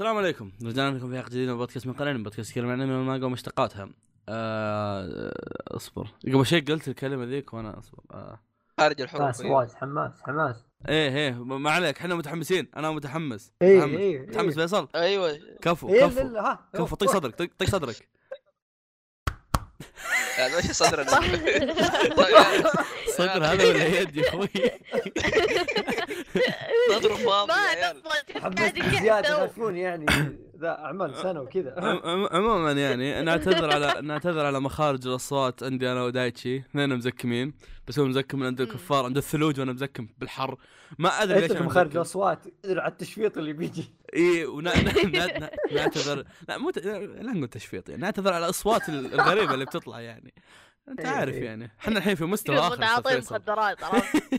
السلام عليكم. رجعنا لكم في حلقة جديدة من بودكاست من قليل بودكاست يتكلم عن المانجا ومشتقاتها. آه اصبر. قبل شيء قلت الكلمة ذيك وأنا أصبر. آه. خارج الحروف حماس وايد حماس حماس. إيه إيه. ما عليك إحنا متحمسين. أنا متحمس. إيه، متحمس. إيه، متحمس إيه. فيصل. أيوه. كفو إيه كفو. ها كفو طق صدرك طق صدرك. هذا إيش صدرنا. صدر هذا ولا يد يا أخوي. يا ما حماس بزيادة يعرفون يعني ذا أعمال سنة وكذا. عم- عم- عموما يعني نعتذر على نعتذر على مخارج الأصوات عندي أنا ودايتشي. اثنين مزكمين. بس هو مزكم من عند الكفار عند الثلوج وأنا مزكم بالحر. ما أدري ليش مخارج. الأصوات. على التشفيط اللي بيجي. إي ونعتذر لا مو لا نقول تشفيط يعني. نعتذر على الأصوات ال- الغريبة اللي بتطلع يعني. أنت عارف. يعني. إحنا الحين في مستوى آخر متعاطين. مخدرات عرفت؟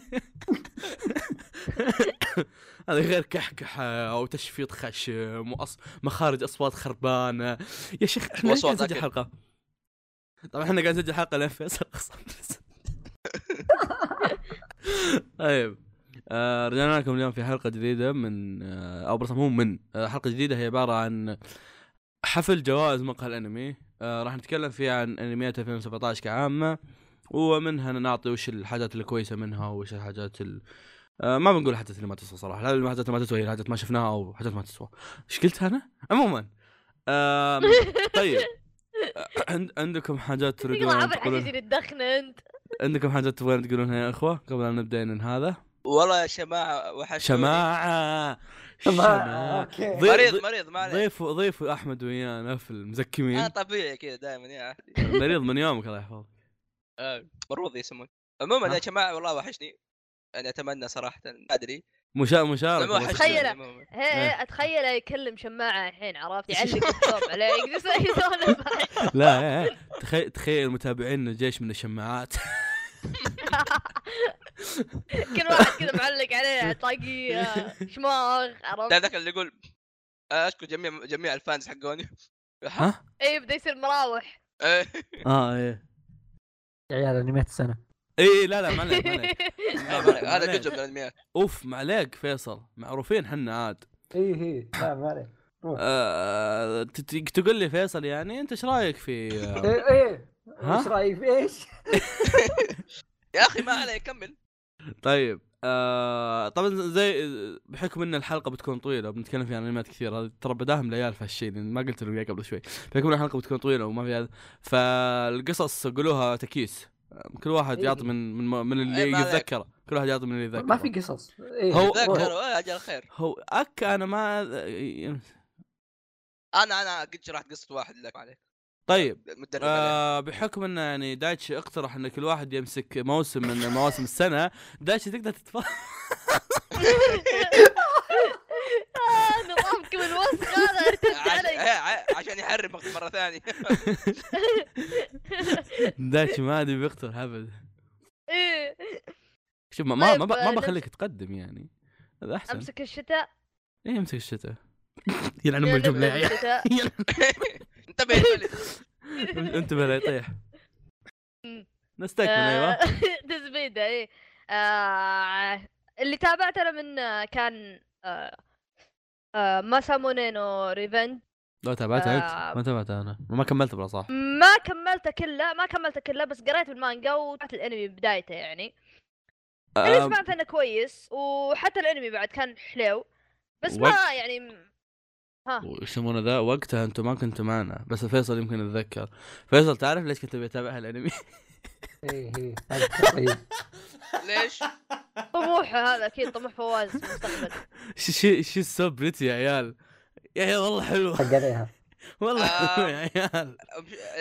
هذا غير كحكحة أو تشفيط خشم وأص... مخارج أصوات خربانة. يا شيخ إحنا ليش قاعد وأصوات نسجل. حلقة؟ طبعا إحنا قاعد نسجل حلقة لين فيصل طيب آه رجعنا لكم اليوم في حلقة جديدة من آه أو مو من آه حلقة جديدة. هي عبارة عن حفل جوائز مقهى الأنمي. آه راح نتكلم فيها عن أنميات 2017 كعامة ومنها نعطي وش الحاجات الكويسة منها وش الحاجات ال... آه ما بنقول الحاجات اللي ما تسوى صراحة لا الحاجات اللي ما تسوى هي الحاجات ما شفناها أو حاجات ما تسوى. إيش قلت أنا؟ عموما طيب. آه، عند عندكم حاجات تريدون تقولون؟ تدخن أنت. عندكم حاجات تبغون تقولونها يا إخوة قبل أن نبدأ من هذا؟ والله يا شماعة وحشوني شماعة ما- شماعة. أوكي. ضيف- مريض ضيف- مريض ما عليك ضيفوا ضيفوا أحمد ويانا في أنا المزكمين طبيعي كذا دائما يا عهدي مريض من يومك الله يحفظك. آه، مريض يسمون عموما؟ يا جماعة والله وحشني. أنا أتمنى صراحة ما أدري مشا مشاركة عموما بس. وحشني تخيل. عموما. هي هي أتخيل يكلم شماعة الحين عرفت يعلق الصوت عليه يسوي يسولف. لا إيه، إيه. تخيل تخيل متابعينا جيش من الشماعات كل واحد كذا معلق عليه طاقية شماغ ده عرفت ذاك اللي يقول آه، أشكر جميع جميع الفانز حقوني ها؟ اي يبدا يصير مراوح آه، آه إيه يا عيال انميات السنة اي لا لا ما عليك هذا جزء من الانميات أوف ما عليك فيصل. معروفين حنا عاد. اي هي لا ما عليك. آه ت- ت- تقول لي فيصل يعني أنت إيش رأيك في إيه إيه؟ إيش رأيك في إيش؟ يا أخي ما عليك كمل. طيب آه طبعا زي بحكم إن الحلقة بتكون طويلة وبنتكلم فيها عن انميات كثير هذا ترى بداهم العيال في هالشيء لأن ما قلت لهم إياه قبل شوي. بحكم إن الحلقة بتكون طويلة وما في هذا فالقصص قولوها تكيس كل واحد إيه. يعطي من من من اللي إيه،. يتذكره. كل واحد يعطي من اللي يتذكره. ما في قصص. إيه. هو- آه، أجل خير هو أك أنا ما أنا أنا قد شرحت قصة واحد لك عليك. طيب آه بحكم انه يعني دايتشي اقترح إن كل واحد يمسك موسم من مواسم السنة دايتشي تقدر تتفضل آه، نظامكم الوسخ هذا ارتد عش- علي إيه، ع- عشان يحرم مرة ثانية. دايتشي ما أدري بيقترح ابدا إيه. شوف ما ما, طيب، ما, آه، بخليك تقدم يعني. هذا أحسن. أمسك الشتاء؟ إيه أمسك الشتاء. يلعن أم الجملة يا انتبه يا ولد انتبه لا يطيح. نستكمل أيوه. تزبيدة إيه. آه، اللي تابعت أنا من آه، كان آه، آه، ماسامونينو ريفنج. لا تابعت آه. انت ما تابعت أنا. ما كملت بلا صح. ما كملته كله ما كملته كله بس قريت المانجا وتابعت الانمي بدايته يعني. اللي آه سمعت إنه كويس وحتى الانمي بعد كان حلو بس وقت- ما يعني ها. وش يسمونه ذا وقتها أنتم ما كنتوا معنا. بس فيصل يمكن يتذكر. فيصل تعرف ليش كنت بتابع الانمي إيه إيه. هذا طيب ليش؟ طموحه هذا أكيد طموح فواز في المستقبل شي شي سو بريتي يا عيال. يا عيال والله حلوة حق عليها والله آه. حلوة يا عيال.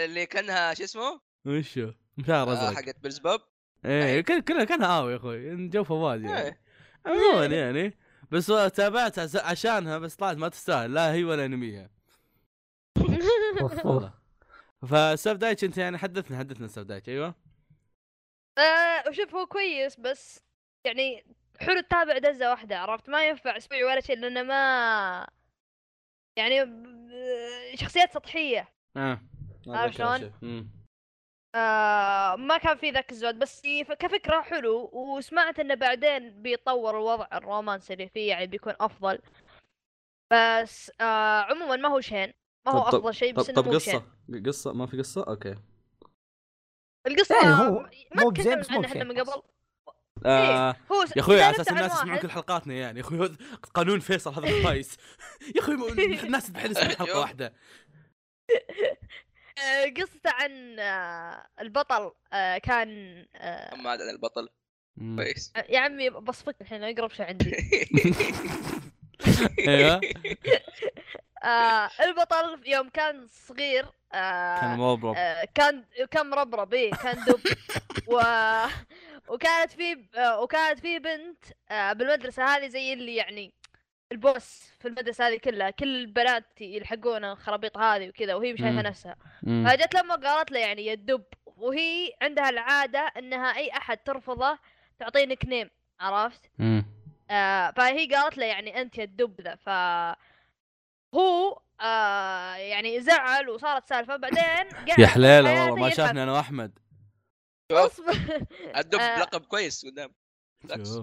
اللي كانها شو اسمه؟ وشو؟ مشاعر آه، أزرق. حقت بلزبوب إيه كل- كلها كان هاوي يا أخوي. جو فواز يعني. إيه. عموما يعني بس تابعتها عشانها بس طلعت ما تستاهل. لا هي ولا انميها فساف دايتش أنت يعني حدثنا حدثنا ساف دايتش. أيوه. آه وشوف هو كويس بس يعني حلو تتابع دزة واحدة عرفت؟ ما ينفع أسبوع ولا شيء لأنه ما يعني شخصيات سطحية. آه. عارف شلون؟ آه ما كان في ذاك الزود بس كفكرة حلو وسمعت إنه بعدين بيطور الوضع الرومانسي اللي فيه يعني بيكون أفضل. بس آه عموما ما هو شين. ما هو طب- طب- أفضل شيء طب بس إنه طب مو شين. قصة قصه ما في قصة؟ أوكي. القصة يعني هو ما مو بزين تكلمنا عنها إحنا. من قبل. آه هو يا أخوي على أساس عن الناس يسمعون كل حلقاتنا يعني. يا أخوي قانون فيصل هذا كويس يا أخوي الناس تحل اسمها حلقة واحدة. آه، قصته عن آه، البطل آه، كان آه، اما عاد عن البطل. كويس يا عمي بصفك الحين أقرب شيء عندي. أيوه. آه، البطل يوم كان صغير آه، كان مضرب آه، كان كان مربرب إيه كان دب. و... وكانت في وكانت في بنت آه، بالمدرسة هذه زي اللي يعني البوس في المدرسة هذه كلها كل البنات يلحقون الخرابيط هذه وكذا وهي مش شايفة مم. نفسها. فجت لما قالت له يعني يا الدب وهي عندها العادة إنها أي أحد ترفضه تعطيه نيك نيم عرفت؟ مم. آه فهي قالت له يعني أنت يا الدب ذا ف هو آه يعني زعل وصارت سالفة بعدين يا حليلة والله ما. شافني أنا وأحمد أصبر. الدب آه. لقب كويس قدام.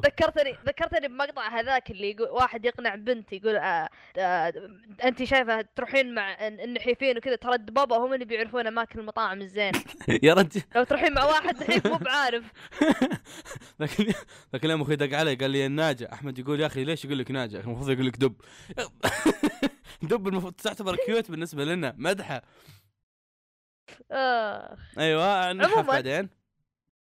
ذكرتني ذكرتني بمقطع هذاك اللي يقول واحد يقنع بنت يقول آه آه انت شايفة تروحين مع الن- النحيفين وكذا ترى الدبابة هم اللي بيعرفون أماكن المطاعم الزينه يا رجل. لو تروحين مع واحد نحيف مو بعارف. ذاك اليوم- ذاك اليوم أخوي دق علي قال لي الناجع أحمد يقول يا أخي ليش يقول لك ناجع المفروض يقول لك دب. دب المفروض تعتبر كيوت بالنسبة لنا مدحة. آه. أيوه نحف. بعدين.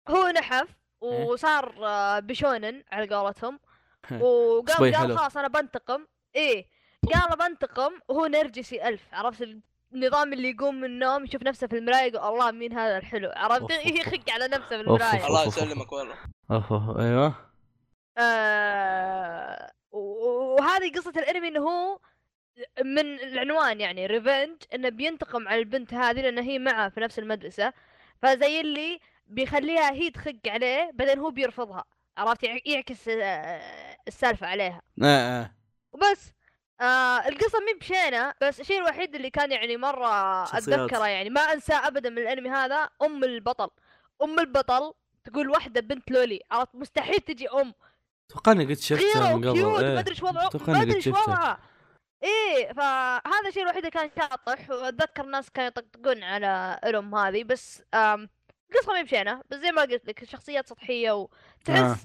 هو نحف إيه. وصار آه، بشونن على قولتهم. حلو. قال خلاص أنا بنتقم. إيه قال بنتقم وهو نرجسي ألف. عرفت النظام اللي يقوم من النوم يشوف نفسه في المراية يقول الله مين هذا الحلو. عرفت؟ يخق على نفسه في المراية. الله يسلمك والله. اوه أيوه. آه وهذه قصة الأنمي إنه هو من العنوان يعني ريفنج إنه بينتقم على البنت هذه لأن هي معه في نفس المدرسة. فزي اللي بيخليها هي تخق عليه بعدين هو بيرفضها. عرفت؟ يع- يعكس آه، السالفة عليها. آه، آه. وبس. آه القصة مي بشينة بس الشيء الوحيد اللي كان يعني مرة شخصيات. أتذكره يعني ما أنساه ابدا من الأنمي هذا أم البطل. أم البطل تقول واحدة بنت loli عرفت؟ مستحيل تجي أم. أتوقع إني قد شفته صغيره من قبل. ما. أدري إيش وضعه ما أدري إيش شفته. وضعه. إيه فهذا الشيء الوحيد اللي كان شاطح وأتذكر ناس كانوا يطقطقون على الأم هذه بس آم قصة مهب شينة بس زي ما قلت لك الشخصيات سطحية وتحس آه.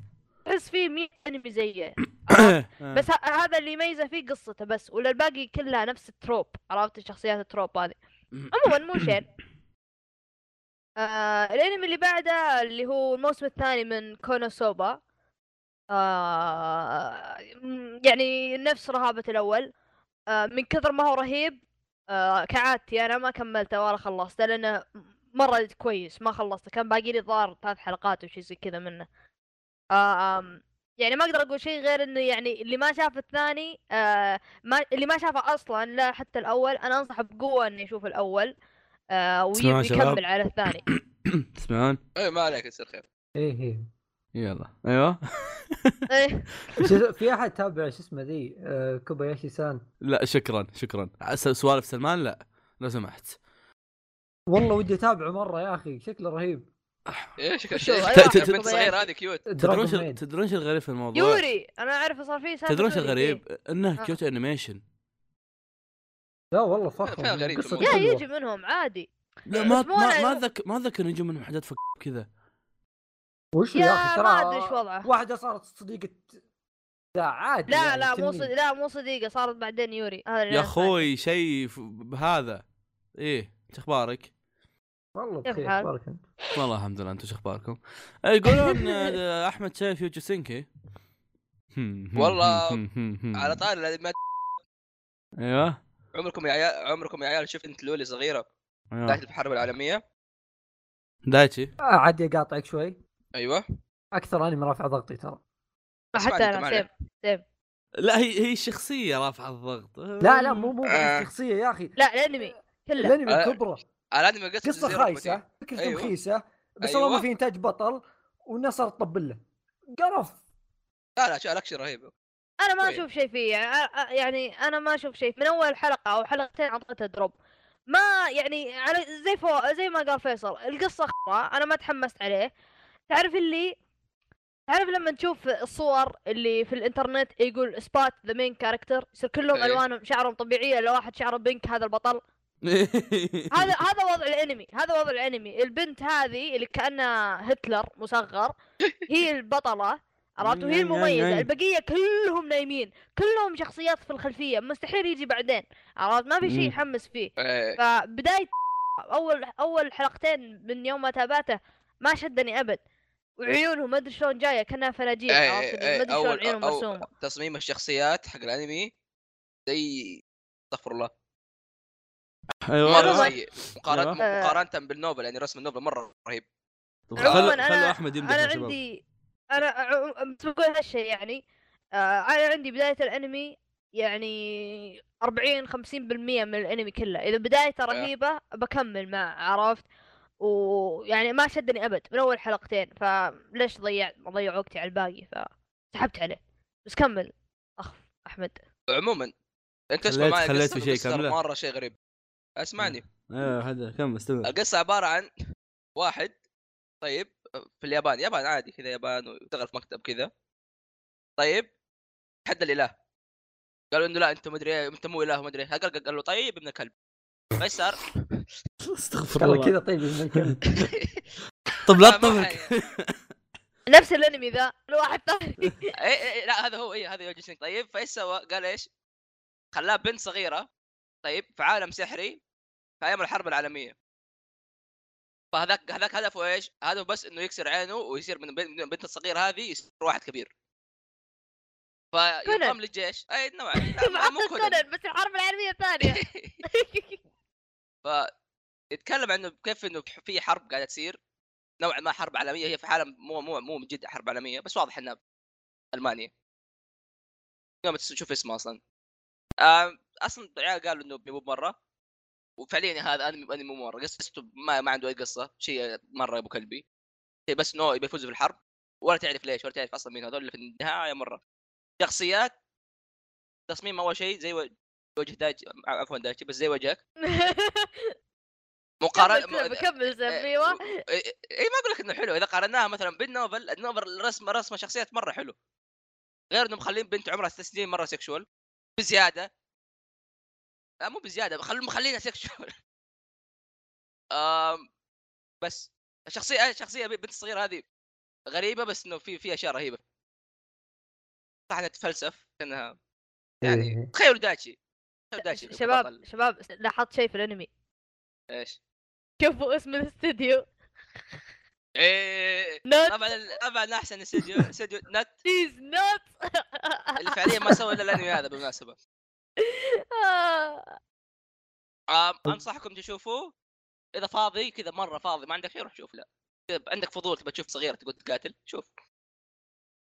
تحس فيه مين أنمي زيه آه. بس هذا اللي يميزه فيه قصته بس ولا الباقي كلها نفس ال trope عرفت؟ الشخصيات ال trope هذه. عموما مو شين. آه الأنمي اللي بعده اللي هو الموسم الثاني من كونوسوبا. آه يعني نفس رهابة الأول. آه من كثر ما هو رهيب آه كعادتي أنا ما كملته ولا خلصته لأنه مرة كويس ما خلصته. كان باقي لي الظاهر ثلاث حلقات وشي زي كذا منه. آه آم، يعني ما أقدر أقول شيء غير إنه يعني اللي ما شاف الثاني آه ما اللي ما شافه أصلا لا حتى الأول أنا انصح بقوة إنه يشوف الأول آه تسمعون ويبي شباب؟ يكمل على الثاني. تسمعون؟ إيه ما عليك يصير خير. إيه إيه. يلا. أيوه. إيه. في أحد تابع شو اسمه ذي؟ آه، كوباياشي سان لا شكرا شكرا. سوالف سلمان؟ لا لو سمحت. والله ودي أتابعه مرة يا أخي شكله رهيب شكل شو، شيء أيوة، ت- ت- البنت ت- الصغيره هذه كيوت تدرون شو تدرون شو الغريب في الموضوع؟ يوري أنا أعرف صار فيه سالفة تدرون شو يوري، الغريب؟ إيه. إنه آه. كيوت انيميشن لا والله فخم. يا. يجي منهم عادي لا ما ما ما اتذكر ما اتذكر يجون منهم حاجات فك كذا وش يا أخي ترى ما أدري إيش وضعه. واحدة صارت صديقه لا عادي لا يعني لا مو لا مو صديقة صارت بعدين يوري هذا يا. أخوي شيء ف- بهذا إيه إيش أخبارك؟ والله بخير الحال؟ بارك أنت؟ والله الحمد لله أنتم شو أخباركم؟ يقولون آه، أحمد شايف يوجوسينكي والله على طاري ما أيوه. عمركم يا عيال عمركم يا عيال شفت أنت لولي صغيرة؟ أيوه. داخل في الحرب العالمية. دايتشي. آه، عادي أقاطعك شوي. أيوه. أكثر أنمي رافع ضغطي ترى. حتى أنا سيم عليك. سيم لا هي هي الشخصيه رافعه الضغط. لا لا مو مو آه. شخصية يا أخي. لا الأنمي كله. الأنمي آه. كبرة. الانمي قصة قصة خايسة. فكرته أيوة. رخيصه بس أيوة. والله ما في إنتاج بطل والناس صارت تطبل له قرف لا لا شو الاكشن رهيب أنا ما. أشوف شيء فيه يعني, يعني أنا ما أشوف شيء من أول حلقة أو حلقتين أعطيته drop ما يعني على زي فو زي ما قال فيصل القصة خرا أنا ما تحمست عليه تعرف اللي تعرف لما تشوف الصور اللي في الإنترنت يقول spot the main character يصير كلهم إيه. ألوانهم شعرهم طبيعية لو واحد شعره pink هذا البطل هذا هذا وضع الانمي هذا وضع الانمي. البنت هذه اللي كانها هتلر مصغر هي البطلة عرفت؟ وهي المميزه البقية كلهم نايمين كلهم شخصيات في الخلفية. مستحيل يجي بعدين عرفت؟ ما في شيء. يحمس فيه. إيه، فبداية اول أول حلقتين من يوم ما تابعته ما شدني أبد. وعيونهم ما أدري شلون جاية كأنها فناجيل إيه، ما أدري شلون عيونهم مرسومة. تصميم الشخصيات حق الأنمي زي استغفر الله. أيوه. مرة. سيء مقارنه أيوة. مقارنة بالنوبل يعني رسم النوبل مرة رهيب. خلوا أنا- خلوا أحمد يمدح أنا عندي أنا بقول هالشيء يعني آه أنا عندي بداية الأنمي يعني 40 50% من الأنمي كله. إذا بدايته رهيبة بكمل مع عرفت؟ ويعني ما شدني أبد من أول حلقتين فليش ضيع اضيع وقتي على الباقي؟ فسحبت عليه. بس كمل أخ أحمد. عموما أنت اسمع معي خليت القصة، في شيء؟ مرة شيء غريب. اسمعني. أيوه هذا كم؟ استمر القصة عبارة عن واحد طيب في اليابان. يابان عادي كذا يابان ويشتغل في مكتب كذا. طيب حد الإله. قالوا إنه لا انت مدري أنت مو إله مدري إيه قال قال له طيب ابن كلب إيش صار؟ استغفر الله. كذا طيب ابن الكلب. طب لا تطفك نفس الانمي ذا لواحد ثاني اي اي لا هذا هو اي هذا يوجي طيب فايش سوى؟ قال إيش؟ خلاه بنت صغيرة طيب في عالم سحري. في أيام الحرب العالمية. فهذاك هذاك هدفه إيش؟ هدفه بس إنه يكسر عينه ويصير من البنت الصغيره هذه يصير واحد كبير. فينضم. للجيش. أي نوعا. مو كونان. بس الحرب العالمية الثانية. ف يتكلم عنه كيف إنه في حرب قاعدة تصير. نوعا ما حرب عالمية. هي في عالم مو مو مو من جد حرب عالمية بس واضح إنها المانيا يوم تشوف اسمه أصلا. آم، أصلا العيال قالوا إنه مو مرة. وفعليا هذا انمي أنمي مرة. قصته ما, ما عنده اي قصة. شيء مرة أبو كلبي. شيء بس إنه يبي يفوز في الحرب ولا تعرف ليش ولا تعرف أصلا مين هذول اللي في النهاية مرة. شخصيات تصميم أول شيء زي وجه دايتشي عفوا دايتشي بس زي وجهك. مقارنه كمل سب أيوه. اي إيه، ما أقول لك إنه حلو. إذا قارناها مثلا بال novel ال novel رسم رسم شخصيات مرة حلو. غير انهم مخلين بنت عمرها ست سنين مرة sexual بزيادة. لا مو بزيادة خلوا مخلينها sexual آم بس الشخصية الشخصيه بنت الصغيره هذه غريبة بس إنه في في أشياء رهيبة. صح إنها تتفلسف إنها يعني إيه. تخيلوا دايتشي تخيلوا دايتشي شباب بطل. شباب لاحظت شيء في الأنمي. إيش؟ شوفوا اسم الاستوديو إيه نوت طبعا طبعا أحسن استوديو استوديو نت please نوت اللي فعليا ما سوى إلا الأنمي هذا بالمناسبة. أنصحكم تشوفوه. إذا فاضي كذا مرة فاضي ما عندك شيء روح شوف لا إذا عندك فضول تبغى تشوف صغيرة تقول تقاتل شوف.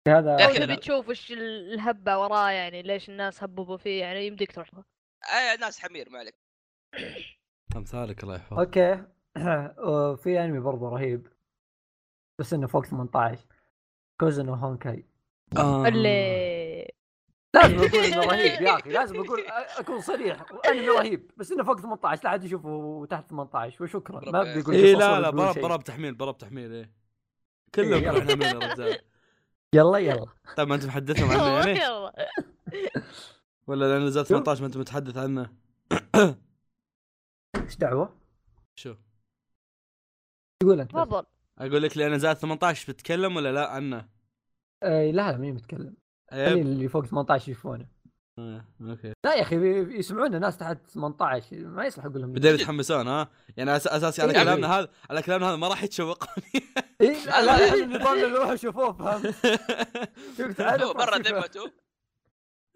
هذا تبي. تشوف وش ال- ال hype وراه يعني ليش الناس هببوا فيه يعني يمديك تروح له. أي ناس حمير ما عليك. امثالك الله يحفظك. أوكي. وفي أنمي برضه رهيب. بس إنه فوق 18 كوزو نو هونكاي آه. اللي لازم أقول إنه رهيب يا أخي لازم أقول أكون صريح أنمي رهيب بس إنه فوق 18 لا حد يشوفه تحت 18 وشكرا ما بدي أقول اي لا لا شيء. برب تحميل برب تحميل إيه. كلهم إيه، يلا. رحنا من يا رجال. يلا يلا. طيب ما أنت محدثهم عنه يعني؟ يلا. ولا لأن نزلت 18 ما أنت متحدث عنه. إيش دعوة؟ شو؟ تقول أنت. تفضل. أقول لك لأن زاد 18 بتتكلم ولا لا عنه؟ آه لا لا مين متكلم. خلي أيوه اللي فوق 18 يشوفونه. آه، أوكي. لا يا أخي يسمعونا ناس تحت 18 ما يصلح أقول لهم بدأوا يتحمسون ها؟ يعني أس- أساسي على إيه. كلامنا هذا على كلامنا هذا ما راح يتشوقوني اي لا لا النظام اللي روحوا شوفوه فهمت؟ شوف برا ذمته.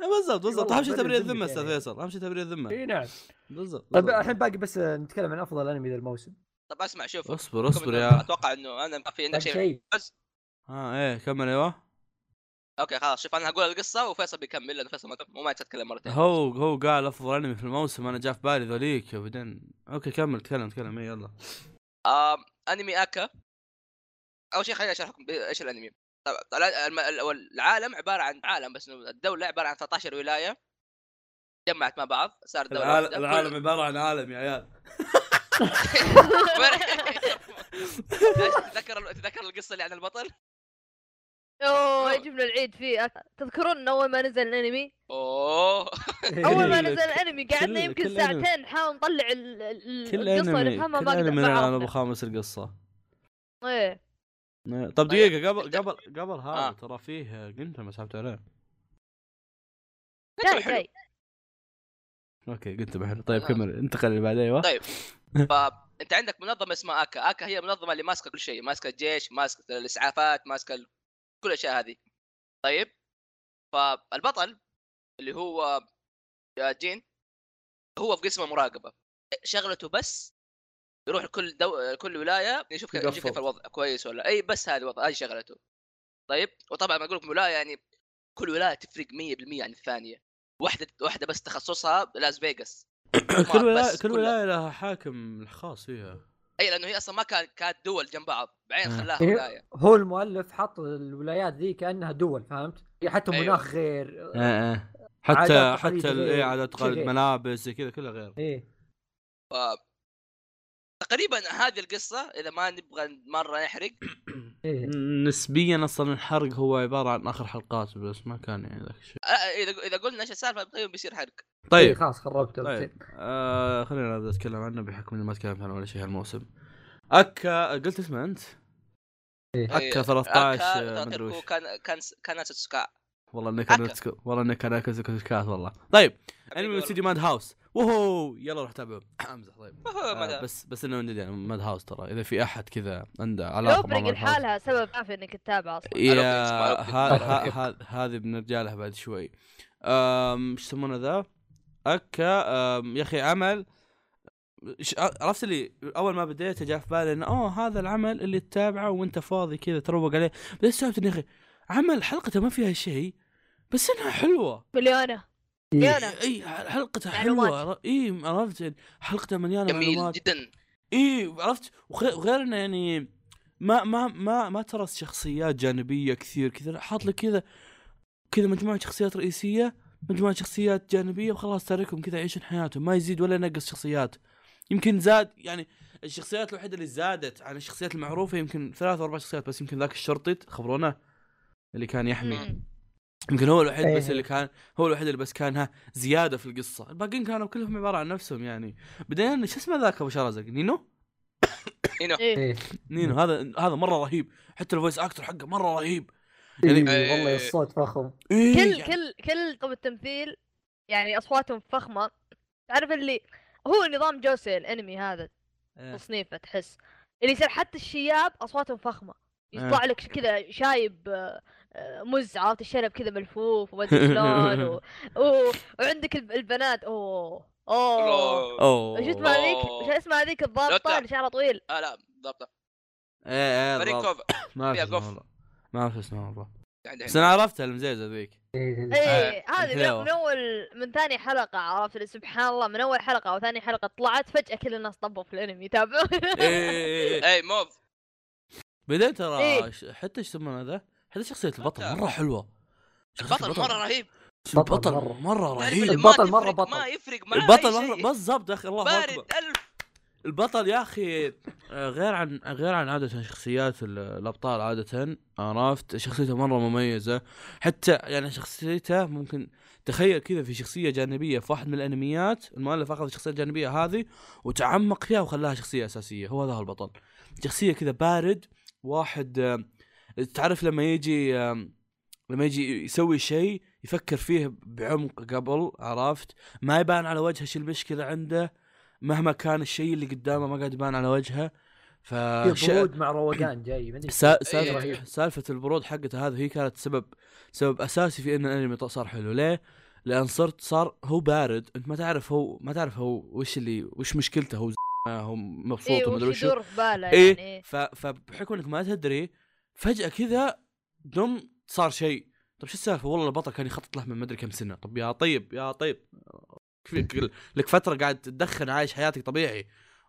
بالضبط بالضبط. والله أهم شيء تبرير الذمة أستاذ يعني. فيصل أهم شيء تبرير الذمة. اي نعم. بالضبط طيب بالضبط. الحين باقي بس نتكلم عن أفضل أنمي ذا الموسم. طب أسمع شوف. اصبر اصبر يا. أتوقع إنه أنا ما في عندك طيب شيء. شيء. بس ها إيه كمل أيوه. أوكي خلاص شوف أنا هقول القصة وفيصل بيكمل لأنه فيصل ما مو ما يتكلم مرتين هو هو قال أفضل أنمي في الموسم أنا جاء في بالي ذوليك وبعدين أوكي كمل تكلم تكلم اي يلا. آم أنمي أكا. أول شيء خليني اشرح لكم إيش الأنمي. العالم عبارة عن عالم بس الدولة عبارة عن 13 ولاية جمعت مع بعض صار دولة العالم. العالم عبارة عن عالم يا عيال. تذكر تذكر القصة اللي عن البطل؟ أوه. يجيبنا العيد فيه. أك- تذكرون أول ما نزل الأنمي؟ أوه. أول ما نزل الأنمي قعدنا يمكن. ساعتين نحاول نطلع ال- ال- كل القصة انمي نفهمها كل ما قدر- انمي ما أنا ابو خامس القصة. إيه. طب طيب، دقيقة قبل قبل قبل هذا آه. ترى فيه قنت ما سحبت عليه. جاي أوكي قلت بحر طيب آه. كمل انتقل اللي بعد أيوه طيب فانت عندك منظمة اسمها آكا. آكا هي المنظمه اللي ماسكة كل شيء. ماسكة الجيش ماسكة الإسعافات ماسكة كل الاشياء هذه. طيب فالبطل اللي هو جين هو في قسم المراقبه شغلته بس يروح لكل دو... كل ولاية يشوف كيف يشوف كيف. الوضع كويس ولا إي بس هذا الوضع هذه شغلته. طيب وطبعا ما أقول لكم ولاية يعني كل ولاية تفرق 100% عن الثانية. واحدة واحدة بس تخصصها لاس فيغاس. كل ولاية كل. ولاية لها حاكم خاص فيها. اي لأنه هي أصلا ما كان كانت دول جنب بعض بعدين آه. خلاها إيه. ولاية هو المؤلف حط الولايات ذي كأنها دول فهمت؟ حتى أيوه. مناخ غير آه، آه. حتى حتى إيه عادات تقاليد. ملابس كذا كلها غير إيه ف... تقريبا هذه القصة إذا ما نبغى مرة نحرق. إيه. نسبيا أصلا الحرق هو عبارة عن آخر حلقات بس ما كان يعني ذاك الشيء. إذا إذا قلنا إيش السالفة تقريبا بيصير حرق. إيه طيب خلاص خربته طيب. آه خلينا نبدا نتكلم عنه بحكم اني ما تكلمت عنه ولا شيء هالموسم. أكا قلت اسمه أنت؟ إيه. أكا 13 أكا آه، مدري وش. كان كان كان ساتسوكا والله انك أكا. أنا والله انك أنا كات والله. طيب أنمي. استديو ماد هاوس. وهو يلا روح تابعه. أمزح طيب. آه؟ بس بس إنه يعني ماد هاوس ترى. إذا في أحد كذا عنده علاقة لوبرينج ماد لحالها سبب كافي إنك تتابع أصلا. يا هذه بنرجع لها بعد شوي. إيش يسمونه ذا؟ اكا يا أخي عمل. ش- عرفت اللي أول ما بديت جاء في بالي إنه أوه هذا العمل اللي تتابعه وأنت فاضي كذا تروق عليه. بس اني يا أخي عمل حلقته ما فيها شيء بس إنها حلوة. مليونة إيه. مليونة اي معلومات. حلوة. اي عرفت؟ حلقتها مليانة جميل معلومات. جدا. اي عرفت؟ وغير, إنه يعني ما ما ما ما ترى شخصيات جانبية كثير كذا حاط لك كذا كذا مجموعة شخصيات رئيسية مجموعة شخصيات جانبية وخلاص تاركهم كذا يعيشون حياتهم. ما يزيد ولا ينقص شخصيات. يمكن زاد يعني الشخصيات الوحيدة اللي زادت عن الشخصيات المعروفة يمكن ثلاث أو أربع شخصيات بس يمكن ذاك الشرطي خبرونا. اللي كان يحمي. يمكن هو الوحيد إيه. بس اللي كان هو الوحيد اللي بس كان ها زيادة في القصة. الباقيين كانوا كلهم عبارة عن نفسهم يعني. بعدين شو اسمه ذاك أبو شرزق؟ نينو؟ إيه. إيه. نينو. هذا هذا مرة رهيب. حتى ال voice actor حقه مرة رهيب. إيه. يعني- والله الصوت فخم. إيه كل يعني- كل كل طب التمثيل يعني أصواتهم فخمة. تعرف اللي هو نظام جوسي الأنمي هذا إيه. تصنيفه تحس. اللي يصير حتى الشياب أصواتهم فخمة. يطلع لك كذا شايب آه، مز عرفت الشنب كذا ملفوف وما أدري شلون و... و... وعندك الب- البنات أوه أوه أوه شو اسمها هذيك؟ أوه. شو اسمها هذيك الضابطه. اللي شعرها طويل؟ آه لا بالضبط إيه إيه. كوفا ما أعرف فيها اسمها ما أعرف اسمها والله عندي بس أنا عرفتها المزيزة ذيك إيه. إيه هذه الحلاوة. من, أول من ثاني حلقة عرفت سبحان الله من أول حلقة أو ثاني حلقة طلعت فجأة كل الناس طبوا في الأنمي يتابعون إيه اي موف بعدين ترى إيه. حتى إيش يسمونه ذا حتى شخصية البطل مرة حلوة. شخصية البطل مرة رهيب. بطل البطل مرة. مرة رهيب البطل مرة تفرق- بطل. ما يفرق معاه البطل مره. بالضبط يا أخي الله أكبر. بارد الف البطل يا أخي آه، غير عن غير عن عادة شخصيات ال- الأبطال عادة عرفت؟ شخصيته مرة مميزة. حتى يعني شخصيته ممكن تخيل كذا في شخصية جانبية في واحد من الأنميات المؤلف أخذ الشخصية الجانبية هذه وتعمق فيها وخلاها شخصية أساسية. هو هذا هو البطل. شخصية كذا بارد واحد آه، تعرف لما يجي لما يجي يسوي شيء يفكر فيه بعمق قبل عرفت ما يبان على وجهه شو المشكلة عنده مهما كان الشيء اللي قدامه ما قاعد يبان على وجهه ف برود مع روقان جاي ما أدري سا- إيه. سالفه رهيب. سالفة البرود حقته هذه هي كانت سبب سبب أساسي في إن الأنمي صار حلو ليه؟ لأن صرت صار هو بارد أنت ما تعرف هو ما تعرف هو وش اللي وش مشكلته هو هو مبسوط إيه ومدري وش يدور في باله إيه يعني ف... فبحكم إنك ما تدري فجأة كذا دم صار شيء. طيب شو السالفة؟ والله البطل كان يخطط له من مدري كم سنة. طب يا طيب يا طيب. لك فترة قاعد تدخن عايش حياتك طبيعي.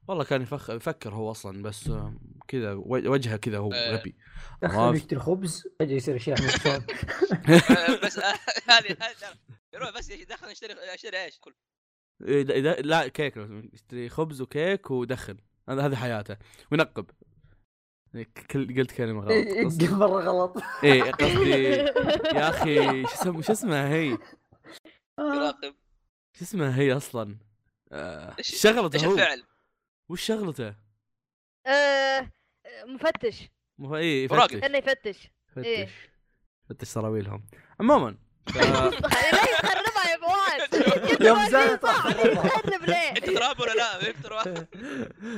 والله كان يفخ... يفكر هو أصلا بس آه، كذا و- وجهه كذا هو إيه. غبي. دخل. يشتري خبز فجأة يصير أشياء آه، بس آه، هذه هذه يروح بس يدخل يشتري يشتري إيش؟ كل. لا كيك. يشتري خبز وكيك ودخن. هذا هذه حياته. وينقب. كل قلت كلمة غلط قصدي. مرة غلط. إيه قصدي يا أخي شو اسمه شو اسمها هي؟ يراقب. شو اسمها هي أصلا؟ آه، شغلته إيش هو. الفعل؟ وش شغلته؟ آه، مفتش. مو إيه مراقب. يفتش. إنه يفتش. فتش إيه. فتش سراويلهم. عموما يا فواز. تخرب ليه؟ انت تراب ولا لا؟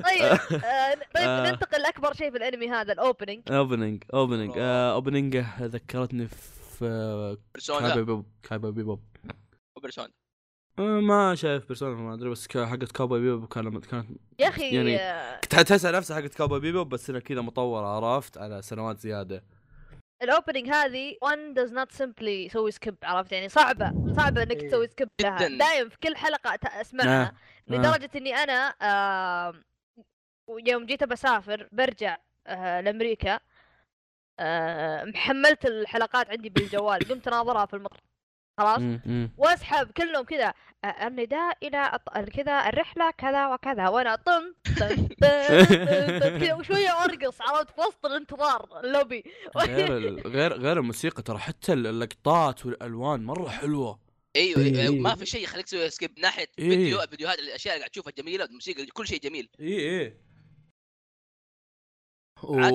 طيب آه، طيب آه. ننتقل لأكبر شيء في الأنمي هذا ال opening opening opening الله. opening ه ذكرتني في آه، بيرسونا كاوبوي بيبوب كاوبوي بيبوب وبيرسونا آه، ما شايف بيرسونا ما أدري بس حقت كاوبوي بيبوب كانت كانت يا أخي يعني- آه، كنت تحسها نفسها حقت كاوبوي بيبوب بس انها كذا مطوره عرفت على سنوات زيادة ال opening هذه one does not simply يسوي skip عرفت يعني صعبة صعبة إنك إيه. تسوي skip لها. دايم في كل حلقة أسمعها آه. لدرجة إني أنا آه يوم جيت بسافر برجع آه لأمريكا آه محملت الحلقات عندي بالجوال قمت اناظرها في المطار خلاص. واسحب كلهم كذا. النداء إلى كذا الرحلة كذا وكذا. وأنا طن كذا. وشوية أرقص عرفت؟ في وسط الانتظار اللوبي. غير غير غير الموسيقى ترى. حتى اللقطات والألوان مرة حلوة. أيوه إيه. أيوة، ما في شيء يخليك تسوي skip ناحية إيه. فيديو فيديوهات الأشياء اللي قاعد تشوفها جميلة الموسيقى كل شيء جميل. اي اي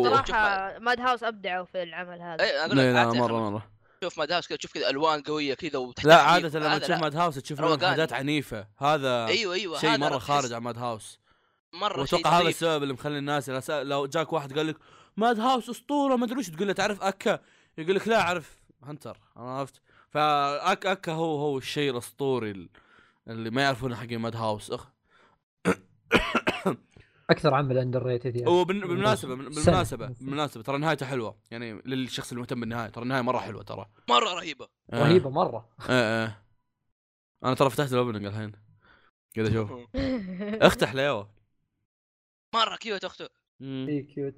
صراحة Madhouse أبدعوا في العمل هذا. اي أقول لا لك لا مرة مرة. تشوف Madhouse كذا تشوف كذا ألوان قوية كذا لا. عادة لما تشوف. Madhouse تشوف. مشاهدات عنيفة. هذا أيوه أيوه. شيء مرة خارج عن Madhouse. مرة وأتوقع هذا. السبب اللي مخلي الناس لو جاك واحد قال لك Madhouse أسطورة ما أدري وش تقول له. تعرف ACCA؟ يقول لك لا أعرف Hunter. عرفت؟ ف ACCA هو هو الشيء الأسطوري ال- اللي ما يعرفونه حق Madhouse. أخ. أكثر عمل underrated يعني وبالمناسبه سنة. بالمناسبة بالمناسبة ترى نهايته حلوة. يعني للشخص المهتم بالنهاية ترى النهاية مرة حلوة ترى. مرة رهيبة. آه. رهيبة مرة. إيه إيه أنا ترى فتحت الأوبننج الحين. قاعد أشوف. افتح ليو. مرة كيوت أخته. اي كيوت.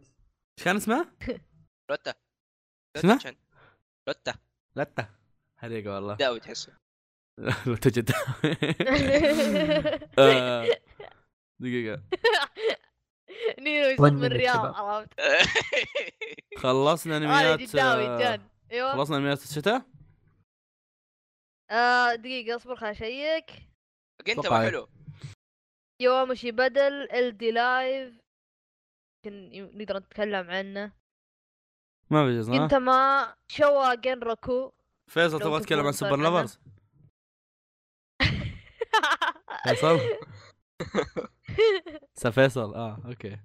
إيش كان اسمه؟ لوتا اسمه؟ لوتا لوتا لتا حريقة والله. داوي تحسه. لو تجد آه، دقيقة. نينو يصب وين من الرياض؟ عرفت؟ خلصنا انميات آه، جن أيوه. خلصنا انميات الشتاء؟ آه دقيقة اصبر خل أشيك. أنت أتوقع ما إيه. حلو يومشي بدل ال دي لايف يمكن يم- نقدر نتكلم عنه. ما في جزء انت ما شوا جن روكو فيصل تبغى تتكلم عن سوبر. لافرز؟ فيصل؟ فيصل آه أوكي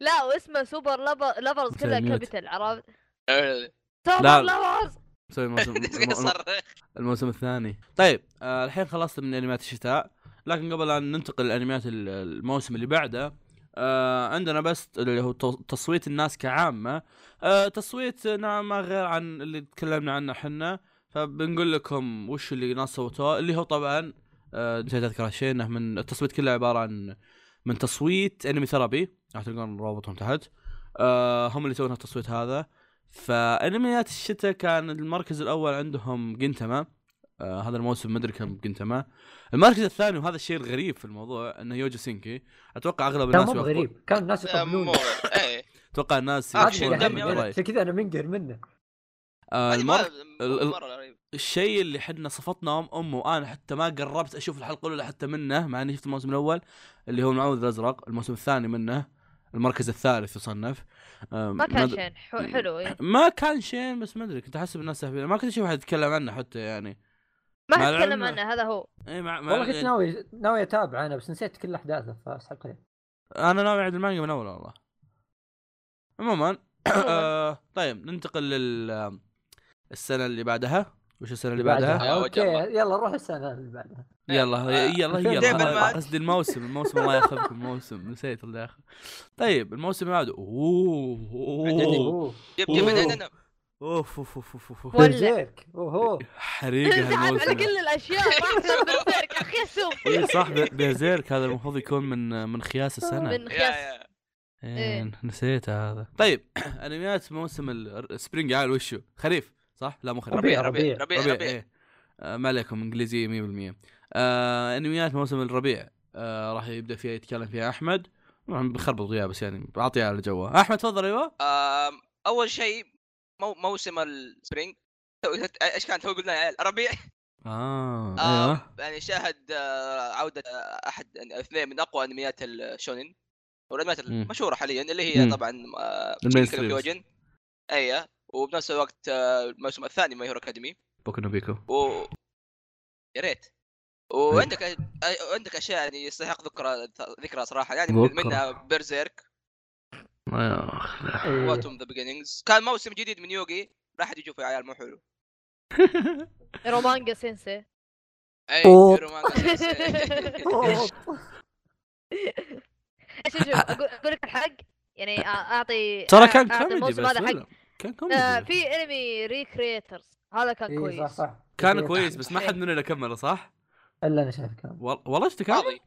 لا واسمه Super Lovers كلها mute. capital عرفت. سوبر لا. Lovers نسوي الموسم. الموسم الثاني طيب آه الحين خلصت من أنميات الشتاء لكن قبل أن ننتقل لأنميات ال- الموسم اللي بعده آه عندنا بس اللي هو تص- تصويت الناس كعامة آه تصويت نوعا ما غير عن اللي تكلمنا عنه إحنا فبنقول لكم وش اللي ناس صوتوه اللي هو طبعا نسيت اذكر هالشيء إنه من التصويت كله عبارة عن من تصويت Anime Therapy راح تلقون رابطهم تحت. آه هم اللي يسوون التصويت هذا. فأنميات الشتاء كان المركز الأول عندهم Gintama. آه هذا الموسم ما أدري كم Gintama. المركز الثاني وهذا الشيء الغريب في الموضوع إنه Youjo Senki. أتوقع أغلب لا الناس مو غريب. كان الناس مو إيه. أتوقع الناس. عشان كذا أنا منقهر منه. آه المر... الشيء اللي حنا صفتنا ام أمه. وأنا حتى ما قربت أشوف الحلقة الأولى حتى منه مع إني شفت الموسم الأول اللي هو المعوذ الأزرق. الموسم الثاني منه المركز الثالث يصنف. ما كان أد- شين حلو إيه. ما كان شين بس ما أدري كنت احسب الناس ساحبين ما كنت أشوف أحد يتكلم عنه حتى يعني. ما حتكلم العلم- عنه هذا هو. اي مع, مع والله كنت ناوي ناوي اتابع أنا بس نسيت كل أحداثه فأسحب أخير أنا ناوي أعيد المانجا من أول والله. عموما. آه طيب ننتقل لل السنة اللي بعدها. وش السنة اللي بعدها؟ أوكي الله. يلا. روح السنة اللي بعدها. يلا آه، يلا يلا. قصدي الموسم الموسم الله ياخذكم الموسم نسيت اللي ياخذ. طيب الموسم اللي بعده. أوه. اوه أوه. جيب جيب أوف أوف أوف أوف أوف. برزيرك اوه حريقه انسحب على هالموسم. كل الأشياء بالسيرك أخي أسوق. اي صح ب- بيزيرك هذا المفروض يكون من من خياس السنة. من يا خياس. يا إيه نسيت هذا. طيب أنميات موسم ال- السبرينج عال وشو؟ خريف. صح؟ لا مو خريف ربيع ربيع، ربيع. ربيع ربيع ربيع. إيه. آه ما عليكم إنجليزية 100% آه أنميات موسم الربيع. آه راح يبدأ فيها يتكلم فيها أحمد. بخربط وياه بس يعني بعطيه على جوه. أحمد تفضل أيوه. أول شيء مو موسم السبرينج إيش كانت هو قلنا يا عيال؟ ربيع. آه أيوه. يعني شاهد آه، عودة آه، أحد يعني اثنين من أقوى أنميات الشونين. والأنميات. المشهورة حاليا اللي هي. طبعا آه،. كيوجن أيوه. وبنفس الوقت آه، الموسم الثاني ما هيرو اكاديمي بوكو نو بيكو. و يا ريت. وعندك أ- عندك أشياء يعني يستحق ذكرى ذكرى صراحة. يعني من- ذكرى. منها بيرزيرك. إيه. واتوم ذا بيجينينجز كان موسم جديد من يوغي. راح يشوفوا يا عيال مو حلو. رومانجا سينسي. أي أوه. هيرو مانجا سينسي. إيش أقول لك الحق. يعني اعطي ترى كان كوميدي بس الموسم هذا حق كان آه كوميدي في انمي Re:Creators هذا كان إيه، كويس. صح. صح كان إيه. كويس بس ما حد مننا كمله صح؟ إلا أنا شايف كان وال- والله إيش كامل؟ فاضي.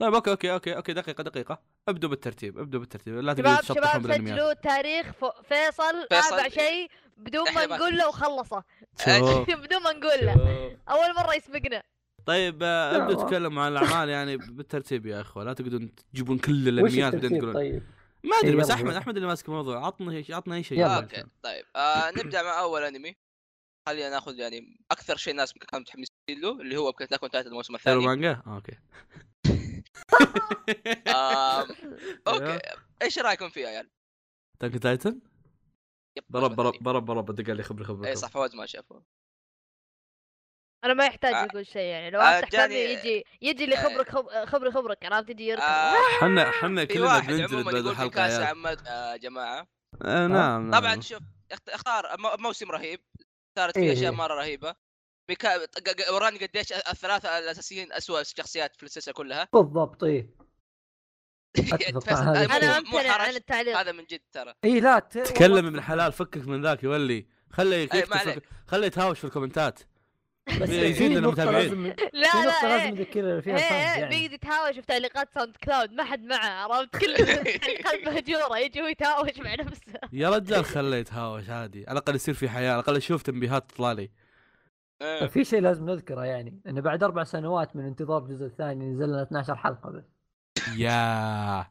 طيب أوكي أوكي أوكي أوكي دقيقة دقيقة. ابدوا بالترتيب ابدوا بالترتيب. لا شباب تشطحون شباب بالأنميات. سجلوا تاريخ فيصل. رابع شيء بدون ما نقول له وخلصه. بدون ما نقول له. أول مرة يسبقنا. طيب آه، ابدوا تكلموا عن الأعمال يعني بالترتيب يا أخوة. لا تقعدون تجيبون كل الأنميات بعدين تقولون. طيب؟ ما أدري إيه، بس. أحمد أحمد اللي ماسك الموضوع. عطنا عطنا أي شيء. أوكي طيب. آه نبدأ مع أول أنمي. خلينا ناخذ يعني أكثر شيء الناس كانوا متحمسين له اللي هو Attack on Titan الموسم الثاني. مانجا؟ أوكي. أوكي. إيش رأيكم فيه يا عيال؟ Attack on Titan برب برب. برب برب دق لي خبري خبري اي صح فواز ما شافه أنا ما يحتاج آه. يقول شيء يعني لو آه، افتح فمي يجي يجي لي خبرك خب- خبري خبرك عرفت يجي يركض آه، حنا حنا في كلنا واحد بننزل عموما بعد الحلقة يا جماعة آه، نعم نعم. طبعا شوف اخت- اختار مو- موسم رهيب صارت إيه. فيه اشياء مرة رهيبة بكا... ق- ق- وراني قديش الثلاثة الأساسيين اسوء شخصيات في السلسلة كلها بالضبط إيه آه، أنا أمتنع. عن التعليق هذا من جد ترى إيه لا. تكلم ابن حلال فكك من ذاك يولي خليه. في- خليه يتهاوش في الكومنتات بس يزيد في لنا نقطة متابعين. لازم في لا لا لازم إيه. نذكر فيها إيه إيه يعني بيقعد يتهاوش في تعليقات SoundCloud ما حد معه عرفت كل الحلقات مهجورة يجي هو يتهاوش مع نفسه يا رجال خليه يتهاوش عادي على الأقل يصير في حياة على الأقل أشوف تنبيهات تطلع لي آه. في شيء لازم نذكره يعني إنه بعد أربع سنوات من انتظار الجزء الثاني نزلنا 12 حلقة بس يا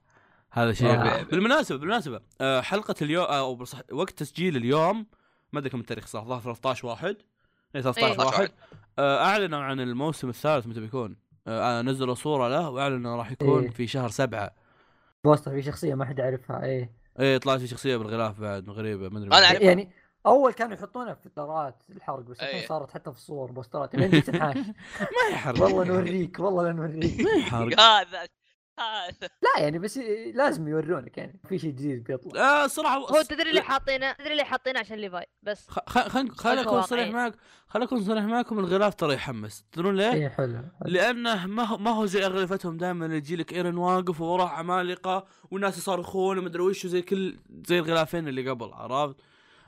هذا شيء آه. بالمناسبة بالمناسبة آه، حلقة اليوم أو بصح وقت تسجيل اليوم ما أدري كم التاريخ صح ظهر 13 واحد 13 إيه. واحد آه، أعلنوا عن الموسم الثالث متى بيكون آه، نزلوا صورة له وأعلنوا راح يكون إيه. في شهر سبعة بوستر في شخصية ما حد يعرفها إيه إيه طلعت في شخصية بالغلاف بعد غريبة ما أدري مين. أعرف. يعني أول كانوا يحطونها في اطارات الحرق بس الحين إيه. صارت حتى في الصور بوسترات تنحاش ما يحرق والله نوريك والله لا نوريك ما يحرق هذا هذا لا يعني بس لازم يورونك يعني في شيء جديد بيطلع آه صراحة هو تدري اللي حاطينه تدري اللي حاطينه عشان ليفاي بس خ- خ- خل خل أكون صريح. معك خل أكون صريح معكم الغلاف ترى يحمس تدرون ليه؟ إيه حلو حلو. لأنه ما هو ما هو زي أغلفتهم دائما يجي لك إيرن واقف ووراه عمالقة والناس يصرخون ومدري وش وزي كل زي الغلافين اللي قبل عرفت؟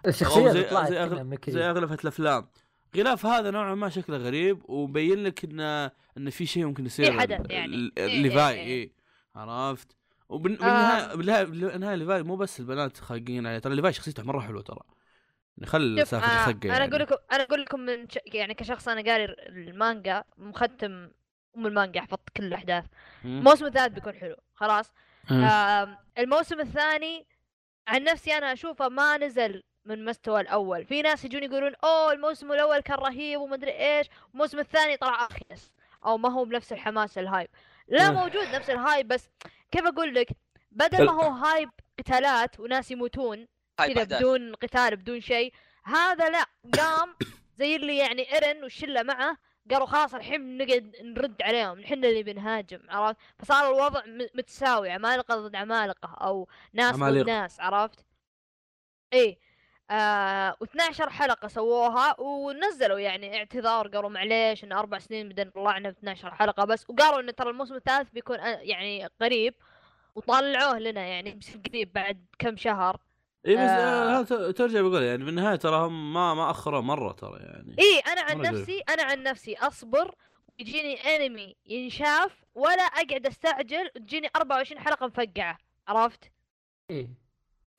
الشخصية زي زي, أغل... زي أغلفة الأفلام غلاف هذا نوعا ما شكله غريب ومبين لك انه انه في شيء ممكن يصير في حدث يعني. إيه، إيه، اي عرفت؟ وبالنهايه آه. بالنهايه ليفاي مو بس البنات خاقين عليه ترى ليفاي شخصيته مره حلوة ترى يعني خل سالفة آه الخقة أنا يعني. أقول لكم أنا أقول لكم من ش... يعني كشخص أنا قاري المانجا مختم أم المانجا حفظت كل الأحداث. الموسم الثالث بيكون حلو خلاص. آم، الموسم الثاني عن نفسي أنا أشوفه ما نزل من مستوى الأول. في ناس يجون يقولون أوه الموسم الأول كان رهيب ومدري إيش الموسم الثاني طلع أخيس. أو ما هو بنفس الحماس ال hype لا آه. موجود نفس ال hype بس كيف أقول لك؟ بدل ما هو hype قتالات وناس يموتون كذا. بدون قتال بدون شيء هذا لا. قام زي اللي يعني إيرن والشلة معه قالوا خلاص الحين نقعد نرد عليهم نحن اللي بنهاجم عرفت؟ فصار الوضع متساوي عمالقة ضد عمالقة أو ناس. ضد ناس عرفت؟ إيه. آه و12 حلقة سووها ونزلوا يعني اعتذار قالوا معليش إن أربع سنين بدنا طلعنا ب 12 حلقة بس وقالوا إن ترى الموسم الثالث بيكون آه، يعني قريب وطلعوه لنا يعني بس قريب بعد كم شهر إي بس آه. آه. ترجع بقول يعني بالنهاية ترى هم ما ما أخروا مرة ترى يعني إيه أنا عن. نفسي أنا عن نفسي أصبر يجيني أنمي ينشاف ولا أقعد أستعجل وتجيني 24 حلقة مفقعة عرفت إيه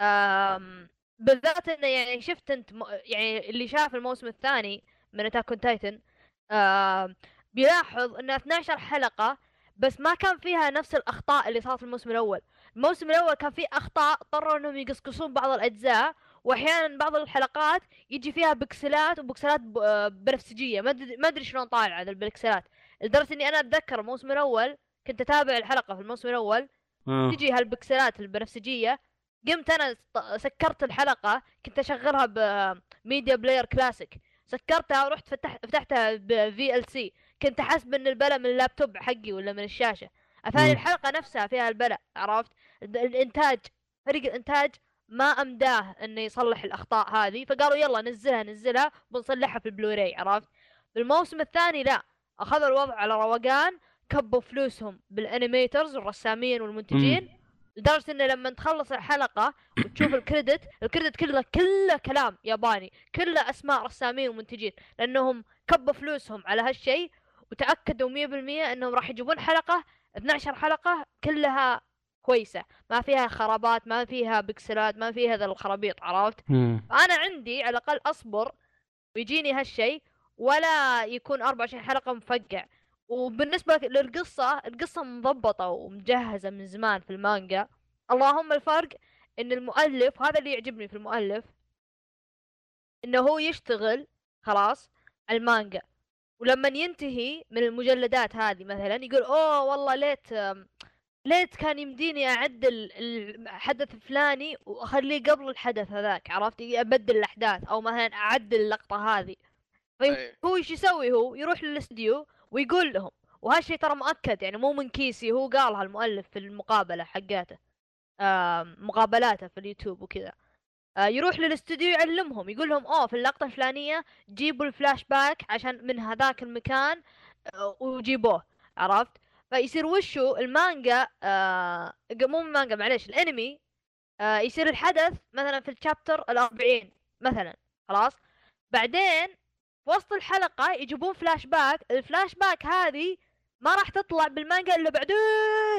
آم بالذات إنه يعني شفت أنت م... يعني اللي شاف الموسم الثاني من Attack on Titan بيلاحظ انه 12 حلقة بس ما كان فيها نفس الأخطاء اللي صارت في الموسم الأول. الموسم الأول كان فيه أخطاء اضطروا إنهم يقصقصون بعض الأجزاء واحيانا بعض الحلقات يجي فيها بكسلات وبكسلات آه، بنفسجية. ما أدري ما أدري شلون طالعه ذا البكسلات لدرجة إني أنا أتذكر الموسم الأول كنت أتابع الحلقة في الموسم الأول. آه. تجي هالبكسلات البنفسجية قمت أنا سكرت الحلقة كنت أشغلها ب Media Player Classic سكرتها ورحت فتح فتحتها ب VLC كنت احسب ان البلا من اللابتوب حقي ولا من الشاشة. مم. الحلقة نفسها فيها البلا عرفت؟ الإنتاج فريق الإنتاج ما أمداه أنه يصلح الأخطاء هذه فقالوا يلا نزلها نزلها بنصلحها في البلوراي عرفت؟ بالموسم الثاني لا أخذوا الوضع على روقان كبوا فلوسهم بال animators والرسامين والمنتجين. لدرجة إنه لما تخلص الحلقة وتشوف ال credit ال credit كله كله كلام ياباني كله أسماء رسامين ومنتجين لأنهم كبوا فلوسهم على هالشيء وتأكدوا 100% إنهم راح يجيبون حلقة 12 حلقة كلها كويسة. ما فيها خرابات ما فيها بكسلات ما فيها ذا الخرابيط عرفت؟ مم. فأنا عندي على الأقل أصبر ويجيني هالشيء ولا يكون 24 حلقة مفقع. وبالنسبة للقصة القصة مضبطة ومجهزة من زمان في المانجا. اللهم الفرق إن المؤلف هذا اللي يعجبني في المؤلف إنه هو يشتغل خلاص على المانجا. ولما ينتهي من المجلدات هذه مثلا يقول أوه والله ليت ليت كان يمديني اعدل الحدث الفلاني وأخليه قبل الحدث هذاك عرفت؟ أبدل الأحداث أو مثلا أعدل اللقطة هذه. إيه. هو إيش يسوي هو؟ يروح للاستديو ويقول لهم وهالشيء ترى مؤكد يعني مو من كيسي هو قالها المؤلف في المقابلة حقاته. آم، مقابلاته في اليوتيوب وكذا. آه، يروح للاستوديو يعلمهم يقول لهم أوه في اللقطة الفلانية جيبوا الفلاش باك عشان من هذاك المكان آه، وجيبوه. عرفت؟ فيصير وشو المانجا آه مو المانجا معليش الانمي آه يصير الحدث مثلا في ال chapter الأربعين مثلا خلاص؟ بعدين في وسط الحلقة يجيبون flashback ال flashback هذه ما راح تطلع بالمانجا إلا بعدين.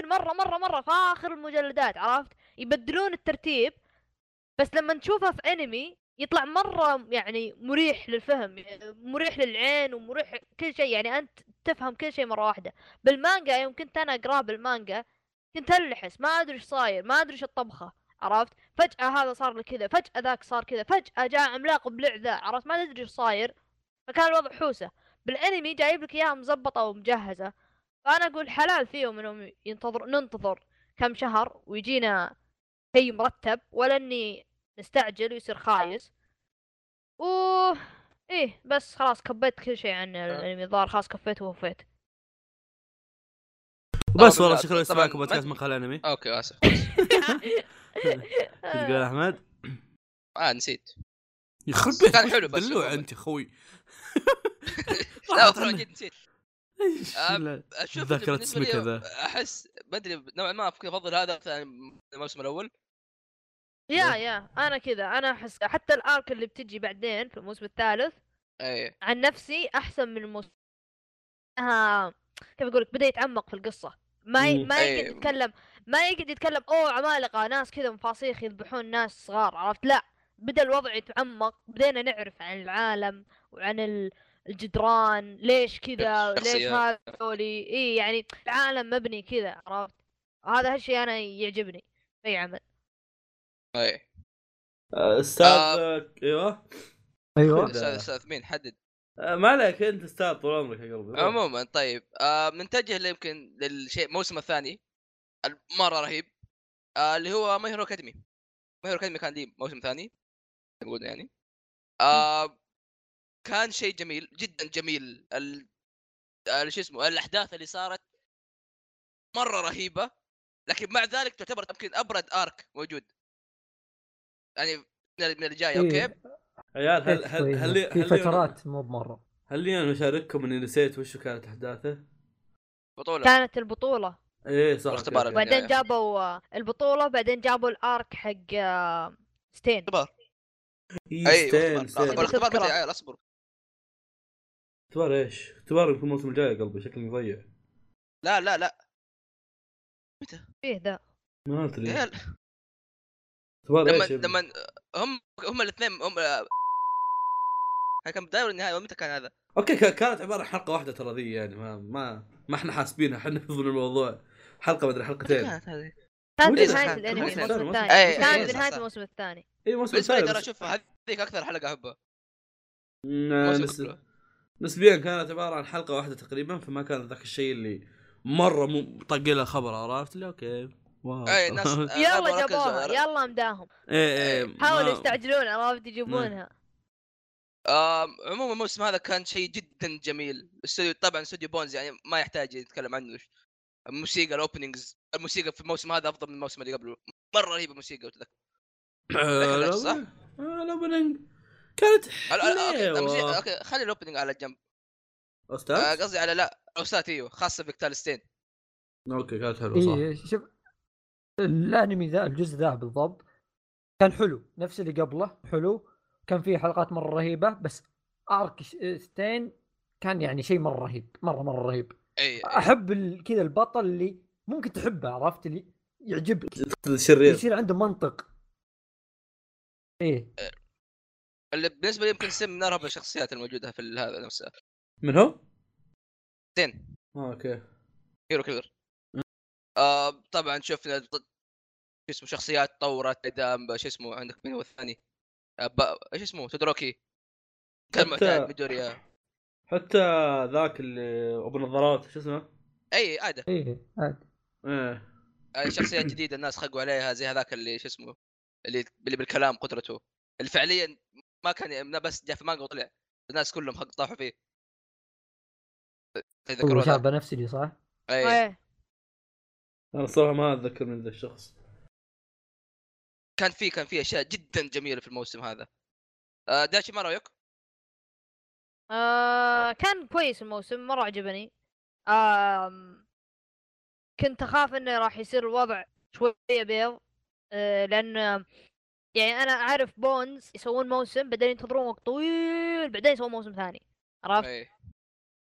مرة مرة مرة في آخر المجلدات عرفت؟ يبدلون الترتيب. بس لما نشوفها في انمي يطلع مرة يعني مريح للفهم مريح للعين ومريح كل شيء. يعني أنت تفهم كل شيء مرة واحدة. بالمانجا يوم كنت أنا اقراه بالمانجا كنت ألحس. ما أدري إيش صاير ما أدري إيش الطبخة عرفت؟ فجأة هذا صار لي كذا فجأة ذاك صار كذا فجأة جاء عملاق بلع ذا عرفت؟ ما تدري إيش صاير. فكان الوضع حوسة. بالأنمي جايب لك إياها مزبطة ومجهزة. فأنا أقول حلال فيهم إنهم ينتظر ننتظر كم شهر ويجينا شيء مرتب ولا إني نستعجل ويصير خايس. و إيه بس خلاص كبيت كل شيء عن الأنمي الظاهر خلاص كفيت ووفيت. بس والله شكرا لاستماعكم ما- بودكاست مقال انمي أوكي آسف. تقول أحمد؟ آه نسيت. يخرب كان حلو بس دلوع والله. أنت يا أخوي لا جد نسيت. أشوف ذاكرة لي هذا. أحس ما أدري نوعا ما افضل هذا مثلا الموسم الأول يا يا أنا كذا أنا أحس حتى الأرك اللي بتجي بعدين في الموسم الثالث اي عن نفسي أحسن من الموسم آه كيف أقول لك بدأ يتعمق في القصة ما ي... ما يقعد أي. يتكلم ما يقعد يتكلم أوه عمالقة ناس كذا مفاصيخ يذبحون ناس صغار عرفت لا بدأ الوضع يتعمق بدينا نعرف عن العالم وعن ال- الجدران ليش كذا ليش. هذولي إي يعني العالم مبني كذا عرفت؟ هذا هالشيء أنا يعجبني في اي عمل. أي. أستاذ آه. أيوه. أيوه. أستاذ أستاذ مين؟ حدد. آه، ما عليك أنت أستاذ طول عمرك يا قلبي. عموما طيب. آه نتجه اللي يمكن للشيء الموسم الثاني مره رهيب. آه اللي هو My Hero Academia. My Hero Academia كان لي موسم ثاني. نقول يعني. آه كان شيء جميل جدا جميل. ال... شو اسمه الأحداث اللي صارت مرة رهيبة لكن مع ذلك تعتبر يمكن أبرد arc موجود. يعني من ال- من اللي جاي أوكي؟ إيه، عيال هل هل. هل في فترات مو بمرة. هل لي أنا اشارككم إني نسيت وش كانت أحداثه؟ بطولة. كانت البطولة. إيه صح. البداية. بعدين جابوا آه، البطولة بعدين جابوا الارك حق آه، ستين اختبار. إيه، أي ستين اختبار ستين الاختبار تذكره. متى عيال أصبر اختبار إيش؟ اختبار يكون الموسم الجاي يا قلبي شكلي مضيع لا لا لا فيه ذا ما أدري يا عيال اختبار لما إيش؟ يا؟ لما هم هم الاثنين هم هاي كان بداية ولا النهايه متى كان هذا؟ أوكي كانت عبارة عن حلقة واحدة ترى ذي يعني ما ما ما إحنا حاسبينها إحنا نفضل الموضوع حلقة مدري حلقتين كانت هذه كانت. بنهايه كانت- الأنمي كانت- الموسم كانت- الثاني إيه، كانت إيه، بنهايه صح. الموسم الثاني اي موسم لي ثاني ترى بس- أشوف هذيك أكثر حلقة أحبها. نسبيا كانت عبارة عن حلقة واحدة تقريبا فما كان ذاك الشيء اللي مرة مو طق لها خبر عرفت؟ اللي أوكي. واو. اي ناس يلا ركزوا- جابوها يلا مداهم. إيه إيه حاولوا ما- يستعجلون عرفت يجيبونها آم، عموما الموسم هذا كان شيء جدا جميل. الاستوديو طبعا استوديو Bones يعني ما يحتاج يتكلم عنه الموسيقى ال openings الموسيقى في الموسم هذا أفضل من الموسم اللي قبله. مرة رهيبة الموسيقى قلت لك آه، صح؟ آه، ال opening كانت ال- ال- أوكي الموسيقى- حلوة أوكي خلي ال opening على جنب. آه، OSTات قصدي على ال OSTات أيوه خاصة في arc Stain. أوكي كانت حلوة صح. اي شوف الأنمي ذا الجزء ذا بالضبط كان حلو نفس اللي قبله حلو كان فيه حلقات مرة رهيبة بس arc Stain كان يعني شيء مرة رهيب مرة مرة رهيب. اي أحب ال- كذا البطل اللي ممكن تحبه عرفت؟ اللي يعجبك. شرير يصير عنده منطق. إيه. اللي بالنسبة لي يمكن سم من أرهب الشخصيات الموجودة في ال- هذا نفسه. من هو؟ زين. آه، أوكي. هيرو كيلر. آه طبعا شفنا شو اسمه شخصيات طورت إدام شو اسمه عندك مين هو الثاني؟ آه إيش اسمه؟ تودروكي كان حتى- معتاد ميدوريا حتى ذاك اللي أبو نظارات شو اسمه؟ إي عادة. إيه عادي. إيه. آه، شخصيات جديدة الناس خقوا عليها زي هذاك اللي شو اسمه اللي اللي بالكلام قدرته. اللي فعليا ما كان بس جاء في مانجا وطلع الناس كلهم حق طاحوا فيه. هو شاب بنفسجي صح؟ اي إيه. أنا الصراحه ما أتذكر من ذا الشخص. كان في كان في أشياء جدا جميلة في الموسم هذا. آه، داشي ما رأيك؟ آه كان كويس الموسم مرة عجبني. آم كنت أخاف إنه راح يصير الوضع شوية بيض. آه لأن يعني أنا أعرف بونز يسوون موسم بعدين ينتظرون وقت طويل بعدين يسوون موسم ثاني عرفت اي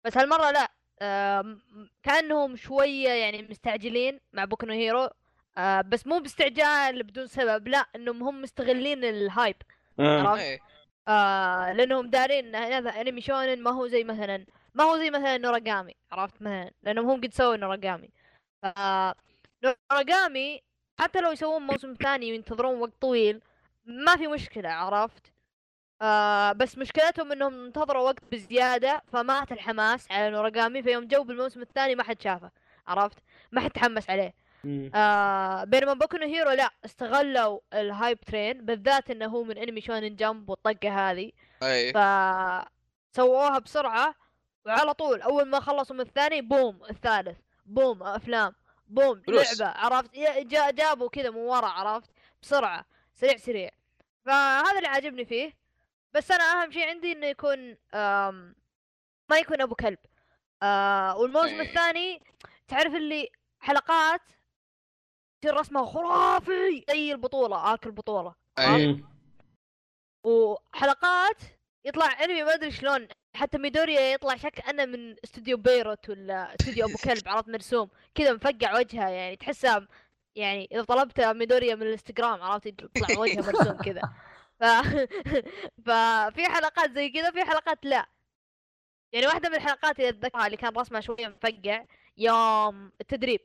بس هالمرة لا آم، كأنهم شوية يعني مستعجلين مع بوكو هيرو آه بس مو باستعجال بدون سبب لا إنهم هم مستغلين ال hype آه. عرفت؟ اي آه لأنهم دارين إن هذا انمي شونن ما هو زي مثلا ما هو زي مثلا نوراغامي عرفت مثلا لأنهم هم قد سووا نوراغامي ف نوراغامي حتى لو يسوون موسم ثاني وينتظرون وقت طويل ما في مشكلة عرفت؟ آه بس مشكلتهم إنهم انتظروا وقت بزيادة فمات الحماس على نوراغامي فيوم جو بالموسم الثاني ما حد شافه عرفت؟ ما حد تحمس عليه. آه بينما بوكو نو هيرو لا استغلوا ال hype train بالذات إنه هو من أنمي شونن جمب والطقة هذه أي. ف سووها بسرعة وعلى طول أول ما خلصوا من الثاني بوم الثالث بوم أفلام. بوم فلوس. لعبة عرفت يا- جا جابوا كذا من ورا عرفت بسرعة سريع سريع فهذا اللي عاجبني فيه بس أنا أهم شيء عندي إنه يكون آم ما يكون أبو كلب آه والموسم إيه. الثاني تعرف اللي حلقات يصير رسمة خرافي زي البطولة آكل بطولة اي مم. وحلقات يطلع أنمي ما أدري شلون حتى ميدوريا يطلع شك انه من استوديو بيروت ولا استوديو أبو كلب عرفت مرسوم. كذا مفقع وجهها يعني تحسها يعني إذا طلبت ميدوريا من الإنستغرام عرفت؟ يطلع وجهها مرسوم كذا. ف... ففي حلقات زي كذا في حلقات لا. يعني واحدة من الحلقات اللي أتذكرها اللي كان رسمها شوية مفقع يوم التدريب.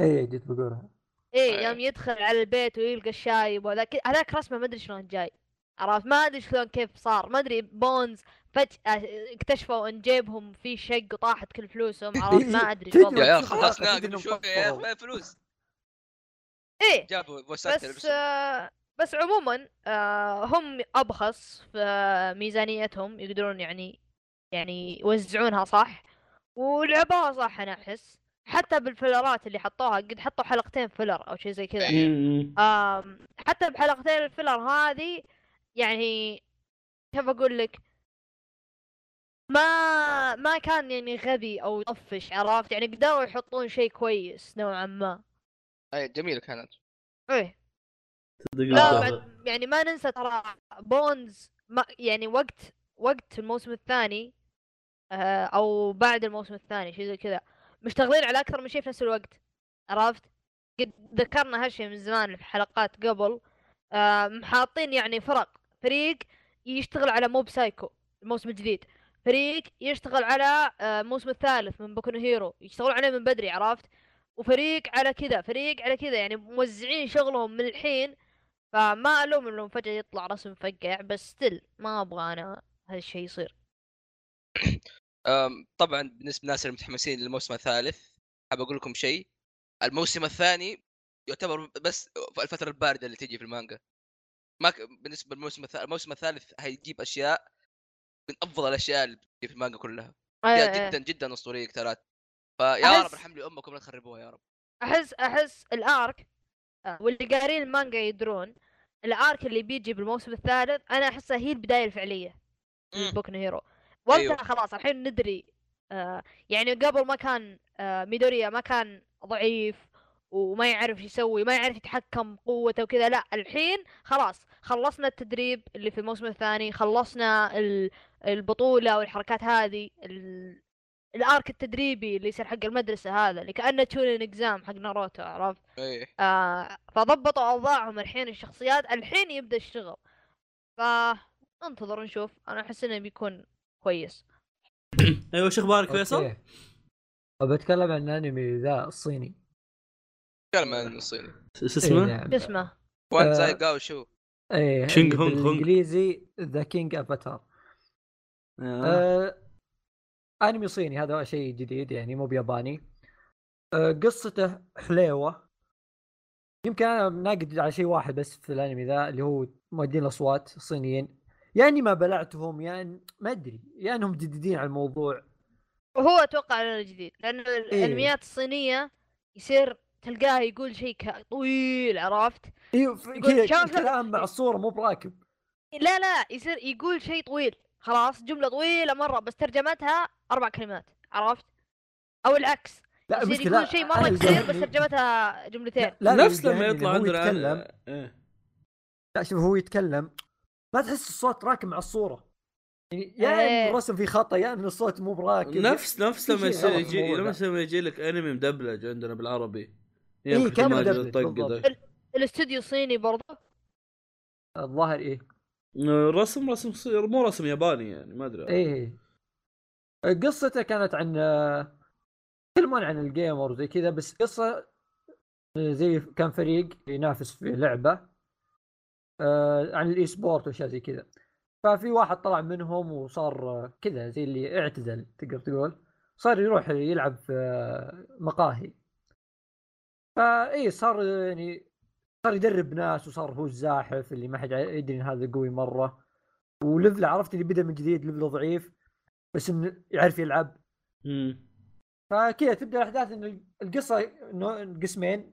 إيه جيت بقولها. إيه أي. يوم يدخل على البيت ويلقى الشايب وهذاك هذاك رسمه ما أدري شلون جاي. عرفت؟ ما أدري شلون كيف صار. ما أدري بونز فجأة اكتشفوا إن جيبهم فيه شق وطاحت كل فلوسهم. عرفت؟ ما أدري تدري شو يا قبل شوي يا. أخي فلوس. إيه جابوا بس آه بس عموما آه هم أبخص في ميزانيتهم يقدرون يعني يعني يوزعونها صح؟ ولعبوها صح أنا أحس. حتى بالفلرات اللي حطوها قد حطوا حلقتين filler أو شيء زي كذا. حتى بحلقتين ال filler هذه يعني كيف أقول لك؟ ما ما كان يعني غبي أو يطفش عرفت؟ يعني قدروا يحطون شيء كويس نوعا ما. أي جميلة كانت. إيه. لا. بعد يعني ما ننسى ترى بونز ما يعني وقت وقت الموسم الثاني آه أو بعد الموسم الثاني شيء زي كذا. مشتغلين على أكثر من شيء في نفس الوقت عرفت؟ قد ذكرنا هالشيء من زمان في حلقات قبل آه محاطين يعني فرق فريق يشتغل على موب سايكو الموسم الجديد فريق يشتغل على آه، الموسم الثالث من بوكو هيرو يشتغلون عليه من بدري عرفت؟ وفريق على كذا فريق على كذا يعني موزعين شغلهم من الحين. فما ألوم إنهم فجأة يطلع رسم مفقع بس still ما أبغى أنا هالشيء يصير. طبعا بالنسبة للناس المتحمسين للموسم الثالث حاب أقول لكم شيء. الموسم الثاني يعتبر بس الفترة الباردة اللي تجي في المانجا. ما ك... بالنسبة للموسم الثالث الموسم الثالث هيجيب أشياء من أفضل الأشياء اللي في المانجا كلها آه، اشياء آه. جدا جدا أسطورية كترات فيا رب أحس- ارحم لي أمكم لا تخربوها يا رب أحس أحس الأرك واللي قارين المانجا يدرون ال arc اللي بيجي بالموسم الثالث أنا احسها هي البداية الفعلية. لبوكو هيرو وقتها أيوه. خلاص الحين ندري آه يعني قبل ما كان آه ميدوريا ما كان ضعيف وما يعرف يسوي ما يعرف يتحكم قوته وكذا لا الحين خلاص خلصنا التدريب اللي في الموسم الثاني خلصنا ال- البطولة والحركات هذه ال- ال arc التدريبي اللي يصير حق المدرسة هذا اللي كأنه تشونين exam حق ناروتو عرفت؟ إيه. آه فضبطوا أوضاعهم الحين الشخصيات الحين يبدأ الشغل فانتظر نشوف. أنا أحس إنه بيكون كويس. أيوه شو أخبارك فيصل؟ بتكلم عن الانمي ذا الصيني. تكلم عن الصيني شو اسمه؟ إيه نعم. شو اسمه وان آه. زاي قاو شو إيه اللي هونغ هونغ. بالإنجليزي The King's Avatar أنمي صيني هذا شيء جديد يعني مو بياباني آه قصته حليوة يمكن أنا ناقد على شيء واحد بس في الأنمي ذا اللي هو مؤدين الأصوات الصينيين يعني ما بلعتهم يعني ما أدري يا أنهم جديدين على الموضوع وهو أتوقع إنه جديد لأن إيه. الأنميات الصينية يصير تلقاه يقول شيء طويل عرفت؟ أيوه يقول شاف- كلام مع الصورة مو براكب. لا لا يصير يقول شيء طويل. خلاص جملة طويلة مرة بس ترجمتها أربع كلمات عرفت؟ أو العكس. لا يصير يقول شيء مرة كثير بس ترجمتها جملتين. لا لا نفس لما قاهرني يطلع هو عندنا يتكلم. إيه. لا شوف هو يتكلم. ما تحس الصوت راكب مع الصورة؟ يعني يا ان إيه. الرسم فيه خطأ يا ان الصوت مو براكب. نفس نفس في لما في يجي لما يجي لك أنمي مدبلج عندنا بالعربي. إيه، كان مدبلج. الاستوديو الصيني برضه. الظاهر إيه. رسم رسم صير مو رسم ياباني يعني ما أدري. إيه. قصته كانت عن يتكلمون عن ال gamer زي كذا بس قصة زي كان فريق ينافس في لعبة آه، عن ال e-sport وأشياء زي كذا. ففي واحد طلع منهم وصار كذا زي اللي اعتزل تقدر تقول. صار يروح يلعب في مقاهي. فإي صار يعني صار يدرب ناس وصار هو الزاحف اللي ما حد يدري إن هذا قوي مرة. وليفله عرفت اللي بدأ من جديد ليفله ضعيف بس إنه يعرف يلعب. مم. فكذا تبدأ الأحداث إن القصة إنه قسمين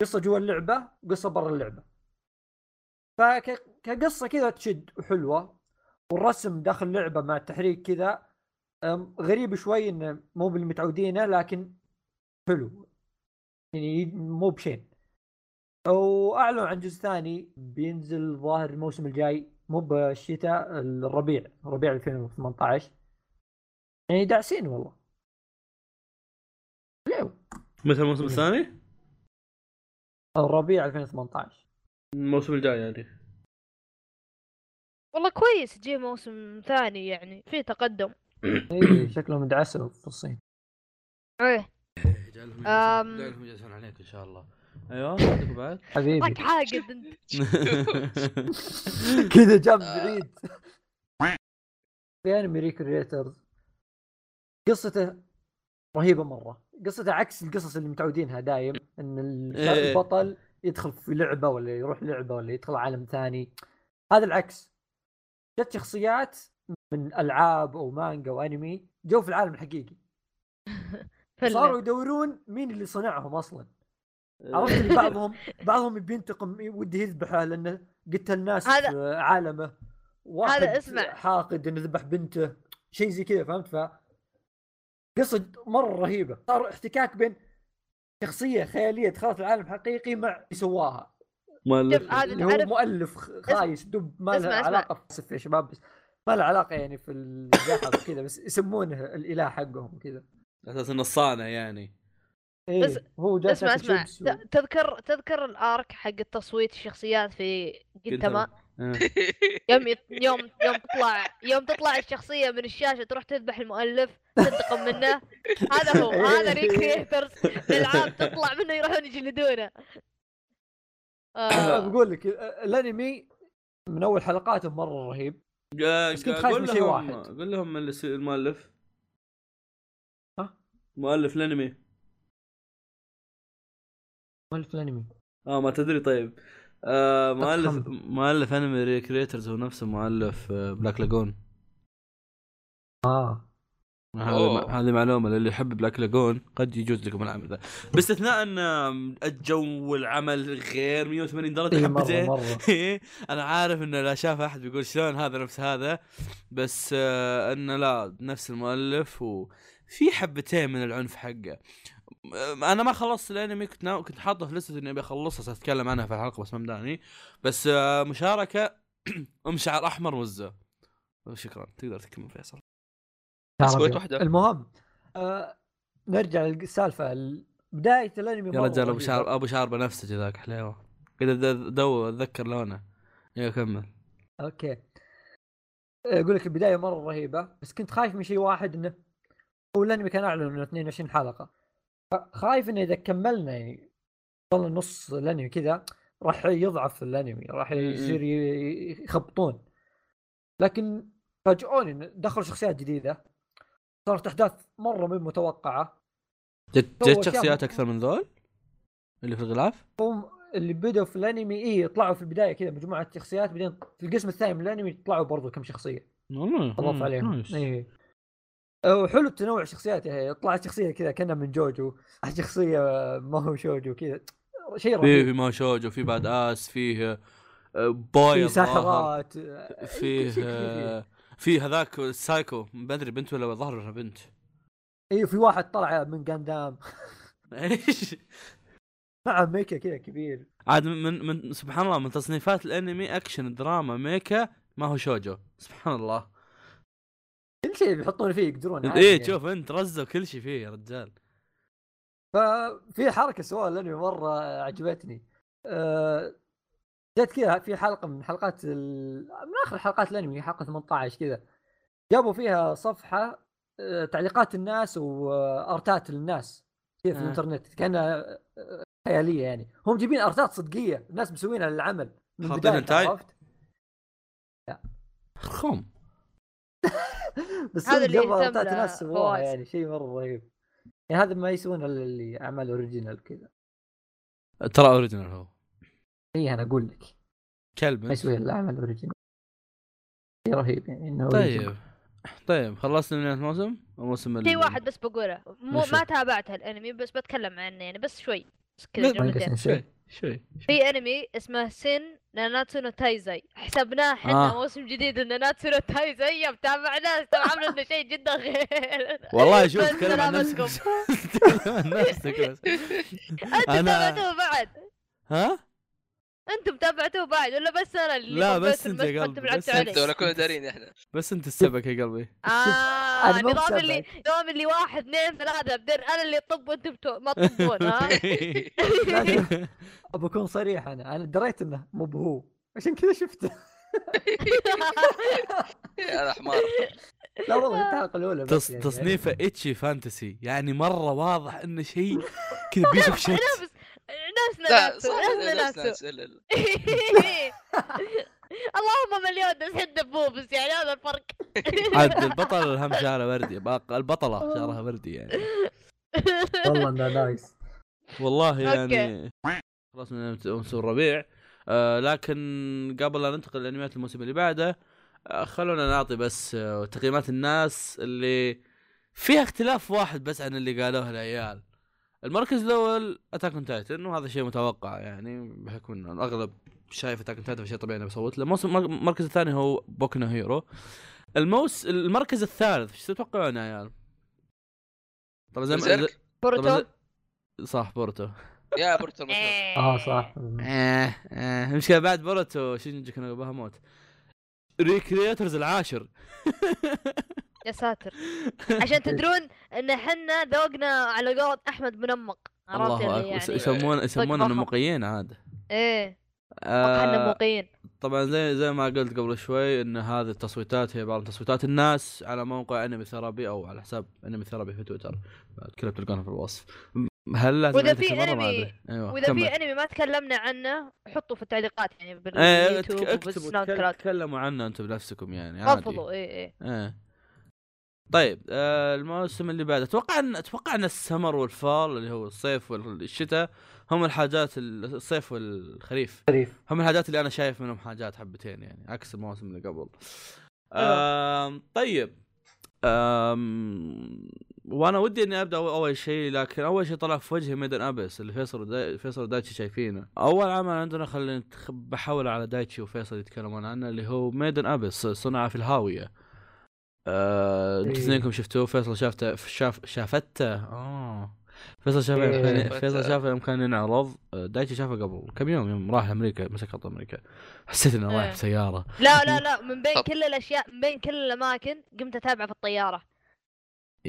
قصة جوا اللعبة وقصة برا اللعبة. فكقصه كذا تشد وحلوة والرسم داخل اللعبة مع التحريك كذا غريب شوي إنه مو بالمتعودينه لكن حلو. يعني مو بشين. واعلنوا عن جزء ثاني بينزل ظاهر الموسم الجاي مو بالشتاء الربيع ربيع 2018 يعني داعسين والله. حلو مثل الموسم إيه. الثاني؟ الربيع 2018 الموسم الجاي يعني. والله كويس تجي موسم ثاني يعني في تقدم. اي شكلهم دعسوا في الصين. إيه. أم. يجلسون- عليك إن شاء الله. أيوه عندك بعد؟ حبيبي. طاق حاقد انت كذا جاب بعيد. في انمي ريكريترز قصته رهيبة مرة. قصته عكس القصص اللي متعودينها دايم إن ال- إيه. البطل يدخل في لعبة ولا يروح لعبة ولا يدخل عالم ثاني. هذا العكس. جت شخصيات من ألعاب أو مانجا أو أنمي جو في العالم الحقيقي. صاروا يدورون مين اللي صنعهم أصلا. عرفت بعضهم بعضهم بينتقم ودي يذبحه لأنه قتل ناس هذا- في عالمه. واحد هذا اسمع. حاقد إنه ذبح بنته شيء زي كذا فهمت؟ ف قصة مرة رهيبة. صار احتكاك بين شخصية خيالية دخلت العالم الحقيقي مع اللي سواها. مؤلف اللي هو مؤلف خ- خايس دب ما له. علاقة في اسف يا شباب بس ما له علاقة يعني في الزحف كذا بس يسمونه الإله حقهم كذا أساس إنه الصانع يعني إيه بس- هو جالس اسمع اسمع و- تذكر تذكر الأرك حق التصويت الشخصيات في جنتما آه. يوم يوم يوم تطلع يوم تطلع الشخصية من الشاشة تروح تذبح المؤلف تنتقم منه هذا هو هذا ريكريترز الالعاب تطلع منه يروحون يجلدونه آه. بقول لك ال- الأنمي من أول حلقاته مرة رهيب بس كنت خايف قول من شيء لهم واحد. قول لهم الس- المؤلف؟ مؤلف الانمي مؤلف الانمي آه ما تدري طيب. آه مؤلف. مؤلف انمي ريكريترز هو نفسه مؤلف آه، بلاك لاجون آه. هذه أوه. هذه معلومة للي يحب بلاك لاجون قد يجوز لكم العمل ذا باستثناء أن الجو والعمل غير 180 درجة مرة حبتين مرة. أنا عارف انه لا شاف أحد بيقول شلون هذا نفس هذا بس آه انه لا نفس المؤلف وفي حبتين من العنف حقه. آه، أنا ما خلصت الأنمي كنت ناو... كنت حاطه في لستة إني أبي اخلصها ساتكلم عنها في الحلقة بس ما مداني. بس آه مشاركة أم شعر أحمر وزة. شكرا. تقدر تكمل فيصل. رجل. واحدة. المهم آه نرجع للسالفة. ال- بداية الأنمي يا رجال أبو. شعر أبو شعر بنفسجي ذاك حليوة. كذا دو أتذكر لونه. يا كمل. أوكي. أقول لك البداية مرة رهيبة بس كنت خايف من شيء واحد إنه هو الانمي كان اعلن انه 22 حلقة. خايف إنه إذا كملنا يعني وصلنا نص الأنمي كذا راح يضعف الأنمي راح يصير يخبطون. لكن فاجئوني دخلوا شخصيات جديدة صارت أحداث مرة من متوقعة. جت شخصيات أكثر من ذول؟ اللي في الغلاف؟ هم اللي بدوا في الأنمي إي طلعوا في البداية كذا مجموعة شخصيات بعدين في القسم الثاني من الأنمي طلعوا برضو كم شخصية. والله اضاف عليهم. إي. وحلو التنوع الشخصيات يعني طلعت شخصية كذا كانها من جوجو شخصية ما هو شوجو كذا. شيء رهيب. في ما شوجو في بعد آس فيه آه، بوي في. ساحرات فيه شيء فيه. آه، في هذاك السايكو ما أدري بنت ولا ظهر ولا بنت. اي في واحد طلع من جاندام إيش؟ مع ميكا كذا كبير. عاد من من سبحان الله من تصنيفات الأنمي أكشن دراما ميكا ما هو شوجو. سبحان الله. كل شيء بيحطون فيه يقدرون إيه يعني. شوف انت رزوا كل شيء فيه يا رجال. ففي حركة سووها الانمي مرة عجبتني. أه جت كذا في حلقة من حلقات ال... من آخر حلقات الأنمي حلقة 18 كذا. جابوا فيها صفحة أه تعليقات الناس وأرتات الناس كذا في آه. الإنترنت كأنها خيالية يعني. هم جايبين أرتات صدقية الناس مسوينها للعمل من حاطين بدايه؟ عرفت؟ خم. بس هذا اللي الناس سووها فواز. يعني شيء مرة رهيب. يعني هذا ما يسوون إلا اللي أعمال اوريجينال كذا. ترى اوريجنال هو. إي أنا أقول لك. كلب ما. يسوي إلا أعمال اوريجينال شيء رهيب يعني إنه original. طيب. طيب خلصنا من الموسم؟ الموسم شيء واحد بس بقوله. مو؟ ما تابعت الأنمي بس بتكلم عنه يعني بس شوي. بس كذا شوي في أنمي اسمه سين ناناتسو نو تايزاي. حسبناه حنا آه. موسم جديد لناناتسو نو تايزاي. يوم تابعناه استوعبنا إنه شيء جدا غير. والله شوف تكلم عن نفسك. تكلم عن نفسك بس. أنتم أنا- تابعتوه بعد. ها؟ أنتم تابعتوه بعد ولا بس أنا اللي لا، بس أنت يا قلبي، بس انت عليه ولا كنا دارين إحنا. بس انت السبك يا قلبي. آه نظام اللي بسبك. نظام اللي واحد اثنين ثلاثة بدر أنا اللي طب وأنتم ما تطبون ها؟ ابى أكون صريح أنا. أنا دريت إنه مو بهو. عشان كذا شفته. يا حمار لا والله الحلقة الأولى بس. يعني. تصنيفه اتشي فانتسي يعني مرة واضح إنه شيء كذا بيس اوف شيت نفس نفس لا نفسه صح نفس لا، نفسه. ناس- لا، لا. اللهم مليون بس حد بوبس يعني هذا الفرق. عاد البطل الهم شعره وردي باق- البطلة شعرها وردي يعني. والله إنه nice. والله. يعني خلاص من موسم الربيع. آه لكن قبل لا ننتقل لانميات الموسم اللي بعده آه خلونا نعطي بس آه تقييمات الناس اللي فيها اختلاف واحد بس عن اللي قالوه العيال. المركز الأول Attack on Titan وهذا شيء متوقع يعني بحكم إنه الاغلب شايف Attack on Titan فشيء طبيعي اني بصوت له. الموسم المركز الثاني هو Boku no Hero الموس المركز الثالث إيش تتوقعون يا عيال؟ طبعا زي ما بورتو صح بورتو يا بورتو المشهور. آه صح. إيه إيه. المشكلة بعد بوروتو شينجي كانوا بهاموت ريكريترز العاشر. يا ساتر. عشان تدرون إن حنا ذوقنا على قولة أحمد منمق. عرفت الله اللي أكبر. يعني يسمون يسمون ضخم. النمقيين عاد إيه. آه إحنا موقين طبعا زي زي ما قلت قبل شوي إن هذه التصويتات هي بعض تصويتات الناس على موقع Anime Therapy أو على حساب Anime Therapy في تويتر. كلها بتلقونها في الوصف. هل لازم نعيد في أدري. أيوه وإذا. في انمي ما تكلمنا عنه حطوا في التعليقات يعني إيه باليوتيوب اكت- اكتبوا تكلموا عنه أنتم بنفسكم يعني عادي. رفضوا اي اي إيه. طيب آه الموسم اللي بعده. أتوقع ان أتوقع أن ال summer وال fall اللي هو الصيف والشتاء هم الحاجات ال- الصيف والخريف. خريف. هم الحاجات اللي أنا شايف منهم حاجات حبتين يعني عكس المواسم اللي قبل. آم طيب. آم وأنا ودي إني أبدأ أول شيء لكن أول شيء طلع في وجهي ميدن أبس اللي فيصل وداي فيصل ودايتشي شايفينه. أول عمل عندنا خلينا بحاول على دايتشي وفيصل يتكلمون عنه اللي هو ميدن أبس صنع في الهاوية. آه إيه. اثنينكم شفتوه فيصل شافته شاف شافتة آه فيصل شافه إيه. يوم كان- شافتة. فيصل شافه يوم كان ينعرض آه، دايتشي شافه قبل كم يوم يوم راح أمريكا مسك خط أمريكا حسيت إنه رايح إيه. بسيارة لا لا لا من بين. كل الأشياء من بين كل الأماكن قمت أتابعه في الطيارة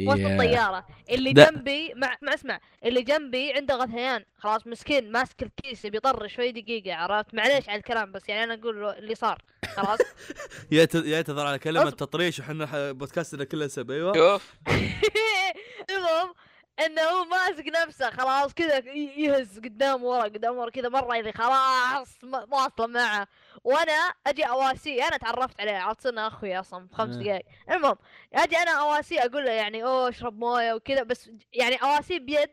وسط Yeah. الطيارة. اللي ده- جنبي مع ما اسمع اللي جنبي عنده غثيان. خلاص مسكين ماسك الكيس بيطر شوي دقيقة عرفت؟ معليش على الكلام بس يعني أنا أقول له اللي صار. خلاص؟ يعت- يعتذر على كلمة. تطريش وحنا بودكاستنا كله سب أيوه. شوف. المهم إنه هو ماسك نفسه خلاص كذا يهز قدام ورا قدام ورا كذا مرة اللي خلاص ما- واصله معه. وأنا أجي اواسيه أنا تعرفت عليه عرفت صرنا أخوي أصلا في خمس آه. دقائق المهم أجي أنا اواسيه أقول له يعني أوه اشرب موية وكذا بس يعني اواسيه بيد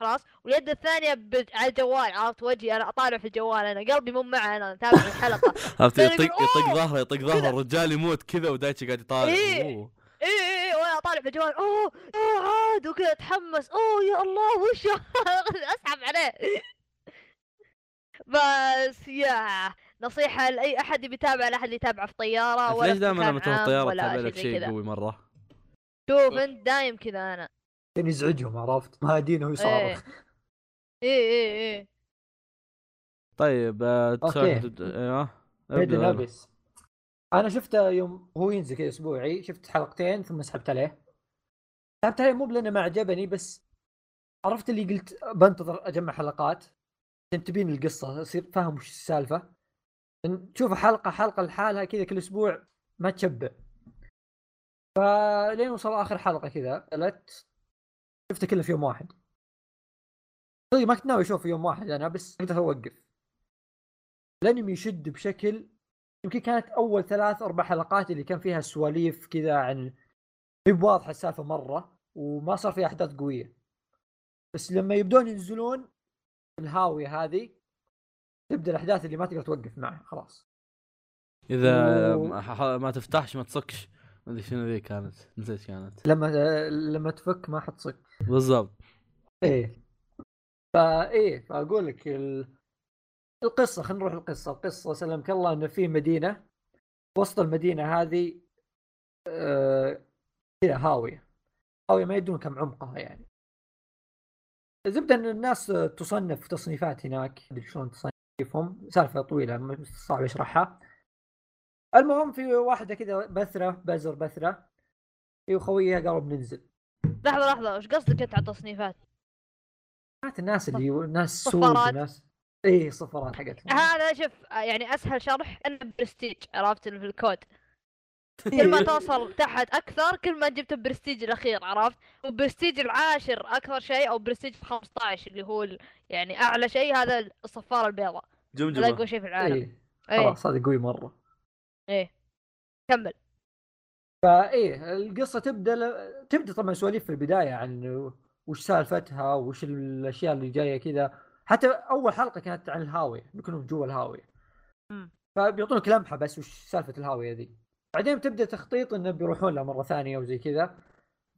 خلاص. واليد الثانية ب- على الجوال عرفت؟ وجهي أنا أطالع في الجوال أنا قلبي مو معه أنا اتابع الحلقة عرفت؟ يطق يطق! ظهره يطق ظهره. الرجال يموت كذا ودايتشي قاعد يطالع. إيه. أوه. اي اي اي وأنا اطالع في الجوال. أوه أوه عاد وكذا أتحمس. أوه يا الله وش؟ أسحب عليه. بس يا نصيحة لأي أحد يبي يتابع لأحد اللي يتابعه في طيارة عرفت ولا ليش دائما لما تروح ولا تتابع لك شيء قوي مرة؟ شوف أنت دايم كذا أنا. كان يزعجهم عرفت؟ مهادين ويصارخ إيه. إيه إيه طيب أيوه. ابس أنا شفته يوم هو ينزل كذا أسبوعي شفت حلقتين ثم سحبت عليه. سحبت عليه مو لأنه ما عجبني بس عرفت اللي قلت بنتظر أجمع حلقات. عشان تبين القصة اصير فاهم وش السالفة. تشوف حلقة حلقة لحالها كذا كل أسبوع ما تشبع. فلين وصل آخر حلقة كذا قلت شفته كله في يوم واحد. طيب ما كنت ناوي أشوفه يوم واحد أنا بس أقدر أوقف. الانمي يشد بشكل يمكن كانت أول ثلاث أربع حلقات اللي كان فيها سواليف كذا عن مي بواضحة السالفة مرة وما صار فيها أحداث قوية. بس لما يبدون ينزلون الهاوية هذه تبدأ الأحداث اللي ما تقدر توقف معها خلاص. إذا و- ما, تفتحش ما تصكش. ما أدري شنو ذي كانت نسيت كانت. لما لما تفك ما حتصك. بالضبط. إيه. فايه فأقول لك ال... القصة خلينا نروح القصة. القصة سلمك الله انه في مدينة وسط المدينة هذه آه، كذا هاوية. هاوية ما يدرون كم عمقها يعني. زبده إن الناس تصنف تصنيفات هناك ادري شلون تصنيفهم سالفة طويلة صعب أشرحها. المهم في واحدة كذا بثرة بزر بثرة. هي وخويها قالوا بننزل. لحظة لحظة وش قصدك أنت على التصنيفات؟ الناس اللي ناس سود صفارات. إيه صفارات حقتهم. هذا شوف آه، يعني أسهل شرح أنه برستيج عرفت؟ في ال COD. كل ما توصل تحت أكثر كل ما جبت البرستيج الأخير عرفت؟ وبرستيج العاشر أكثر شيء أو برستيج 15 اللي هو يعني أعلى شيء هذا الصفاره البيضاء. هذا جمجمه أقوى شيء في العالم. إيه إيه. خلاص هذا قوي مرة. إيه. كمل. فايه القصة تبدأ ل... تبدأ طبعا سواليف في البداية عن وش سالفتها وش الأشياء اللي جاية كذا. حتى أول حلقة كانت عن الهاوية بيكونوا جوا الهاوية. فبيعطونك لمحة بس وش سالفة الهاوية ذي. بعدين بتبدأ تخطيط إنه بيروحون لها مرة ثانية وزي كذا.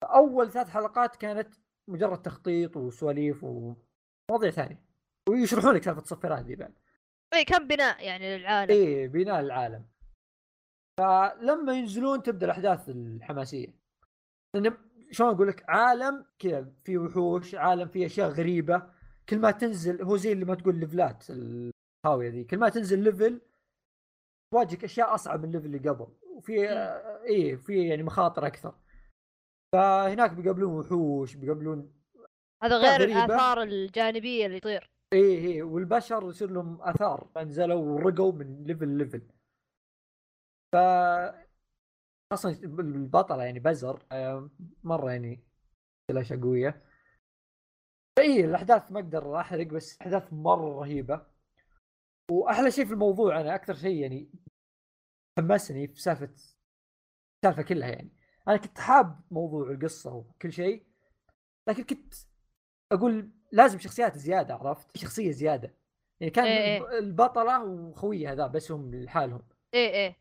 اول ثلاث حلقات كانت مجرد تخطيط وسواليف ومواضيع ثانية. ويشرحون لك سالفة الصفيرات ذي بعد. إيه كم بناء يعني للعالم. إيه بناء العالم فلما ينزلون تبدأ الأحداث الحماسية. لأن شلون أقول لك؟ عالم كذا فيه وحوش عالم فيه أشياء غريبة. كل ما تنزل هو زي اللي ما تقول ليفلات الهاوية ذي كل ما تنزل level تواجهك أشياء أصعب من ال level اللي قبل وفي آه، إيه في يعني مخاطر أكثر. فهناك بيقابلون وحوش بيقابلون هذا غير. الآثار الجانبية اللي يطير. إيه إيه والبشر يصير لهم آثار نزلوا ورقوا من level ل level ف أصلا البطلة يعني بزر آه، مرة يعني فلاشه قوية. اي الأحداث ما أقدر أحرق بس أحداث مرة رهيبة. وأحلى شيء في الموضوع أنا أكثر شيء يعني حمسني في سالفة السالفة كلها يعني. أنا كنت حاب موضوع القصة وكل شيء لكن كنت أقول لازم شخصيات زيادة عرفت؟ شخصية زيادة. يعني كان إيه إيه. البطلة وخويها ذا بس هم لحالهم. إيه إيه.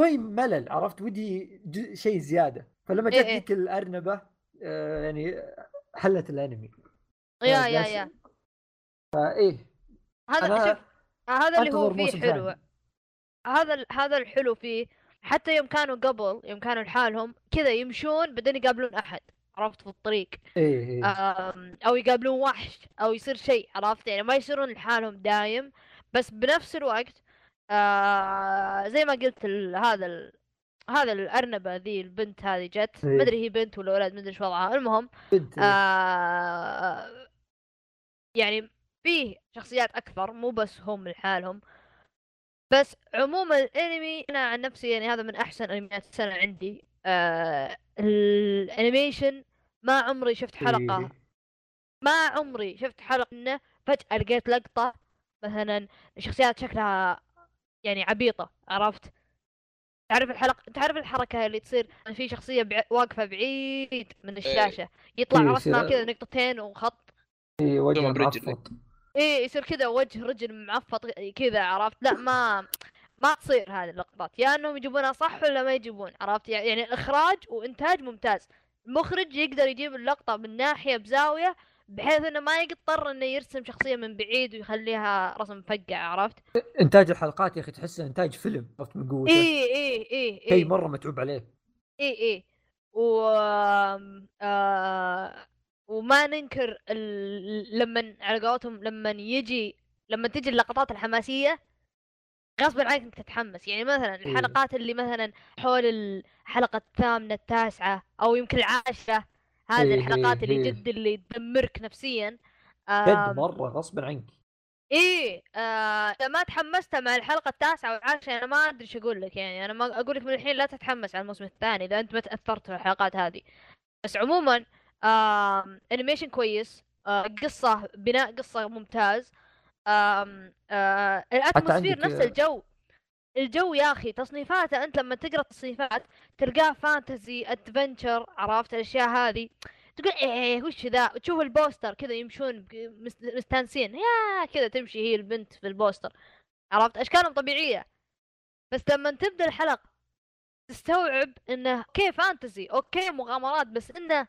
شوي ملل عرفت؟ ودي شيء زيادة. فلما إيه جت إيه. ذيك الأرنبة آه يعني حلت الأنمي. يا آه، يا يا. فإيه هذا شوف هذا اللي هو فيه حلو. هذا هذا الحلو فيه حتى يوم كانوا قبل يوم كانوا لحالهم كذا يمشون بعدين يقابلون أحد عرفت؟ في الطريق. إيه آم، أو يقابلون وحش أو يصير شيء عرفت؟ يعني ما يصيرون لحالهم دايم بس بنفس الوقت آه زي ما قلت ال- هذا ال... هذا الأرنبة ذي البنت هذه جت. إيه. ما أدري هي بنت ولا ولد ما أدري إيش وضعها. المهم إيه. آه يعني فيه شخصيات أكثر مو بس هم لحالهم. بس عموما الأنمي أنا عن نفسي يعني هذا من أحسن أنميات السنة عندي. آه الأنيميشن ما عمري شفت حلقة. إيه. ما عمري شفت حلقة انه فجأة لقيت لقطة مثلا شخصيات شكلها يعني عبيطة عرفت؟ تعرف الحلقة تعرف الحركة اللي تصير؟ في شخصية بع... واقفة بعيد من الشاشة يطلع إيه، رسمه يصير- كذا نقطتين وخط إيه وجه. معفط. إيه يصير كذا وجه رجل معفط كذا عرفت؟ لا ما ما تصير هذه اللقطات. يا إنهم يجيبونها صح ولا ما يجيبون عرفت؟ يعني الاخراج وإنتاج ممتاز. المخرج يقدر يجيب اللقطة من ناحية بزاوية بحيث إنه ما يضطر إنه يرسم شخصية من بعيد ويخليها رسم مفقع عرفت؟ إنتاج الحلقات يا أخي تحسه إنتاج فيلم عرفت من قوته. إيه إيه إيه شيء إيه مرة متعوب عليه. إيه إيه. و آه وما ننكر ال... لما على قولتهم لما يجي لما تجي اللقطات الحماسية غصبا عنك إنك تتحمس. يعني مثلا الحلقات اللي مثلا حول الحلقة الثامنة التاسعة أو يمكن العاشرة هذه إيه، الحلقات اللي إيه. جد اللي تدمرك نفسيا. جد مرة غصبا عنك. إيه آه، إذا ما تحمست مع الحلقة التاسعة والعاشرة أنا ما أدري إيش أقول لك. يعني أنا ما أقول لك من الحين لا تتحمس على الموسم الثاني إذا أنت ما تأثرت في الحلقات هذه. بس عموما animation كويس. آه، قصة بناء قصة ممتاز. آه، ال atmosphere نفس الجو. الجو يا أخي تصنيفاته أنت لما تقرأ التصنيفات تلقاه fantasy adventure عرفت؟ الأشياء هذه. تقول إيه وش ذا؟ تشوف ال poster كذا يمشون مستانسين. يا كذا تمشي هي البنت في ال poster. عرفت؟ أشكالهم طبيعية. بس لما تبدأ الحلقة تستوعب إنه okay fantasy okay مغامرات بس إنه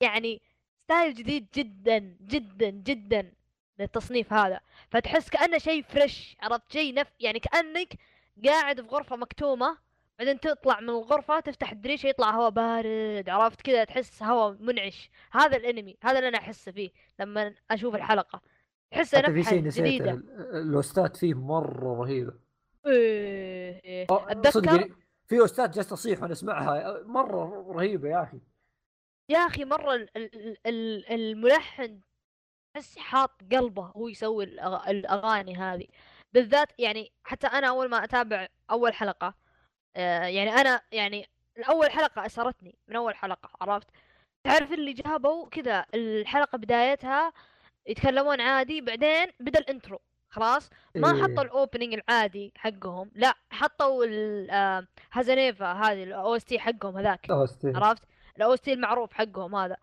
يعني style جديد جدا جدا جدا للتصنيف هذا. فتحس كأنه شيء fresh عرفت؟ شيء نف يعني كأنك قاعد في غرفة مكتومة بعدين تطلع من الغرفة تفتح الدريشة يطلع هواء بارد عرفت؟ كذا تحس هواء منعش. هذا الانمي هذا اللي أنا احسه فيه لما أشوف الحلقة. تحسه حتى في شيء نسيته ال OST ات فيه مرة رهيبه. أه، صدق أتذكر يعني في اوستات جالس أصيح وأنا اسمعها مرة رهيبة يا أخي. يا أخي مرة ال- ال- ال- الملحن تحس حاط قلبه هو يسوي الأغاني هذه بالذات يعني حتى أنا أول ما أتابع أول حلقة آه، يعني أنا يعني الأول حلقة أسرتني من أول حلقة عرفت تعرف اللي جابوا كذا الحلقة بدايتها يتكلمون عادي بعدين بدأ الإنترو خلاص ما إيه. حطوا ال opening العادي حقهم لا حطوا ال- آه، هازانيفا هذه ال OST حقهم هذاك. عرفت ال OST المعروف حقهم هذا.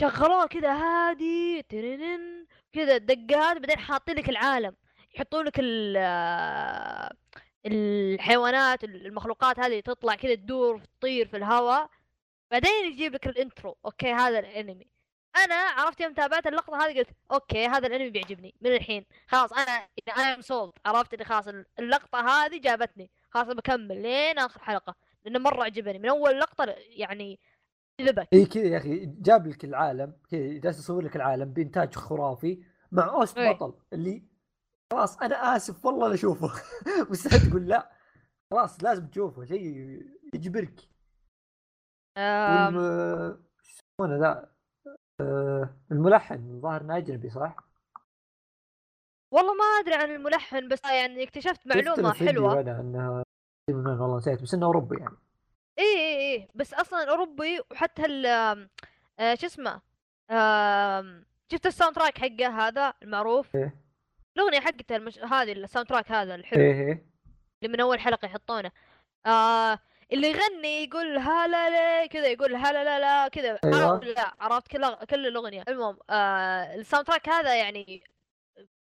شغلوه كذا هادي ترنن كذا دقات بعدين حاطين لك العالم. يحطوا لك آه، الحيوانات المخلوقات هذه تطلع كذا تدور تطير في الهواء بعدين يجيب لك ال intro. okay هذا الانمي. أنا عرفت يوم تابعت اللقطة هذه قلت okay هذا الانمي بيعجبني. من الحين؟ خلاص أنا أنا I'm sold عرفت اللي خلاص اللقطة هذه جابتني. خلاص بكمل. لين آخر حلقة. لأنه مرة عجبني. من أول لقطة يعني جذبك اي كذا يا أخي جاب لك العالم كذا جالس يصور لك العالم بإنتاج خرافي مع OST إيه. بطل اللي خلاص أنا آسف والله لا أشوفه. مستحيل تقول لا. خلاص لازم تشوفه شيء يجبرك. شو يسمونه ذا؟ آه، الملحن الظاهر إنه أجنبي صح؟ والله ما أدري عن الملحن بس يعني اكتشفت معلومة حلوة. أنا انها والله نسيت بس إنه أوروبي يعني. اي اي اي بس أصلا اوروبي وحتى ال آه، شو اسمه آم، شفت ال soundtrack حقه هذا المعروف؟ إيه. الأغنية حقته المش... هذه ال soundtrack هذا الحلو. إيه إيه. اللي من أول حلقة يحطونه. آه اللي يغني يقول هلا لا كذا يقول هلا لا لا كذا. أيوة. عرفت لا عرفت كل كل الأغنية. المهم آه ال soundtrack هذا يعني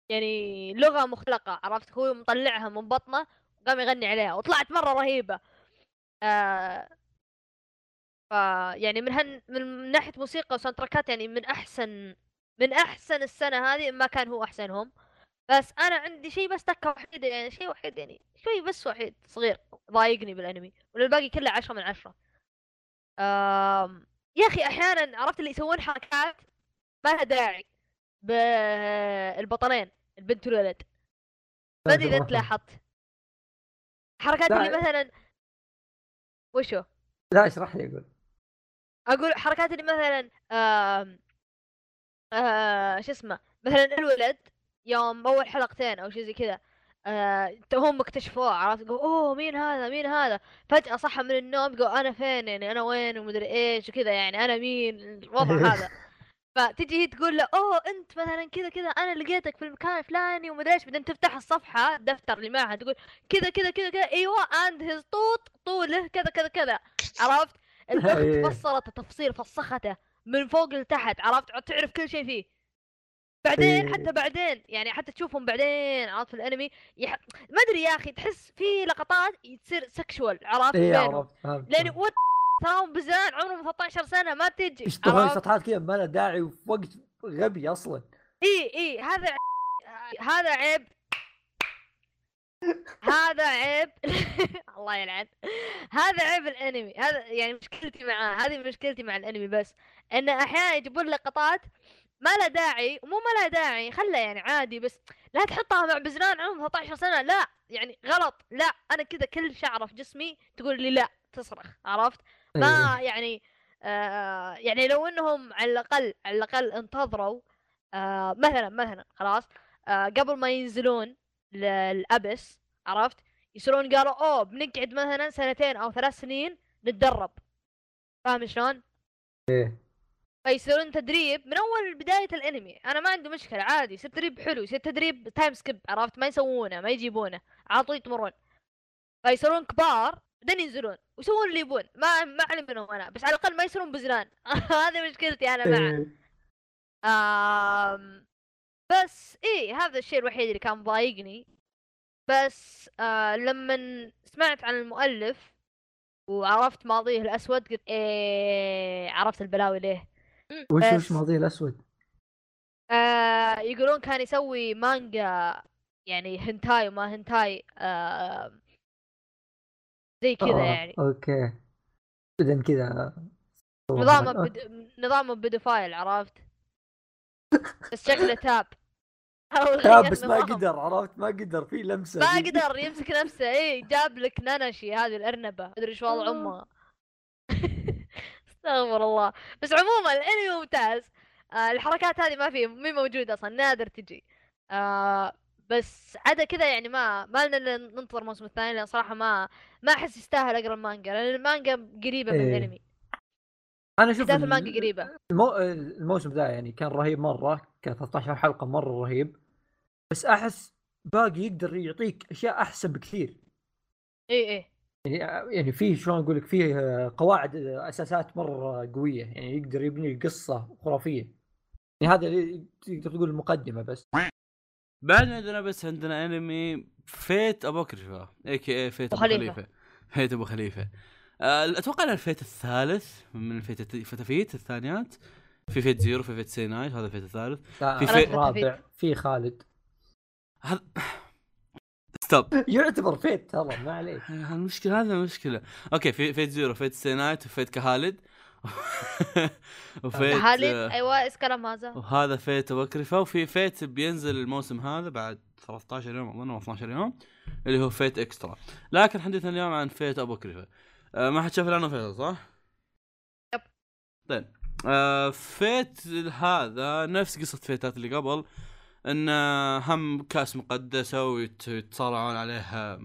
يعني لغة مختلقة عرفت؟ هو مطلعها من بطنه وقام يغني عليها. وطلعت مرة رهيبة. آه ف يعني من هن من ناحية موسيقى و soundtrack ات يعني من أحسن من أحسن السنة هذه ما كان هو أحسنهم. بس أنا عندي شيء بس تكه وحيدة يعني شيء وحيد يعني شوي بس وحيد صغير ضايقني بالأنمي والباقي كله عشرة من عشرة. آم... يا أخي أحيانا عرفت اللي يسوون حركات؟ ما لها داعي. بالبطلين البنت والولد. ما أدري إذا أنت لاحظت. حركات. اللي مثلا وشو؟ لا اشرح لي أقول أقول حركات اللي مثلا آم... آه... شو اسمه مثلا الولد يوم اول حلقتين أو شيء زي كذا آه... هم اكتشفوه عرفت؟ يقول أوه مين هذا؟ مين هذا؟ فجأة صحى من النوم يقول أنا فين يعني؟ أنا وين؟ ومدري إيش؟ وكذا يعني أنا مين؟ الوضع هذا. فتجي هي تقول له أوه أنت مثلا كذا كذا أنا لقيتك في المكان الفلاني ومدري إيش بعدين تفتح الصفحة الدفتر اللي معها تقول كذا كذا كذا كذا أيوه اند هيز طوط طوله كذا كذا كذا. عرفت؟ الاخت إيه. فصلت تفصيل فسخته من فوق لتحت عرفت؟ تعرف كل شيء فيه. بعدين إيه. حتى بعدين يعني حتى تشوفهم بعدين عرفت؟ في الأنمي يح... ما أدري يا أخي تحس في لقطات تصير sexual عرفت؟ إيه بينهم. لأني وات تراهم بزران عمرهم 13 سنة ما تجي. يشتغلون؟ سطحات كذا ما لها داعي وفي وقت غبي أصلا. إي إي هذا هذا عيب. هذا عيب. الله يلعن. هذا عيب الأنمي. هذا يعني مشكلتي معاه هذه مشكلتي مع الأنمي بس إن أحيانا يجيبون لقطات ما لها داعي ومو ما لها داعي خلها يعني عادي بس لا تحطها مع بزران عمرهم 13 سنة. لا يعني غلط. لا أنا كذا كل شعره في جسمي تقول لي لا تصرخ. عرفت. ما يعني آه يعني لو إنهم على الأقل على الأقل انتظروا آه مثلا مثلا خلاص آه قبل ما ينزلون لل abs عرفت؟ يصيرون قالوا أوه بنقعد مثلا سنتين أو ثلاث سنين نتدرب. فاهم شلون؟ إيه. فيصيرون تدريب من أول بداية الأنمي. أنا ما عندي مشكلة عادي يصير تدريب حلو يصير تدريب time skip عرفت؟ ما يسوونه ما يجيبونه على طول يتدربون فيصيرون كبار بعدين ينزلون ويسوون اللي يبون. ما ما علم منهم أنا بس على الأقل ما يصيرون بزران. هذه مشكلتي أنا معه إيه. آم بس إيه هذا الشيء الوحيد اللي كان ضايقني بس آه لما سمعت عن المؤلف وعرفت ماضيه الأسود قلت إيه عرفت البلاوي ليه. وش بس- وش ماضي الأسود؟ آه يقولون كان يسوي مانجا يعني هنتاي وما هنتاي آه زي كذا آه، يعني. أوكي. اذا كذا نظامه. بد... نظامه بدوفايل عرفت؟ بس شكله تاب. لا غير بس ما. قدر عرفت؟ ما قدر في لمسة ما. قدر يمسك نفسه. إي جاب لك نانشي هذه الأرنبة. مدري إيش وضع امها استغفر الله. بس عموما الانمي ممتاز. آه الحركات هذه ما في مي موجودة أصلا نادر تجي. آه بس عدا كذا يعني ما ما لنا ننتظر الموسم الثاني لأن صراحة ما ما أحس يستاهل أقرأ المانجا لأن المانجا قريبة من إيه. الأنمي. أنا أشوف المانجا قريبة. المو... الموسم ذا يعني كان رهيب مرة كان 13 حلقة مرة رهيب. بس أحس باقي يقدر يعطيك أشياء أحسن بكثير. اي اي يعني يعني فيه شلون أقول لك فيه قواعد أساسات مرة قوية. يعني يقدر يبني قصة خرافية. يعني هذا اللي تقدر تقول المقدمة بس. بعد عندنا بس عندنا انمي فيت ابوكريفا اي كي اي فيت أبو ابو خليفة. خليفه فيت ابو خليفة. آه، أتوقع انه الفيت الثالث من الفيت فتافيت الثانيات. في فيت زيرو في فيت سينايت هذا الفيت الثالث. لا، في في فيت- رابع. في خالد. هذا ستوب يعتبر فيت ترى ما عليك. المشكلة هذا المشكلة. أوكي في فيت زيرو فيت سينايت وفيت كهالد. وفيت خالد آه، أيوه إيش كلام هذا وهذا Fate Apocrypha وفي Fate بينزل الموسم هذا بعد 13 يوم أظن أو 12 يوم اللي هو Fate Extra لكن حديثنا اليوم عن Fate Apocrypha آه ما حد شاف الاعلان فيصل صح؟ yep. طيب آه Fate هذا نفس قصة Fate ات اللي قبل إن آه، هم كأس مقدسة ويتصارعون عليها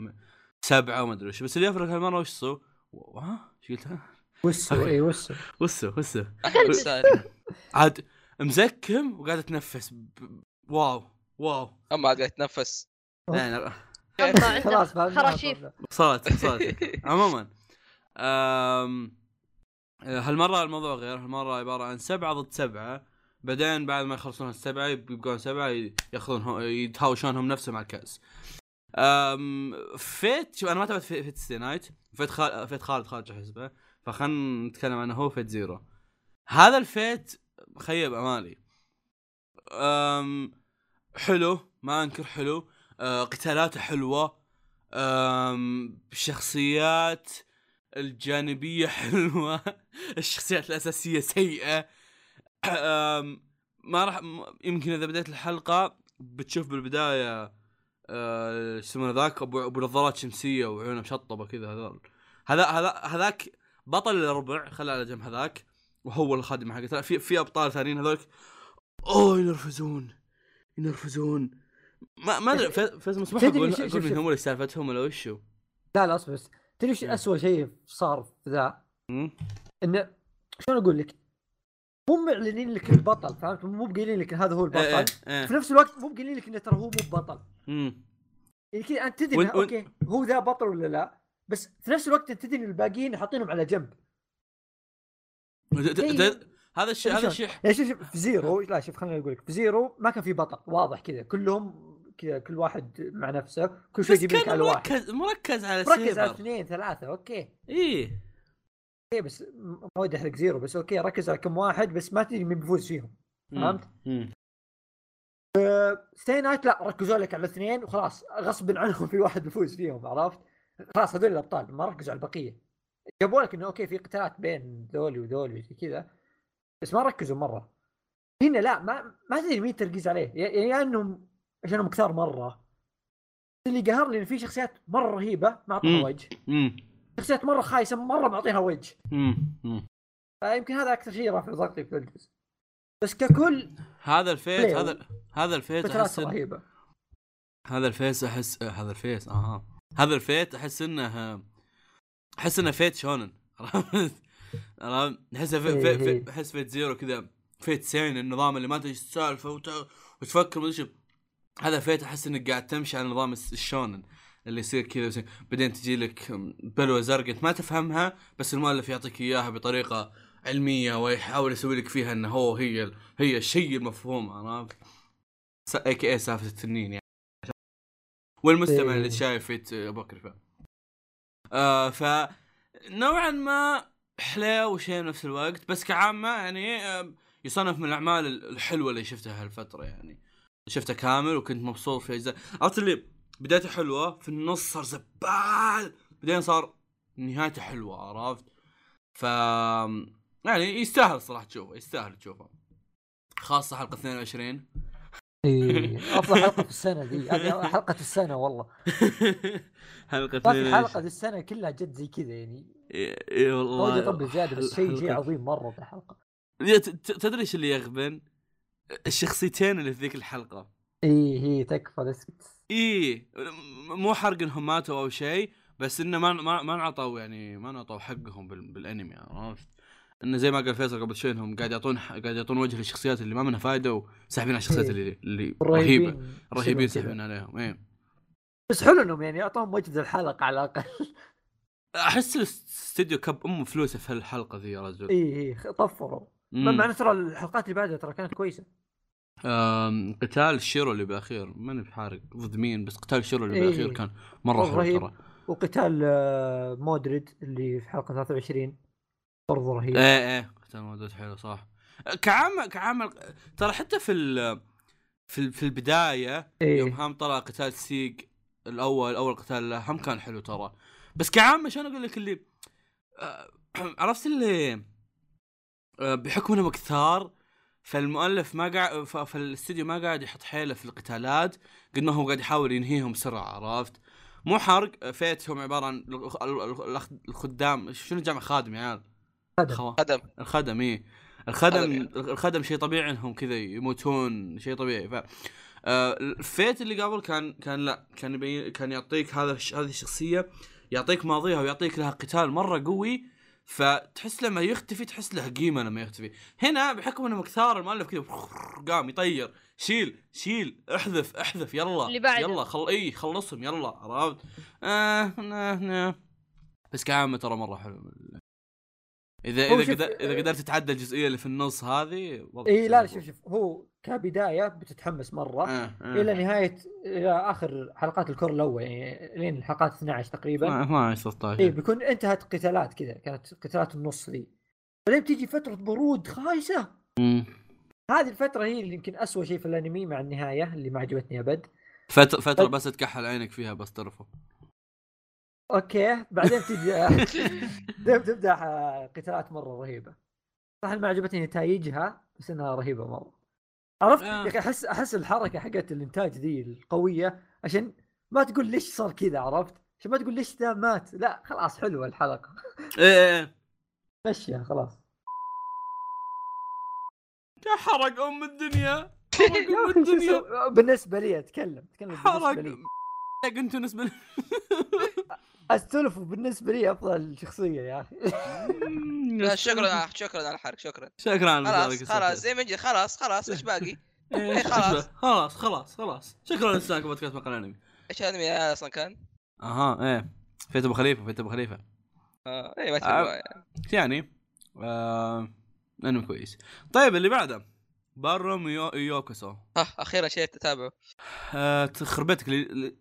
سبعة وما أدري وش بس اللي يفرق هالمرة وش so؟ و- ها إيش قلت؟ وسو اي وسو وسو وسو عاد مزكم وقاعد أتنفس. ب- واو واو. اما قاعد يتنفس. يعني الله خلاص خراشيف. وصلت وصلت عموما أم... هالمرة الموضوع غير. هالمرة عبارة عن سبعة ضد سبعة. بعدين بعد ما يخلصون السبعه يبقون سبعة ياخذون يتهاوشونهم نفسهم على الكأس. أم... فيت شوف أنا ما تابعت في- فيت ستي نايت. فيت خال... فيت خالد خارج حسبه. فخلنا نتكلم عنه هو فيت زيرو. هذا الفيت خيب أمالي. أم... حلو ما أنكر حلو. أه قتالاته حلوة. أم... الشخصيات الجانبية حلوة. الشخصيات الأساسية سيئة. أم... ما راح يمكن إذا بديت الحلقة بتشوف بالبداية أه... إيش يسمونه ذاك أبو أبو نظارات شمسية وعيونه مشطبة كذا هذول. هذا هذا هذاك بطل الربع خلى على جنب هذاك وهو الخادم حقه في في أبطال ثانيين هذولك أوه ينرفزون ينرفزون ما ما أدري ف- فيصل مسموح أقول أقول شوف- من شوف. هم ولا سالفتهم ولا وشو؟ لا لا أصبر بس تدري إيش مم. اسوء شيء صار في ذا؟ إنه شلون أقول لك؟ مو معلنين لك البطل فهمت؟ مو بقايلين لك هذا هو إيه، إيه، البطل إيه. في نفس الوقت مو بقايلين لك إنه ترى هو مو بطل مم. يعني كذا أنت تدري okay هو ذا بطل ولا لا بس في نفس الوقت انت تدري الباقيين حاطينهم على جنب. هذا الشيء هذا؟ الشيء يعني شوف شوف في Zero لا شوف خليني أقول لك. في Zero ما كان في بطل واضح كذا. كلهم كذا كل واحد مع نفسه كل بس يجيب لك على واحد. مركز مركز على ركز على اثنين ثلاثة okay. إيه. okay بس ما ودي أحرق Zero بس okay ركز على كم واحد بس ما تدري مين بيفوز فيهم. فهمت؟ Stay Night لا ركزوا لك على الاثنين وخلاص غصب عنهم في واحد بيفوز فيهم عرفت؟ خلاص هذول الأبطال ما ركزوا على البقية. جابوا لك إنه okay في قتالات بين ذولي وذولي وزي كذا بس ما ركزوا مرة. هنا لا ما ما تدري مين تركيز عليه. يا يا يعني إنهم عشانهم كثار مرة. اللي قهرني إن في شخصيات مرة رهيبة ما. اعطوها وجه. شخصيات مرة خايسة مرة معطينها وجه. فيمكن هذا أكثر شيء رافع ضغطي في الجزء بس ككل هذا ال Fate بلاي. هذا هذا ال Fate فترات أحس رهيبة. هذا ال Fate أحس آه، هذا ال Fate أها هذا ال Fate أحس إنه أحس إنه Fate shonen عرفت؟ أحس إيه إيه. أحس Fate Zero كذا Fate seinen النظام اللي ما تدري السالفة وت- وتفكر ما ادري. هذا Fate أحس إنك قاعد تمشي على نظام ال shonen اللي يصير كذا بعدين تجي لك بلوه زرقاء ما تفهمها بس المؤلف يعطيك إياها بطريقة علمية ويحاول يسوي لك فيها إنه هو هي ال- هي الشيء المفهوم عرفت؟ اي كي اي سالفة التنين يعني والمستمع إيه. اللي شايف فيت ابو كرفه آه ف نوعا ما حلو وشيء بنفس الوقت بس كعامه يعني يصنف من الأعمال ال- الحلوة اللي شفتها هالفترة يعني. شفته كامل وكنت مبسوط في أجزاء. عرفت اللي بدايته حلوة في النص صار زبال بعدين صار نهايته حلوة عرفت؟ ف يعني يستاهل صراحة تشوفه يستاهل تشوفه. خاصة حلقة 22 إيه، أفضل حلقة في السنة دي هذه حلقة السنة والله. حلقة ما في 22 حلقة دي السنة كلها جد زي كذا يعني. إي والله. ودي اطبل زيادة بس شيء شيء عظيم مرة في الحلقة. تدري إيش اللي يغبن؟ الشخصيتين اللي في ذيك الحلقة. إي هي تكفى اسكت إي مو حرق إنهم ماتوا أو شيء بس إنه ما ما ما انعطوا يعني ما انعطوا حقهم بال- بالأنمي عرفت؟ انه زي ما قال فيصل قبل شوي إنهم قاعد يعطون قاعد يعطون وجه للشخصيات اللي ما منها فائده وساحبين على الشخصيات إيه. اللي اللي رهيبة رهيبين. ساحبين عليهم إيه بس حلو إنهم يعني اعطوهم وجه الحلقة على الأقل أحس الاستديو كب أم فلوسة في الحلقة ذي يا رجل اي اي طفروا. مع إنه ترى الحلقات اللي بعدها ترى كانت كويسة قتال شيرو اللي بالاخير ماني بحارق ضد مين بس قتال شيرو اللي إيه. بالاخير كان مرة حلو. ترى وقتال آه، مودريد اللي في حلقة 23 برضه رهيب. إيه إيه. قتال مودريد حلو صح. كعامة كعامة ترى حتى في ال في ال- في البداية يوم إيه هم طلع قتال سيج الأول أول قتال له هم كان حلو ترى. بس كعامة شلون أقول لك اللي آه، عرفت اللي آه، بحكم إنهم كثار فالمؤلف ما قاعد فالاستديو ما قاعد يحط حيله في القتالات قد ما هو قاعد يحاول ينهيهم بسرعة عرفت؟ مو حرق فيت هم عبارة عن الخ- الخ- الخدام شنو جمع خادم يا عيال؟ خدم. خوا- خدم الخدم إيه الخدم خدم يعني. الخدم شيء طبيعي إنهم كذا يموتون شيء طبيعي ف آه الفيت اللي قبل كان كان لا كان يبين كان يعطيك هذا هذه الشخصية يعطيك ماضيها ويعطيك لها قتال مرة قوي فتحس لما يختفي تحس له قيمة لما يختفي هنا بحكم انه مكثار المؤلف كذا قام يطير شيل شيل احذف احذف يلا اللي بعده. يلا خل إي خلصهم يلا عرفت آه آه آه. بس كعامة ترى مرة حلو إذا إذا قدر إذا قدرت تتعدى الجزئية اللي في النص هذه إي لا لا. شوف شوف هو كبداية بتتحمس مرة آه آه. إلى نهاية إلى آخر حلقات ال cour الأول يعني لين الحلقات 12 تقريبا 12 16 إي بيكون انتهت قتالات كذا كانت قتالات النص ذي بعدين بتيجي فترة برود خايسة مم. هذه الفترة هي اللي يمكن أسوأ شيء في الأنمي مع النهاية اللي ما عجبتني أبد فترة فترة. بس تكحل عينك فيها بس ترفع أوكي بعدين تبدأ تبدأ آه، قتالات مرة رهيبة. صح ما عجبتني نتائجها بس إنها رهيبة مرة. عرفت؟ آه. يا أخي أحس أحس الحركة حقت الإنتاج ذي القوية عشان ما تقول ليش صار كذا عرفت؟ عشان ما تقول ليش ذا مات. لا خلاص حلوة الحلقة. إيه إيه مشيها خلاص. يا حرق أم الدنيا. يا حرق ام الدنيا؟ بالنسبة لي أتكلم أتكلم حرق بالنسبة لي أنتوا بالنسبة استلف بالنسبة لي أفضل شخصية يا أخي شكرا شكرا على الحرق شكرا شكرا على خلاص خلاص زي ما يجي خلاص خلاص إيش باقي؟ إيه، خلاص. خلاص خلاص خلاص شكرا لسانك بودكاست مقال أنمي إيش الانمي هذا أصلا كان؟ أها إيه فيت أبو خليفة فيت أبو خليفة آه اي ما آه. يعني. آه أنمي كويس طيب اللي بعده بارم يو يوكوسو ها أخيرا شيء تتابعه آه. لي...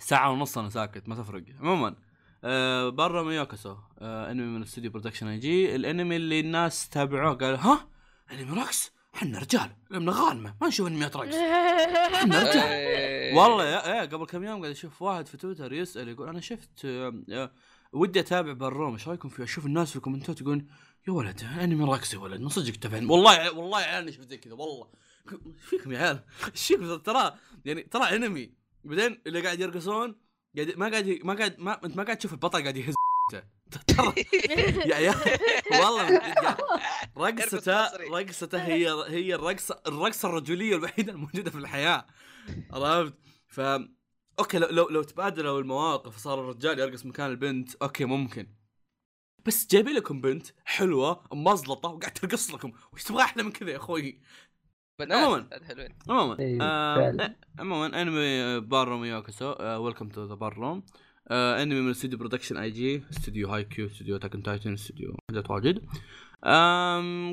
ساعة ونص أنا ساكت ما تفرق. عموما آه Ballroom e Youkoso آه انمي من استوديو Production I.G الانمي اللي الناس تابعوه قالوا ها انمي رقص؟ إحنا رجال لمنا غانمه ما نشوف انميات رقص. إحنا رجال. والله يا إيه قبل كم يوم قاعد أشوف واحد في تويتر يسأل يقول أنا شفت آه، آه، ودي أتابع Ballroom إيش رايكم فيه أشوف الناس في الكومنتات يقول يا ولد انمي رقص يا ولد من صدق تفهم. والله والله يا عيال أنا شفت زي كذا والله. إيش فيكم يا عيال؟ إيش فيكم ترى يعني ترى انمي بعدين اللي قاعد يرقصون قاعد ما قاعد ما قاعد ما انت ما قاعد تشوف البطل قاعد يهز يا يا والله. رقصته. رقصته هي هي الرقصه الرقصة الرجولية الوحيدة الموجودة في الحياة. عرفت؟ ف أوكي لو لو, لو تبادلوا المواقف وصار الرجال يرقص مكان البنت أوكي ممكن. بس جايبين لكم بنت حلوة مزلطة وقاعد ترقص لكم. وش تبغى أحلى من كذا يا أخوي؟ بنات. عموماً. حلوين. عموما. إيه، آه فعلاً. عموما أنمي Ballroom e Youkoso Welcome to the Ballroom أنمي من استوديو Production I.G استوديو Haikyuu استوديو Attack on Titan استوديو حاجات واجد.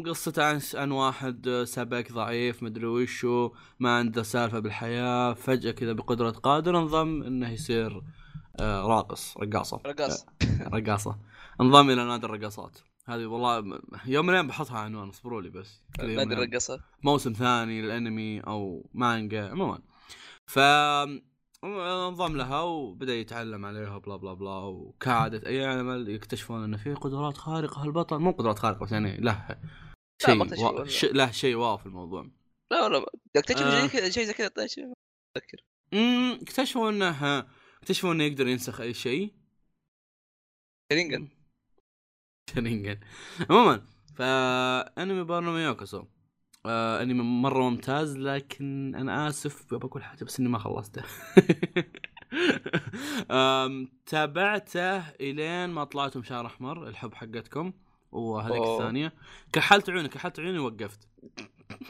قصته عن عن واحد آه، سبك ضعيف مدري وشو ما عنده سالفة بالحياة فجأة كذا بقدرة قادر انضم إنه يصير آه راقص رقاصة. رقاص رقاصة. انضم إلى نادي الرقاصات. هذه والله يوم من الأيام بحطها عنوان اصبروا لي بس. الأيام. الرقصه موسم ثاني للأنمي أو مانجا عموما. ف انضم لها وبدأ يتعلم عليها بلا بلا بلا وكعادة أي عمل يكتشفون انه في قدرات خارقة هالبطل مو قدرات خارقة بس يعني له شيء ما. والله. ش... له شيء واو في الموضوع. لا والله. تكتشف آه. شيء زي كذا طيب اتذكر امم اكتشفوا انه اكتشفوا أنه يقدر ينسخ أي شيء. شرينجن شرينجن. عموما فانمي بارنامي يوكوسو آه أنمي مرة ممتاز لكن أنا آسف بقول حاجة بس إني ما خلصته. تابعته إلين ما طلعتم شهر أحمر الحب حقتكم وهذيك. الثانية. كحلت عيوني كحلت عيوني وقفت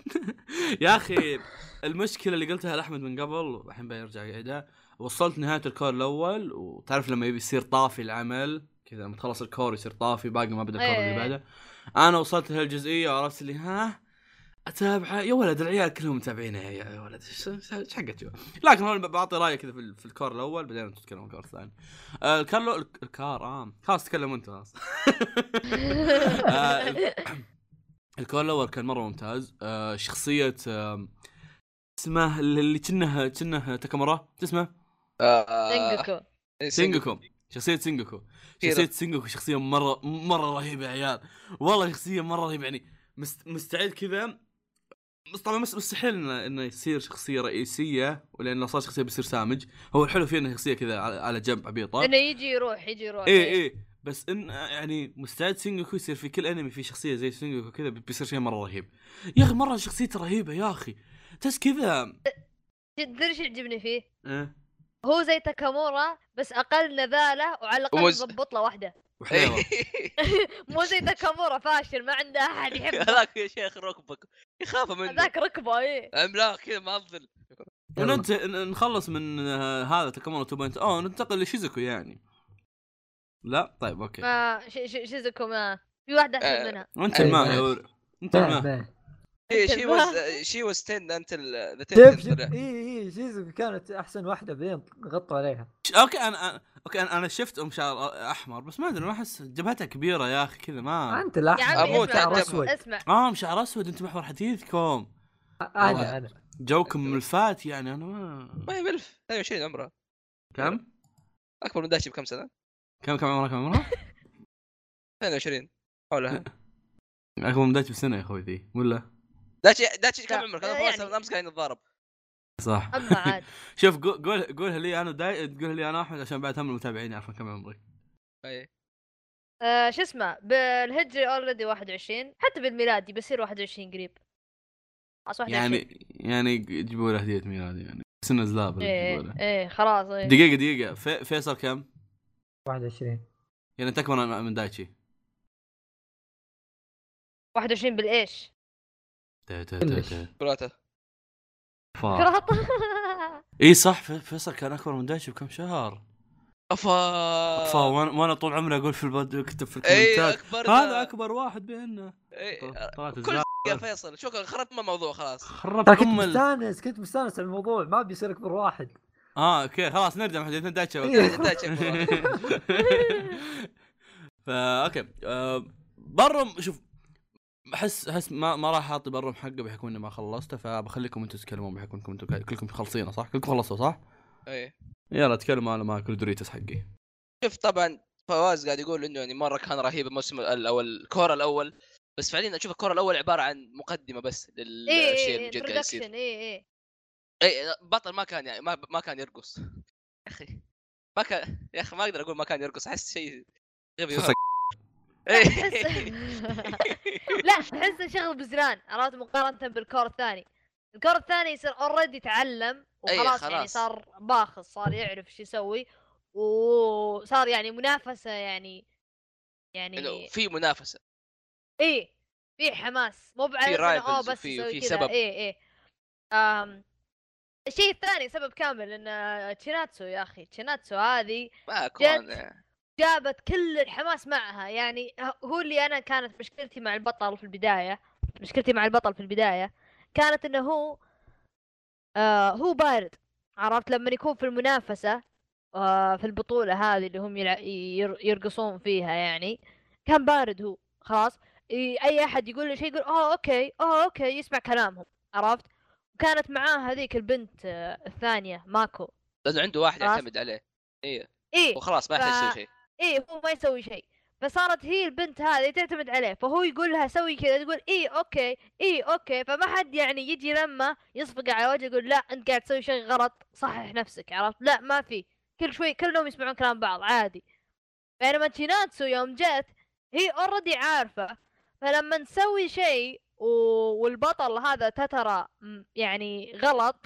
يا أخي المشكلة اللي قلتها لأحمد من قبل الحين بيرجع يعيدها وصلت نهاية ال cour الأول وتعرف لما يبي يصير طافي العمل؟ كذا لما تخلص ال cour يصير طافي باقي ما بدأ ال cour اللي إيه. بعده. أنا وصلت لهالجزئية وعرفت اللي ها؟ اتابعه يا ولد العيال كلهم متابعينه يا ولد إيش حقك؟ شو لكن هو بعطي رأيي كذا في, ال- في ال cour الأول بعدين أنتم تتكلمون ال cour الثاني. آه ال cour الأو- ال cour آه. خلاص تكلموا أنت خلاص. آه، ال cour الأول كان مرة ممتاز. آه شخصية آه اسمه اللي كنه كنه تاكامورا شو اسمه؟ سينجوكو سينجوكو شخصية سينجوكو. شخصية سينجوكو شخصية مرة مرة رهيبة يا عيال. والله شخصية مرة رهيبة يعني. مست... مستعد كذا. طبعا مس- مستحيل إنه إنه يصير شخصية رئيسية ولان لو صار شخصية بيصير سامج. هو الحلو فيه إنه شخصية كذا على, على جنب عبيطة. إنه يجي يروح يجي يروح. إيه إيه. بس إن يعني مستعد سينجوكو يصير في كل أنمي في شخصية زي سينجوكو كذا بيصير شيء مرة رهيب. يا أخي مرة شخصيته رهيبة يا أخي. تحس كذا. تدري إيش يعجبني فيه؟ إيه. هو زي تاكامورا بس أقل نذالة وعلى الأقل ومز- مضبط له واحدة. وحليوه مو زي تاكامورا فاشل ما عنده أحد يحبه. هذاك يا شيخ ركبك. يخاف منه. هذاك ركبه إيه. عملاق كذا معضل وننت نخلص من آه، هذا تكامورا 2.0 ننتقل لشيزوكو يعني. لا؟ طيب أوكي. ما ش- ش- شيزوكو ما. في واحدة آه. احسن منها. وأنت أي الماء. يا ور أنت الماء ما. شي واز شي واز 10 انت ذا شوف شوف 10 اي اي شيزوكو كانت أحسن واحدة بعدين غطوا عليها أوكي أنا أنا- أوكي أنا أنا شفت أم شعر أحمر بس ما أدري ما أحس جبهتها كبيرة يا أخي كذا ما أنت يا الاحمر عمي أموت اسمع أنت- أسود اسمع آه شعر أسود أنتم محور حديثكم أنا أنا جوكم من الفات يعني أنا ما ما هي بلف 22 عمره كم؟ أكبر من داشي بكم سنة؟ كم كم عمرك كم عمرك؟ 22 حولها أكبر من دايتش بسنة يا أخوي ذي ولا؟ داشي داشي كم عمرك؟ آه، أنا يعني- يعني... امس قاعدين نتضارب صح. اما عاد. شوف قول قول- قولها لي أنا داي قولها لي أنا أحمد عشان بعد هم المتابعين يعرفون كم عمري. اي آه شو اسمه؟ بالهجري already 21 حتى بالميلادي بصير 21 قريب. خلاص 21 يعني يعني يجيبوا له هدية ميلاد يعني. سنة زلاب إيه. إيه خلاص إيه. دقيقة دقيقة. في فيصل كم؟ 21 يعني انت اكبر من دايتشي. 21 بالإيش؟ تا- تا- كلش. تا- تا. كراته فا. كراط إي صح في- فيصل كان أكبر من دايتشي بكم شهر أفا فا وأنا طول عمري أقول في البد اكتب في الكومنتات أكبر هذا أكبر واحد بيننا إي، طلعت كل الزلاب. يا فيصل شكرا خربت من الموضوع خلاص خربت كنت. مستانس كنت مستانس على الموضوع ما بيصير أكبر واحد آه okay خلاص نرجع محدثين دايتشي إيه. أكبر. فا okay آه Ballroom شوف احس أحس ما ما راح أعطي Ballroom حقه بحكم إني ما خلصته فبخليكم أنتم تتكلمون بحكم إنكم أنتم كلكم خلصينه صح؟ كلكم خلصتوا صح؟ اي يلا تكلموا أنا ما اكل Doritos حقي شوف طبعا فواز قاعد يقول إنه يعني مرة كان رهيب الموسم الأول ال cour الأول بس فعليا أشوف ال cour الأول عبارة عن مقدمة بس إيه للشيء إيه اللي جد قاعد يصير إيه إيه اي بطل ما كان يعني ما ما كان يرقص يا أخي ما كان يا أخي ما أقدر أقول ما كان يرقص أحس شيء غبي. إيه. لا تحسه شغل بزران عرفت؟ مقارنة بال cour الثاني. ال cour الثاني يصير already تعلم أي وخلاص يعني خلاص. صار باخص صار يعرف شو يسوي وصار يعني منافسة يعني يعني في منافسة. إيه في حماس. مو بعد rivals بس وفي كذا. سبب. إيه إيه. آم الشيء الثاني سبب كامل إن تشيناتسو يا أخي تشيناتسو هذه ما كون جابت كل الحماس معها. يعني هو اللي أنا كانت مشكلتي مع البطل في البداية مشكلتي مع البطل في البداية كانت إنه هو آه هو بارد عرفت؟ لما يكون في المنافسة آه في البطولة هذه اللي هم يلع... ير... يرقصون فيها يعني كان بارد هو خلاص. أي أحد يقول له شيء يقول آه okay آه okay يسمع كلامهم. عرفت؟ وكانت معاه هذيك البنت آه الثانية ماكو. لأنه عنده واحد. يعتمد عليه. إيه. إيه. وخلاص ما يحتاج يسوي ف- شيء. إيه هو ما يسوي شيء. فصارت هي البنت هذه تعتمد عليه فهو يقول لها سوي كذا تقول إيه okay إيه okay. فما حد يعني يجي لما يصفق على وجهه يقول لا أنت قاعد تسوي شيء غلط صحح نفسك عرفت؟ لا ما في. كل شوي كلهم يسمعون كلام بعض عادي. بينما تشيناتسو يوم جت هي already عارفة. فلما نسوي شيء و... والبطل هذا تترى يعني غلط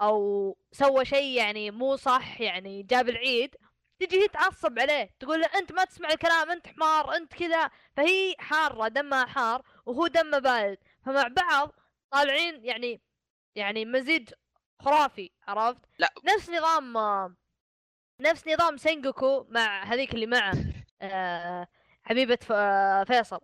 أو سوى شيء يعني مو صح يعني جاب العيد تجي هي تعصب عليه تقول له أنت ما تسمع الكلام أنت حمار أنت كذا. فهي حارة دمها حار وهو دمه بارد. فمع بعض طالعين يعني يعني مزيج خرافي عرفت؟ لا. نفس نظام نفس نظام سينجوكو مع هذيك اللي معه آه حبيبة فيصل.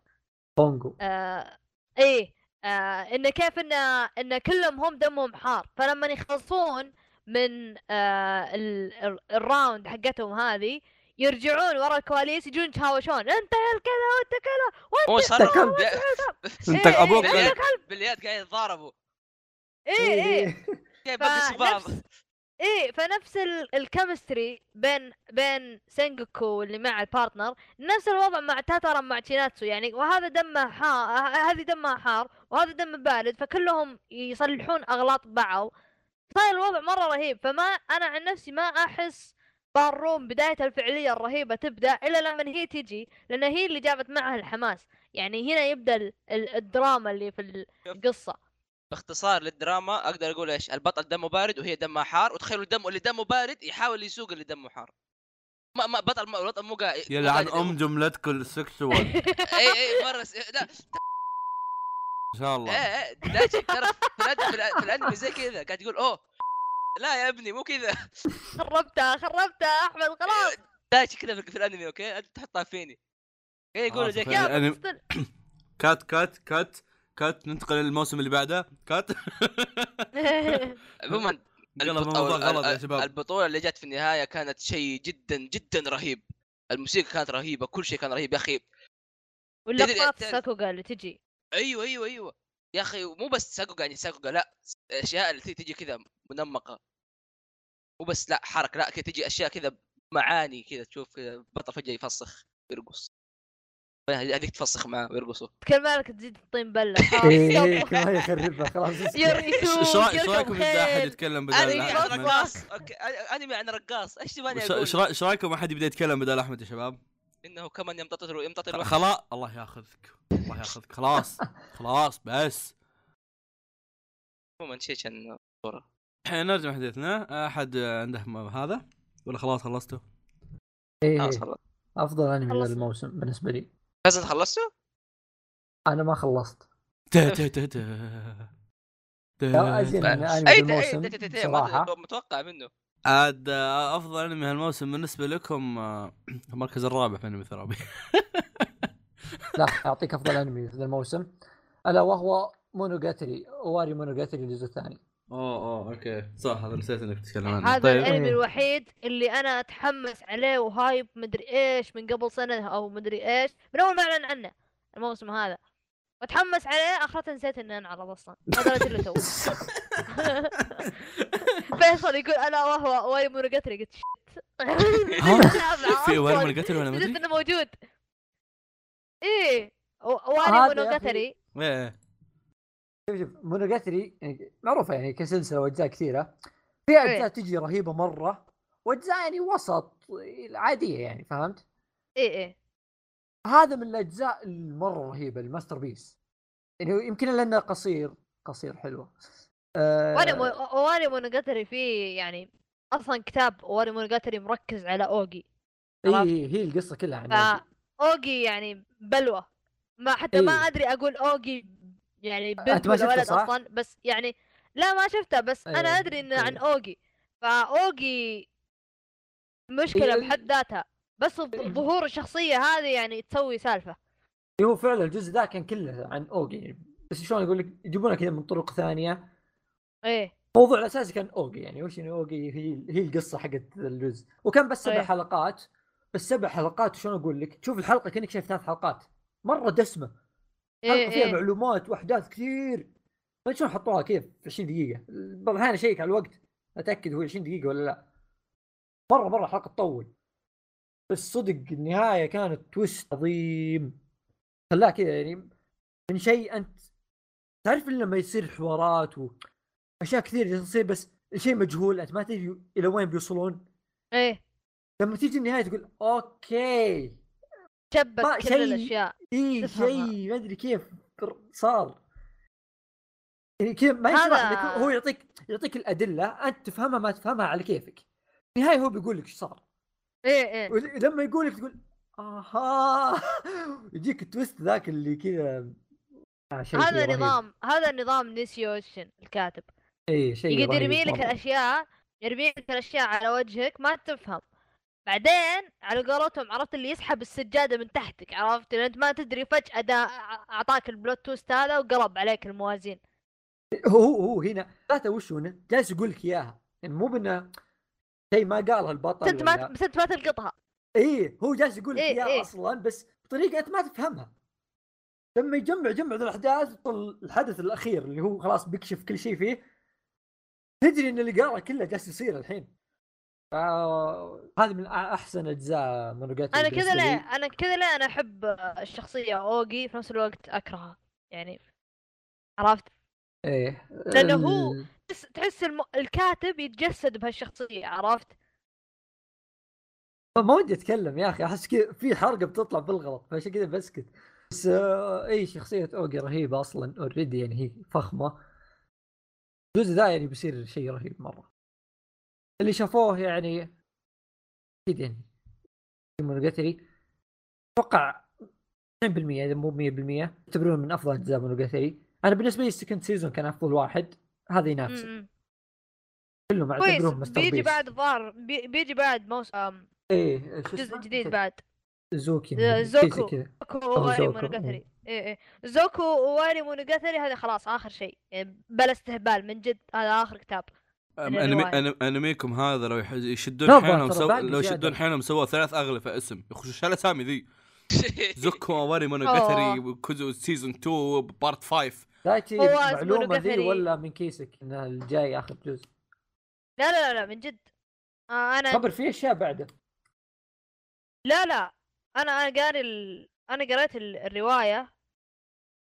هونجو آه إيه آه انه كيف ان إن كلهم هم دمهم حار. فلما يخلصون من آه ال- ال- ال round حقتهم هذه يرجعون ورا الكواليس يجون يتهاوشون أنت يا كذا وأنت كذا صار كلب. أنت إيه، أبوك إيه، باليد باليد قاعد يتضاربوا. إيه إيه بقصوا بعض فنفس إيه فنفس ال- ال chemistry بين بين سينجوكو اللي مع ال partner نفس الوضع مع تاتارا مع تشيناتسو يعني وهذا دمه حار هذه دمها حار وهذا دمه بارد فكلهم يصلحون أغلاط بعض. صاير الوضع مرة رهيب فما أنا عن نفسي ما أحس Ballroom بداية الفعلية الرهيبة تبدأ إلا لما هي تجي لأن هي اللي جابت معها الحماس. يعني هنا يبدأ ال- ال- الدراما اللي في القصة. باختصار للدراما أقدر أقول إيش؟ البطل دمه بارد وهي دمها حار وتخيلوا الدم اللي دمه بارد يحاول يسوق اللي دمه حار. ما ما بطل ما البطل مو قاعد يلعن أم جملتكم السكشوال اي اي مرة س... لا. إن شاء الله. إيه إيه دايتشي ترى في الانمي زي كذا قاعد يقول أوه لا يا ابني مو كذا. خربتها خربتها أحمد خلاص. دايتشي كذا في الأنمي okay؟ أنت تحطها فيني. إيه يقولوا زي خلاص، كذا. يعني-. cut cut cut cut ننتقل للموسم اللي بعده. cut. عموما قلب البط- الموضوع أو- غلط يا ال- شباب. البطولة اللي جت في النهاية كانت شيء جدا جدا رهيب. الموسيقى كانت رهيبة كل شيء كان رهيب. يا أخي واللقطات sakuga اللي تجي. أيوه أيوه أيوه. يا أخي مو بس sakuga يعني sakuga لأ أشياء اللي تجي كذا منمقه مو بس لأ حركة لأ كذا تجي أشياء كذا معاني كذا تشوف كذا بطل فجأة يفسخ ويرقص. هذيك تفسخ معاه ويرقصوا. كل مالك تزيد الطين بلة. إيه، كمان يخربها خلاص. إيش رأيكم إذا أحد يتكلم بدل أحمد؟ رقاص. أوكي أنمي عن رقاص. إيش تبغاني أقول؟ إيش رأيكم أحد يبدأ يتكلم بدل أحمد يا شباب؟ إنه كمان يمتطل يمتطل وحش. خلاص الله ياخذك الله ياخذك خلاص خلاص بس عموما شيء كان صورة الحين نرجع حديثنا أحد عنده هذا ولا خلاص خلصتوا؟ إيه خلاص إيه. خلاص أفضل أنمي خلصنا. للموسم بالنسبة لي بس انت خلصتوا؟ أنا ما خلصت تا- تا- تا- تا. لا. من أنمي اي صراحة متوقع منه عاد آه، أفضل أنمي هالموسم بالنسبة لكم آه، المركز الرابع في أنمي ثرابي. لا أعطيك أفضل أنمي في الموسم. ألا وهو مونوجاتري أواري مونوجاتري الجزء الثاني. أوه أوه okay. صح هذا نسيت إنك تتكلم عنه. هذا طيب. الأنمي. الوحيد اللي أنا أتحمس عليه و hype مدري إيش من قبل سنة أو مدري إيش من أول ما أعلن عنه الموسم هذا. واتحمس عليه آخرته نسيت اني انعرض أصلا ما دريت الا تو فيصل يقول أنا أواري مونوجاتري قلت shit في وين القتل ولا أدري؟ إنه موجود. إيه. يا مونوجاتري إيه. شوف شوف مونوجاتري يعني معروفة يعني كسلسلة وأجزاء كثيرة. في أجزاء إيه. تجي رهيبة مرة وأجزاء يعني وسط عادية يعني فهمت؟ إيه إيه. هذا من الأجزاء المرة رهيبة ال masterpiece يعني يمكن لأنه قصير قصير حلوة وأنا مو... أواري مونوجاتري فيه يعني أصلا كتاب أواري مونوجاتري مركز على أوجي عرفت؟ إيه، هي القصة كلها عن. أوجي يعني بلوى ما حتى ما إيه. أدري أقول أوجي يعني بنت ما ولا ولد؟ أصلا بس يعني لا ما شفته بس أنا إيه، أدري إنه عن طيب. أوجي فأوجي مشكلة إيه، بحد ذاتها بس الظ- ظهور الشخصية هذه يعني تسوي سالفة. هو فعلا الجزء ذا كان كله عن اوجي يعني. بس شلون أقول لك يجيبونه كذا من طرق ثانية؟ إيه. الموضوع الأساسي كان اوجي يعني. وش يعني اوجي هي هي القصة حقت الجزء. وكان بس سبع إيه. حلقات. بس سبع حلقات شلون أقول لك؟ تشوف الحلقة كأنك شايف ثلاث حلقات. مرة دسمة. حلقة إيه فيها إيه. معلومات وأحداث كثير. ما شلون حطوها كيف؟ في 20 دقيقة. بعض الأحيان أشيك على الوقت. أتأكد هو 20 دقيقة ولا لا. مرة مرة حلقه تطول. بس صدق النهاية كانت تويست عظيم. خلاها كذا يعني من شيء أنت تعرف لما يصير حوارات واشياء كثير تصير بس الشيء مجهول أنت ما تدري إلى وين بيوصلون. إيه. لما تيجي النهاية تقول أوكي. شبك كل شيء- الأشياء. إي. شيء ما أدري كيف صار. يعني كذا ما يشرح هذا- لك هو يعطيك يعطيك الأدلة أنت تفهمها ما تفهمها على كيفك. النهاية هو بيقول لك إيش صار. إيه إيه. ولما يقول لك تقول آها. يجيك ال twist ذاك اللي كذا هذا. نظام هذا نظام نيسيو إيشن الكاتب. اي شيء يقدر يرمي لك. الأشياء يرمي لك الأشياء على وجهك ما تفهم. بعدين على قولتهم عرفت اللي يسحب السجادة من تحتك عرفت؟ أنت ما تدري فجأة دا أعطاك ال plot twist هذا وقلب عليك الموازين. هو هو هنا. ذاته وش إنه جالس يقول لك إياها. يعني مو بإنه شيء ما قالها البطل بس انت ما بس انت ما تلقطها. إيه هو جالس يقول لك إيه، إيه. أصلا بس بطريقة أنت ما تفهمها. لما يجمع جمع الأحداث يطل الحدث الأخير اللي هو خلاص بيكشف كل شيء فيه تدري إن اللي قاله كله جالس يصير الحين. هذه من أحسن أجزاء مونوجاتري أنا كذا لي. أنا كذا ليه أنا أحب الشخصية اوجي في نفس الوقت أكرهها. يعني عرفت؟ إيه لأنه هو- تحس تحس الم... الكاتب يتجسد بهالشخصية عرفت؟ ما ودي أتكلم يا أخي أحس كذا في حرقه بتطلع بالغلط فعشان كذا بسكت. بس آه إي شخصية أوجي رهيبة أصلا already يعني هي فخمة. الجزء ذا يعني بيصير شيء رهيب مرة. اللي شافوه يعني أكيد يعني مونوجاتري أتوقع 90% إذا مو 100% يعتبرونه من أفضل أجزاء مونوجاتري أنا بالنسبة لي ال second season كان أفضل واحد. هذا ينافسه. كلهم كويس. اعتبروهم ماستر بيجي. بعد الظاهر بي- بيجي بعد موسم إيه شو جزء؟ جديد بعد. زوكي آه، زوكو. زوكو وأري مونوجاتري إيه إيه. زوكو وأري مونوجاتري هذا خلاص آخر شيء. يعني بلا استهبال من جد هذا آخر كتاب. أنمي أنميكم هذا لو يشدون حيلهم سو... لو. يشدون حيلهم سووا ثلاث أغلفة اسم. يخش شو الاسامي ذي؟ زوكو واري مونوجاتري وكوزو سيزون 2 بارت 5 دايتشي هو اسمه معلومة ذي. ولا من كيسك إن الجاي آخر جزء؟ لا لا لا, من جد. آه أنا خبر في أشياء بعده. لا لا أنا أنا قاري ال... أنا قريت ال- الرواية.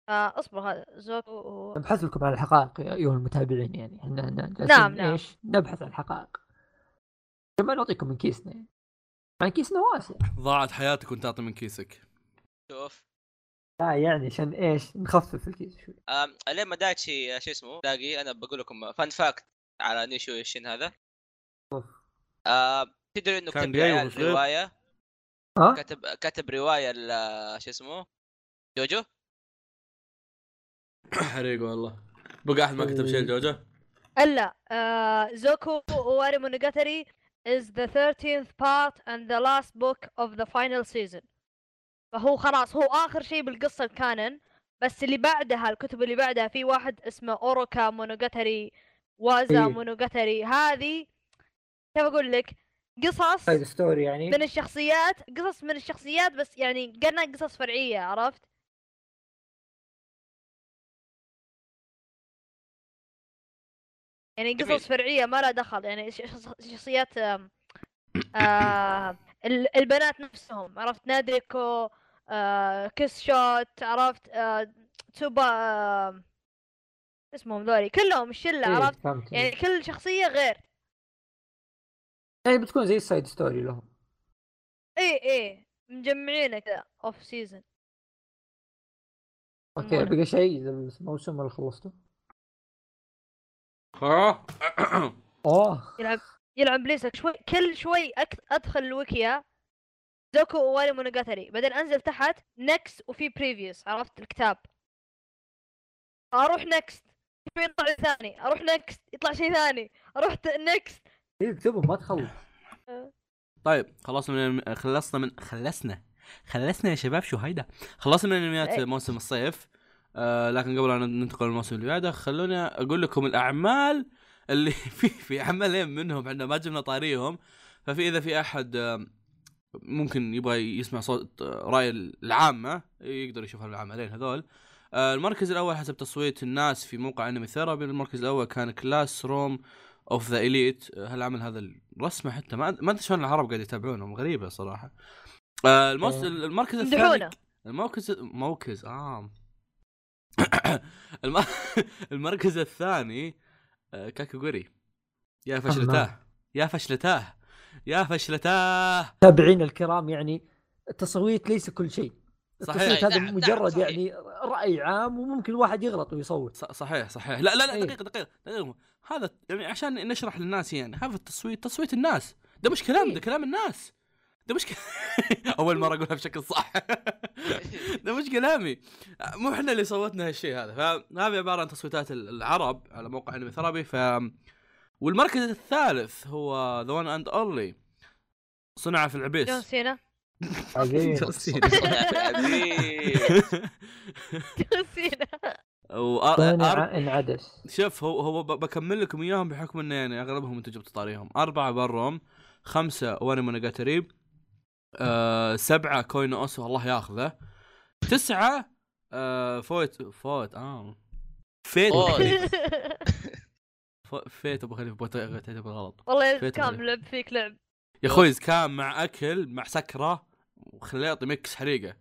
آه اصبر هذا زوكو. نبحث لكم عن الحقائق يا أيها المتابعين يعني. إحنا نعم، نعم. إيش؟ نبحث عن الحقائق. كما نعطيكم من كيسنا يعني. مع كيسنا واسع ضاعت حياتك وانت تعطي من كيسك. شوف. لا يعني عشان إيش؟ نخفف الكيس شوي. لين ما دايتشي شو اسمه لاقي أنا بقول لكم fun fact على نيسيو إيشن هذا. آم، تدري إنه كتب؟ رواية؟ ها؟ كتب كتب رواية ل- شو اسمه جوجو؟ حريق والله. بقى أحد ما كتب شيء جوجو ألا آه زوكو واري مونوجاتري is the 13th part and the last book of the final season. فهو خلاص هو آخر شيء بالقصة ال canon بس اللي بعدها الكتب اللي بعدها في واحد اسمه أوروكا مونوجاتري وازا إيه. مونوجاتري هذه كيف أقول لك؟ قصص story يعني. من الشخصيات قصص من الشخصيات بس يعني كانها قصص فرعية عرفت؟ يعني. قصص فرعية ما لها دخل يعني شخصيات آه ال- البنات نفسهم عرفت؟ ناديكو آه كيس شوت عرفت؟ آه تسوبا آه اسمهم ذولي كلهم الشلة إيه، عرفت؟ يعني كل شخصية غير. يعني بتكون زي ال side story لهم. إيه إيه مجمعينة كذا off season أوكي. بقى شيء الموسم اللي خلصته ها؟ أوه. يلعب يلعب بليسك شوي كل شوي أك... أدخل ال wikia. زوكو واري مونوجاتري بعدين أنزل تحت. next وفي previous عرفت؟ الكتاب. أروح next يطلع ثاني. أروح next يطلع شيء ثاني. أروح نكست إيه اكتبهم ما تخلص طيب خلصنا من خلصنا من خلصنا. خلصنا يا شباب شو هيدا؟ خلصنا من انميات إيه. موسم الصيف. آه لكن قبل أن ننتقل للموسم اللي بعده خلوني أقول لكم الأعمال اللي في في عملين منهم إحنا ما جبنا طاريهم. ففي إذا في أحد آه، ممكن يبغى يسمع صوت آه، رأي العامة يقدر يشوف العملين هذول. آه، المركز الأول حسب تصويت الناس في موقع Anime Therapy المركز الأول كان Classroom of the Elite هالعمل هذا الرسمة حتى ما ما أدري شلون العرب قاعد يتابعونهم غريبة صراحة. المركز الثاني يمدحونه المركز موكز آه. المركز الثاني آه، كاكوغوري يا فشلتاه. يا فشلتاه. يا فشلتاه. متابعينا الكرام يعني التصويت ليس كل شيء. صحيح. التصويت هذا نعم، مجرد صحيح. يعني رأي عام وممكن واحد يغلط ويصوت. صحيح صحيح. لا لا لا إيه. دقيقة دقيقة دقيقة. هذا يعني عشان نشرح للناس يعني هذا التصويت تصويت الناس. ده مش كلام إيه. ده كلام الناس. ده مش. أول مرة أقولها بشكل صح. ده مش كلامي. مو إحنا اللي صوتنا هالشيء هذا. فهذه عبارة عن تصويتات العرب على موقع أنمي ثرابي. ف والمركز الثالث هو ذا وان اند اونلي صنع في جون العبيس سينا. عظيم. عزيز. جون سينا. وأر... صانع انعدس. شوف هو هو ب- بكمل لكم إياهم بحكم إنه يعني أغلبهم أنتم جبتوا طاريهم. أربعة بروم خمسة واني مونوجاتري آه سبعة كوينو اوسو الله ياخذه. تسعة آه فوت فوت آه. فيت فيت أبو خليفة بغيت بالغلط والله كام. لعب فيك لعب يا أخوي كان مع أكل مع سكرة وخليطي ميكس حريقة.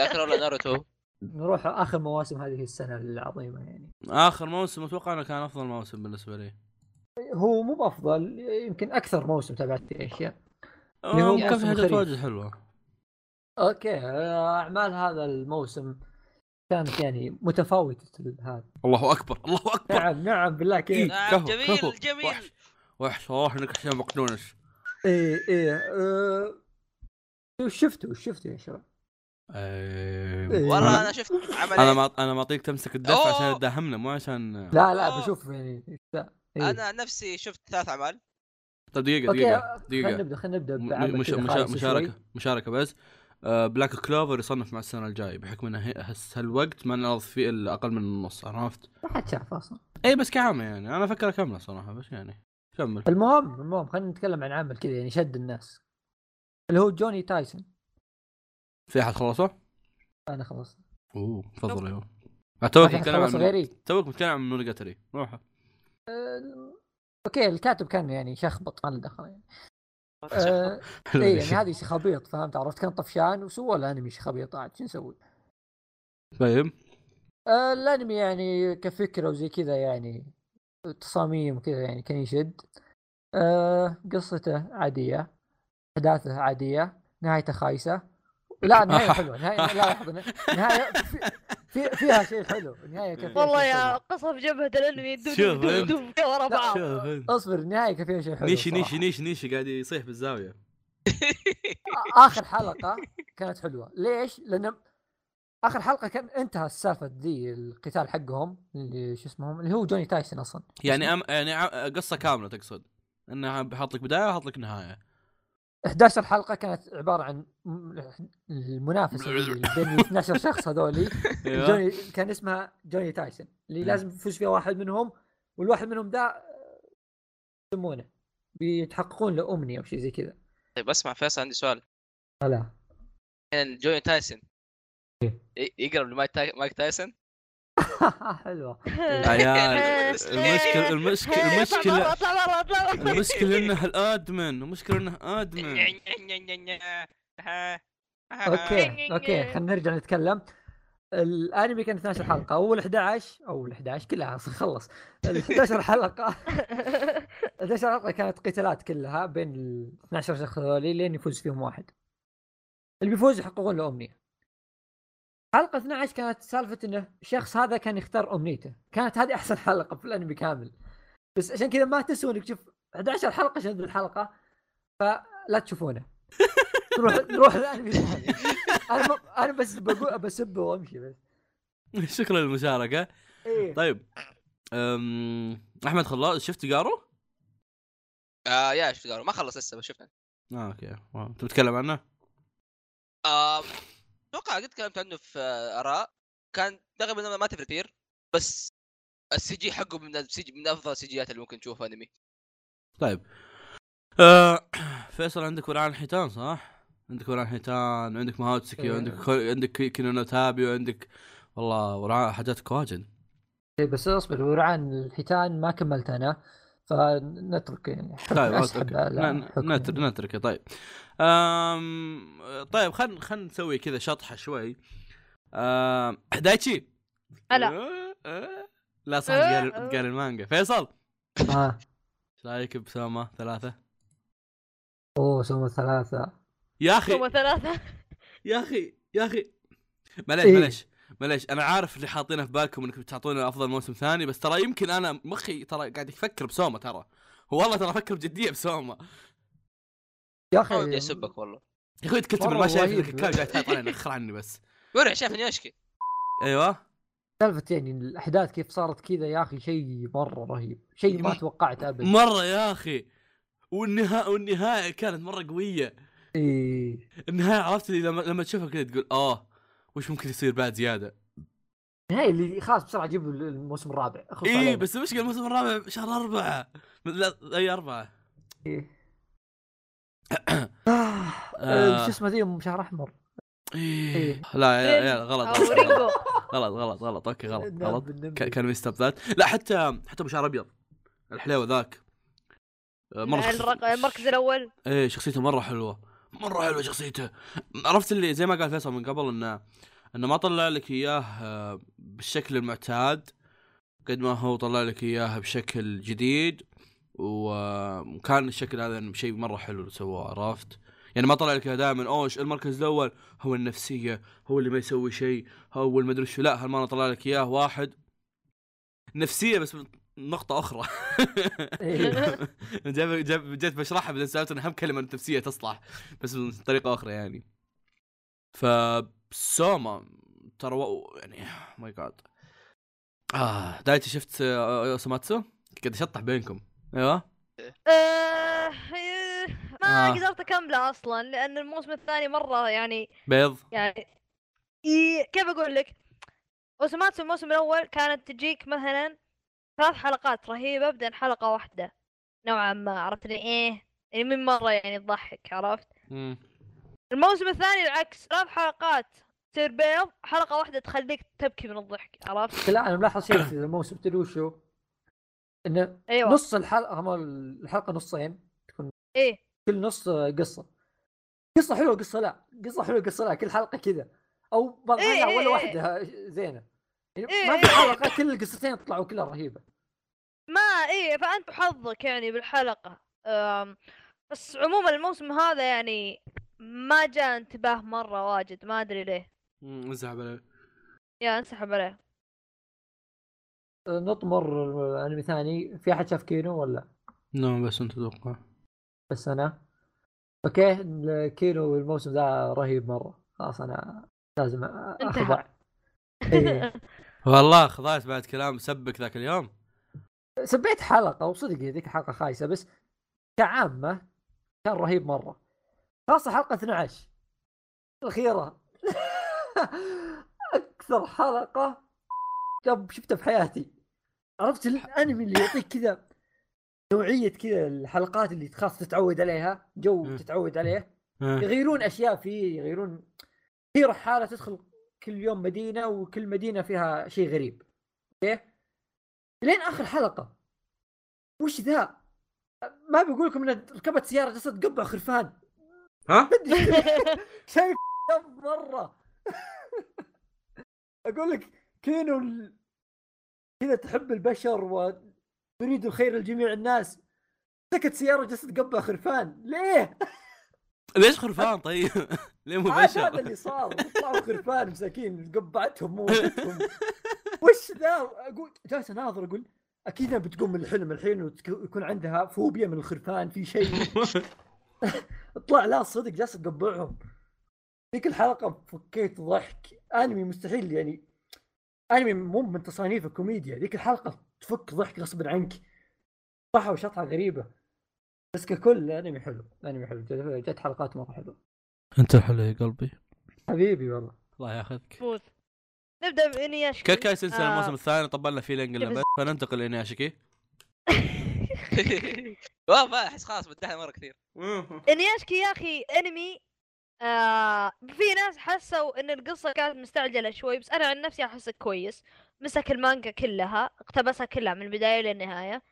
ذكر والله ناروتو؟ نروح آخر مواسم هذه السنة العظيمة يعني. آخر موسم أتوقع إنه كان أفضل موسم بالنسبة لي. هو مو بأفضل يمكن أكثر موسم تابعت فيه اشياء كان في حاجات. واجد حلوة أوكي أعمال هذا الموسم كانت يعني متفاوتة هذا الله أكبر الله أكبر نعم نعم بالله كيف نعم كفو، جميل كفو. جميل وحش وحش والله إنك عشان مقدونس إيه إيه وش شفتوا شفتوا يا شباب؟ إيه. والله أنا شفت عمل أنا إيه؟ ما أنا معطيك تمسك الدف أوه. عشان تداهمنا مو عشان لا لا أوه. بشوف يعني. إيه. أنا نفسي شفت ثلاث أعمال طيب دقيقة okay دقيقة خلينا دقيقة. نبدأ خلينا نبدأ مش مشاركة شوي. مشاركة بس. آه، Black Clover يصنف مع السنة الجاية. بحكم إنه هالوقت ما نعرض فيه إلا أقل من النص عرفت؟ ما حد شاف أصلا. اي بس كعامة يعني. أنا أفكر أكمله صراحة بس يعني. كمل. المهم المهم خلينا نتكلم عن عمل كذا يعني شد الناس. اللي هو جوني تايسون. في أحد خلصه؟ أنا خلاص أوه تفضل يا توك خلص عن توك بتتكلم عن مونوجاتري روح آه، okay الكاتب كان يعني شخبط ما له دخل يعني آه، اي يعني. هذه شخابيط فهمت عرفت كان طفشان وسوى الأنمي شخابيط عاد شو نسوي؟ طيب آه، الأنمي يعني كفكرة وزي كذا يعني تصاميم وكذا يعني كان يشد آه، قصته عادية أحداثه عادية نهايته خايسة لا نهاية حلوة نهاية لا لحظة نهاية في في فيها شيء حلو النهايه كان والله يا. قصف جبهة الأنمي. دوب دوب ورا بعض. اصبر النهايه كان فيها شيء حلو نيشي. نيشي نيشي نيشي قاعد يصيح بالزاوية آخر حلقة كانت حلوة ليش؟ لأن آخر حلقة كان انتهى السالفة ذي القتال حقهم اللي شو اسمهم اللي هو جوني تايسون أصلا يعني أم يعني قصة كاملة تقصد إنها بحط لك بداية وحط لك نهاية 11 حلقة كانت عبارة عن المنافسه بين ال 12 شخص هذولي. أيوة. جوني كان اسمها جوني تايسون اللي لازم يفوز فيها واحد منهم والواحد منهم ده آه، يسمونه بيتحققون له أمنية أو شيء زي كذا. طيب أسمع فيصل عندي سؤال. لا الحين جوني تايسون إيه. يقرب لمايك تاي... مايك تايسون؟ حلوة. عيال المشكلة المشكلة المشكلة أطلع برا أطلع برا المشكلة إنه ال admin المشكلة إنه admin. okay okay خلينا نرجع نتكلم. الأنمي كان 12 حلقة. أول 11 أو ال 11 كلها أصلا خلص. ال 11 حلقة. 11 حلقة كانت قتالات كلها بين ال 12 شخص هذولي لين يفوز فيهم واحد. اللي بيفوز يحققون له امنيه حلقة 12 كانت سالفة إنه الشخص هذا كان يختار أمنيته. كانت هذه أحسن حلقة في الأنمي كامل. بس عشان كذا ما تسوى انك تشوف 11 حلقة عشان الحلقة فلا تشوفونه. نروح نروح الأنمي الثاني. أنا. أنا بس بقول بسبه وأمشي بس. شكرا للمشاركة. إيه. طيب أم... أحمد خلاص شفت جارو؟ آه يا شفت قالوا ما خلص لسه بس شفنا آه أوكي. واو. انت بتتكلم عنه؟ آه، أتوقع قد تكلمت عنه في آراء كان تقريبا ما تفرق كثير بس السي جي حقه من السي من أفضل السي اللي ممكن تشوفها أنمي طيب آه... فيصل عندك ورعان الحيتان صح؟ عندك ورعان الحيتان وعندك ماهوتسكي إيه. وعندك كو... عندك كينونو تابي وعندك والله ورعان حاجاتك واجد إيه بس أصبر ورعان الحيتان ما كملت أنا فنترك يعني. طيب أسحب أوكي على ن- حكم نتر... يعني. نتركه. طيب. أم... طيب خل خل نسوي كذا شطحة شوي. أم... دايتشي هلا. أه، أه. لا صح قال قال المانجا. فيصل. إيش رأيك بسوما ثلاثة؟ أوه سوما ثلاثة. يا أخي. هم ثلاثة. يا أخي يا أخي. معليش إيه. معليش معليش أنا عارف اللي حاطينه في بالكم انكم بتعطونا أفضل موسم ثاني بس ترى يمكن أنا مخي ترى قاعد يفكر بسوما ترى. هو والله ترى أفكر بجدية بسوما يا ما ودي أخي أسبك والله. يا أخوي تكتب مرة ما شايف. إنك الكلام قاعد تحط علينا اخر عني بس. ورع شايف إني أشكي. أيوه. سالفة يعني الأحداث كيف صارت كذا يا أخي شيء مرة رهيب. شيء ما توقعته ابدا. مرة يا أخي. والنهاية والنهاية كانت مرة قوية. إيه. النهاية عرفت اللي لما لما تشوفها كذا تقول آه وش ممكن يصير بعد زيادة؟ النهاية اللي خلاص بسرعة جيب الموسم الرابع. اي. إيه، بس المشكلة الموسم الرابع شهر أربعة. لا أي أربعة. إيه. آه. آه، شو اسمه ذي شهر أحمر. إيه. إيه. لا يا يا غلط أو غلط غلط. غلط غلط أوكي غلط غلط. كان ميستب ذات. لا حتى حتى أبو شعر أبيض. الحليوه ذاك. آه، مرة. الرق- المركز الأول. إيه شخصيته مرة حلوة. مرة حلوة شخصيته. عرفت اللي زي ما قال فيصل من قبل إنه انه ما طلع لك اياه آه، بالشكل المعتاد قد ما هو طلع لك اياه بشكل جديد وكان الشكل هذا شيء مرة حلو اللي سووه عرفت؟ يعني ما طلع لك دائما أوش المركز الأول هو النفسية هو اللي ما يسوي شيء هو المدري شو. لا هالمره طلع لك إياه؟ واحد. نفسية بس نقطة أخرى. إيه. جاب جاب جيت بشرحها بعدين سألت أنا أهم كلمة نفسية تصلح بس بطريقة أخرى يعني. فسوما ترى و- يعني ماي جاد آه دايتي شفت آه، سوماتسو؟ قاعد أشطح بينكم. أيوه. آه، ما آه. قدرت أكمله أصلا لأن الموسم الثاني مرة يعني بيض. يعني كيف أقول لك؟ اوسماتسو الموسم الأول كانت تجيك مثلا ثلاث حلقات رهيبة بعدين حلقة واحدة. نوعا ما عرفت لي؟ إيه يعني من مرة يعني تضحك عرفت؟ مم. الموسم الثاني العكس ثلاث حلقات تصير بيض حلقة واحدة تخليك تبكي من الضحك عرفت؟ لا أنا ملاحظ شيء في الموسم تدري وشو؟ انه أيوه. نص الحلقة هم الحلقة نصين إيه. كل نص قصة. قصة حلوة قصة لا. قصة حلوة قصة لا. كل حلقة كذا. أو بعض إيه، إيه، ولا إيه. واحدة زينة. يعني إيه، ما إيه، في إيه. حلقة كل القصتين طلعوا كلها رهيبة. ما إيه فأنت حظك يعني بالحلقة. بس عموما الموسم هذا يعني ما جاء انتباه مرة واجد ما أدري ليه. انسحب عليه. يا انسحب عليه. نطمر أنمي ثاني. في أحد شاف كينو ولا؟ نعم بس أنت تتوقع. بس أنا. okay كينو الموسم ذا رهيب مرة. خلاص أنا لازم أخضع. إيه. والله خضعت بعد كلام سبك ذاك اليوم. سبيت حلقة وصدق ذيك الحلقة خايسة بس كعامة كان رهيب مرة. خاصه حلقة 12 الاخيره أكثر حلقة جاب شفتها في حياتي. عرفت الانمي اللي يعطيك كذا نوعية كذا الحلقات اللي خلاص تتعود عليها جو. تتعود عليه. يغيرون أشياء فيه يغيرون في رحالة تدخل كل يوم مدينة وكل مدينة فيها شيء غريب. okay؟ لين آخر حلقة. وش ذا؟ ما بقول لكم إن ركبت سيارة جالسه تقبع خرفان ها؟ شيء مرة. أقول لك كينو ال- كذا تحب البشر وتريد الخير لجميع الناس. سكت سيارة جالسه تقبع خرفان. ليه؟ ليش خرفان؟ طيب؟ ليه مو عاد هذا بشر؟ اللي صار. طلعوا خرفان مساكين قبعتهم موتتهم وش ذا؟ أقول جالس أناظر أقول أكيد بتقوم من الحلم الحين ويكون عندها فوبيا من الخرفان في شيء. طلع لا صدق جالس تقبعهم. ذيك الحلقة فكيت ضحك. أنمي مستحيل يعني أنمي مو من تصانيف الكوميديا. ذيك الحلقة تفك ضحك غصبا عنك. صح وشطحة غريبة. بس ككل أنمي حلو أنمي حلو. جت- حلقات مرة حلوة. أنت الحلو يا قلبي. حبيبي والله. الله ياخذك. نبدأ بإنياشكي. كاكاي سلسلة آه. الموسم الثاني؟ طبلنا فيه بس فننتقل لإنياشكي. والله أحس خلاص مدحنا مرة كثير. انياشكي يا أخي انمي آه في ناس حسوا إن القصة كانت مستعجلة شوي بس أنا عن نفسي احسه كويس. مسك المانجا كلها اقتبسها كلها من البداية للنهاية.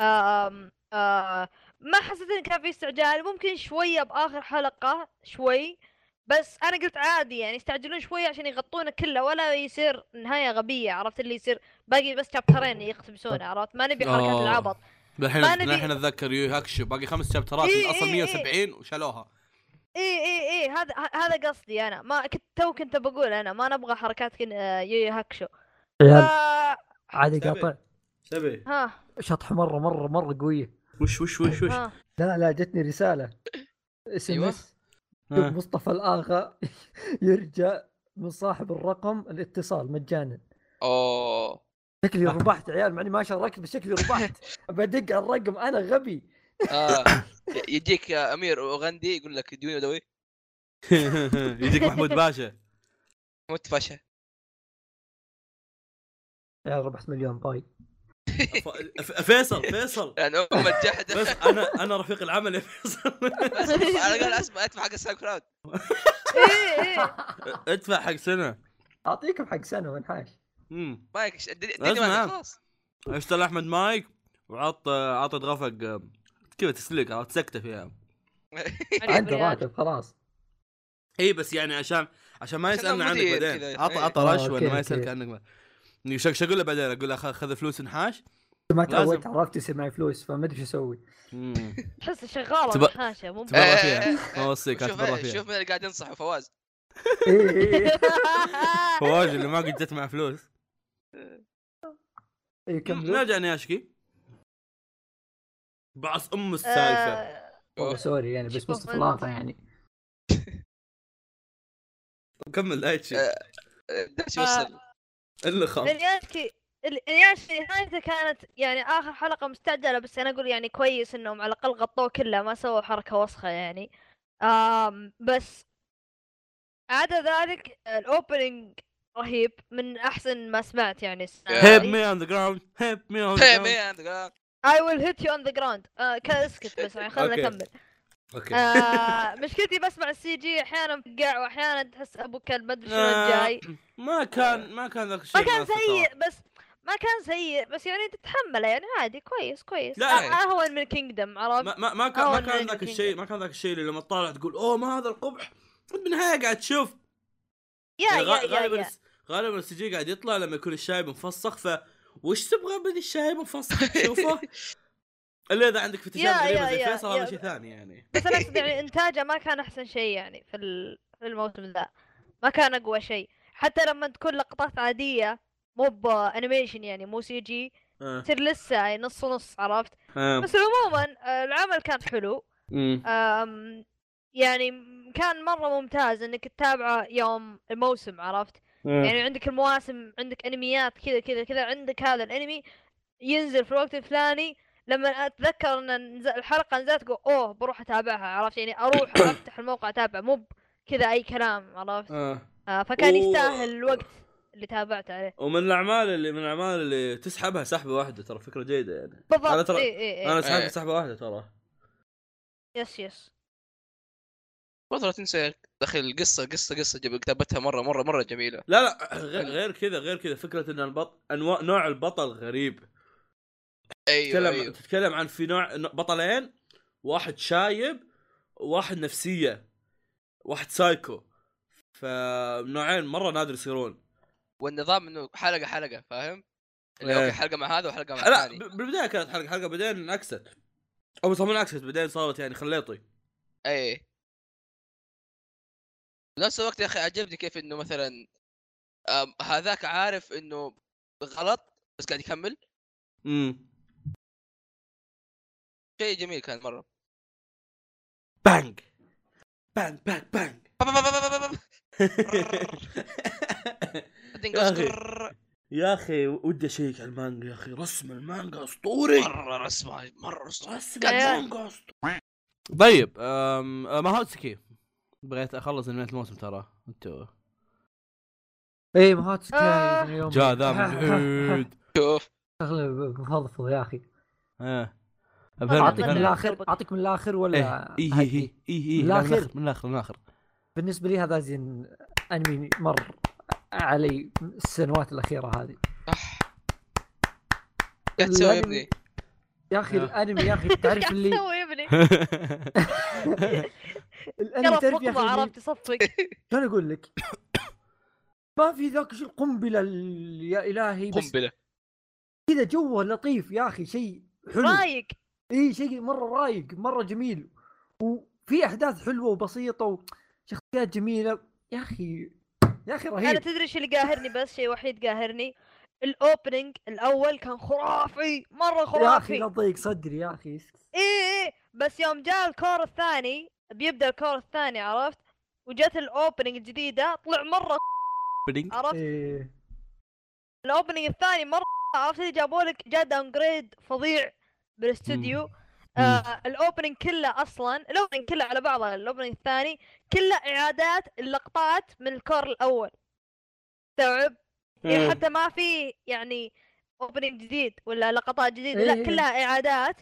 آم آه ما حسيت إن كان في استعجال. ممكن شوية بآخر حلقة شوي بس أنا قلت عادي يعني يستعجلون شوي عشان يغطونه كله ولا يصير نهاية غبية عرفت اللي يصير باقي بس شابترين يقتبسونه عرفت؟ ما نبي حركات آه. العبط. الحين الحين أتذكر يو هاكشو باقي خمس شابترات إيه، أصلا إيه، 170 وشالوها. اي اي اي هذا هذا قصدي أنا. ما كنت تو كنت بقول أنا ما نبغى حركات كن آه، يو هاكشو. عيال آه عادي. قاطع. تبي ها. شطحه مره مره مرة قوية. وش وش وش وش؟ ها. لا لا جتني رسالة. SM أيوة. S آه. مصطفى الاغا يرجع من صاحب الرقم الاتصال مجانا. أوه. شكلي ربحت عيال مع إني ما شاركت بس شكلي ربحت. بدق على الرقم أنا غبي. آه. يجيك يا أمير أوغندي يقول لك ادوني ودوي يجيك محمود باشا. موت فشل عيال ربحت مليون باي. فيصل فيصل. يعني أم الجحد بس أنا أنا رفيق العمل يا فيصل. على الأقل اسمع ادفع حق ال SoundCloud. إيه إيه. ادفع حق سنة. أعطيكم حق سنة وانحاش امم مايك اديني. مايك خلاص اشترى احمد مايك وعط عطت غفق كذا تسليك عرفت سكته فيها عنده راتب خلاص اي بس يعني عشان عشان ما يسألنا عنك مدير بعدين كذا. عطى إيه. عطى آه، رشوه ما يسألك. عنك شو أقول له بعدين أقول له خذ فلوس انحاش ما. تعودت عرفت يصير معي فلوس فما أدري شو أسوي. تحس شغالة تبا- بالحاشة مو تبرع إيه، فيها إيه، ما اوصيك شوف تبرع إيه، فيها شوف مين اللي قاعد ينصح فواز إيه إيه إيه. فواز اللي ما قد جت مع فلوس إيه نرجع نياشكي. بعص أم السالفة. آه، والله سوري يعني بس أنت. لاقة يعني. كمل لا شيء. آه، دش وصل إلا خاف الياشكي الياشكي نهايته كانت يعني آخر حلقة مستعجلة بس أنا أقول يعني كويس إنهم على الأقل غطوه كله ما سووا حركة وسخة يعني. آم بس عدا ذلك ال opening رهيب من أحسن ما سمعت يعني هيب. مي اون ذا جراوند هيب مي اون ذا مي جراوند عندك I will hit you on the ground. آه كا- اسكت بس يعني خلنا أوكي. نكمل أوكي آه مشكلتي بسمع ال CG أحيانا فقع وأحيانا تحس أبو كلب ما أدري شلون آه، جاي. ما كان ما كان ذاك الشيء ما كان سيء. بس ما كان سيء بس يعني تتحمله يعني عادي كويس كويس. لا، يعني- أهون من كينجدم عرفت؟ ما ما ما كان ما كان ذاك الشيء ما كان ذاك الشيء اللي لما تطالع تقول أوه ما هذا القبح؟ بالنهايه قاعد تشوف يا يعني يا غا- يا, غالبا يا. الس- غالبا ال CG قاعد يطلع لما يكون الشايب مفسخ ف وش تبغى بدي الشايب مفسخ تشوفه إلا إذا عندك فتشات غريبه زي فيصل هذا. شيء ثاني يعني بس أنا أقصد يعني إنتاجه ما كان أحسن شيء يعني في في الموسم ذا ما كان أقوى شيء حتى لما تكون لقطات عادية مو ب animation يعني مو CG آه. تصير لسه يعني نص ونص عرفت آه. بس عموما آه، العمل كان حلو يعني كان مرة ممتاز إنك تتابعه يوم الموسم عرفت؟ آه. يعني عندك المواسم عندك أنميات كذا كذا كذا عندك هذا الأنمي ينزل في الوقت الفلاني لما أتذكر إن الحلقة نزلت أقول أوه بروح أتابعها عرفت؟ يعني أروح أفتح الموقع أتابع مو كذا أي كلام عرفت؟ آه. آه فكان و- يستاهل الوقت اللي تابعت عليه. ومن الأعمال اللي من الأعمال اللي تسحبها سحبة واحدة ترى فكرة جيدة يعني. أنا بالضبط ترى اي اي أنا اي سحبت إيه. سحبة واحدة ترى. yes yes. لا تنسى داخل القصة قصة قصة جب- كتابتها مرة مرة مرة جميلة. لا لا غير, كذا غير كذا. فكرة إن البط أنواع نوع البطل غريب. أيوه تتكلم أيوه. تتكلم عن في نوع بطلين. واحد شايب وواحد نفسية واحد سايكو. فنوعين مرة نادر يصيرون. والنظام إنه حلقة حلقة فاهم؟ اللي إيه. okay حلقة مع هذا وحلقة مع لا الثاني. ب- بالبداية كانت حلقة حلقة بعدين انعكست. أو مو انعكست بعدين صارت يعني خليطي. اي بنفس الوقت يا أخي عجبني كيف إنه مثلا هذاك عارف إنه غلط بس قاعد يكمل. امم شيء جميل كان مرة. بانج. بانج بانج بانج. يا أخي. ودي أشيك على المانجا يا أخي. رسم المانجا أسطوري. مرة رسمه مرة رسمه رسم. المانجا أسطوري. طيب أم... بغيت أخلص انميات الموسم ترى أنتوا اي ما هو تسكاي آه. اليوم جاء ذا ملحود شوف شغله مفضفض يا أخي إيه أعطيك من. الآخر أعطيك من الآخر ولا إيه إيه؟ إيه إيه إيه من لا، الآخر. من الآخر من الآخر بالنسبة لي هذا زين أنمي مر علي السنوات الأخيرة هذه أح. قاعد تسوي يا ابني يا أخي. الأنمي يا أخي تعرف اللي تسوي يا ابني. الأنمي تعرف يا أخي عرفت يصفق شلون أقول لك؟ ما في ذاك الشيء القنبلة ال- يا إلهي بس قنبلة. كذا جوه لطيف يا أخي شيء حلو. رايق. إي شيء مرة رايق مرة جميل. وفي أحداث حلوة وبسيطة وشخصيات جميلة. يا أخي يا أخي أنا رهيب تدري إيش اللي قاهرني بس؟ شيء وحيد قاهرني. الأوبننج الأول كان خرافي مرة يا أخي خرافي. لا تضيق صدري يا أخي إيه إيه بس يوم جاء ال cour الثاني بيبدأ ال cour الثاني عرفت؟ وجت ال opening الجديدة طلع مرة عرفت؟ إيه. ال opening الثاني مرة عرفت؟ اللي جابوا لك جاء downgrade فظيع بالاستوديو آه ال opening كله أصلا ال opening كله على بعضه ال opening الثاني كله إعادات اللقطات من ال cour الأول. استوعب يعني حتى ما في يعني opening جديد ولا لقطات جديدة إيه. لا كلها إعادات.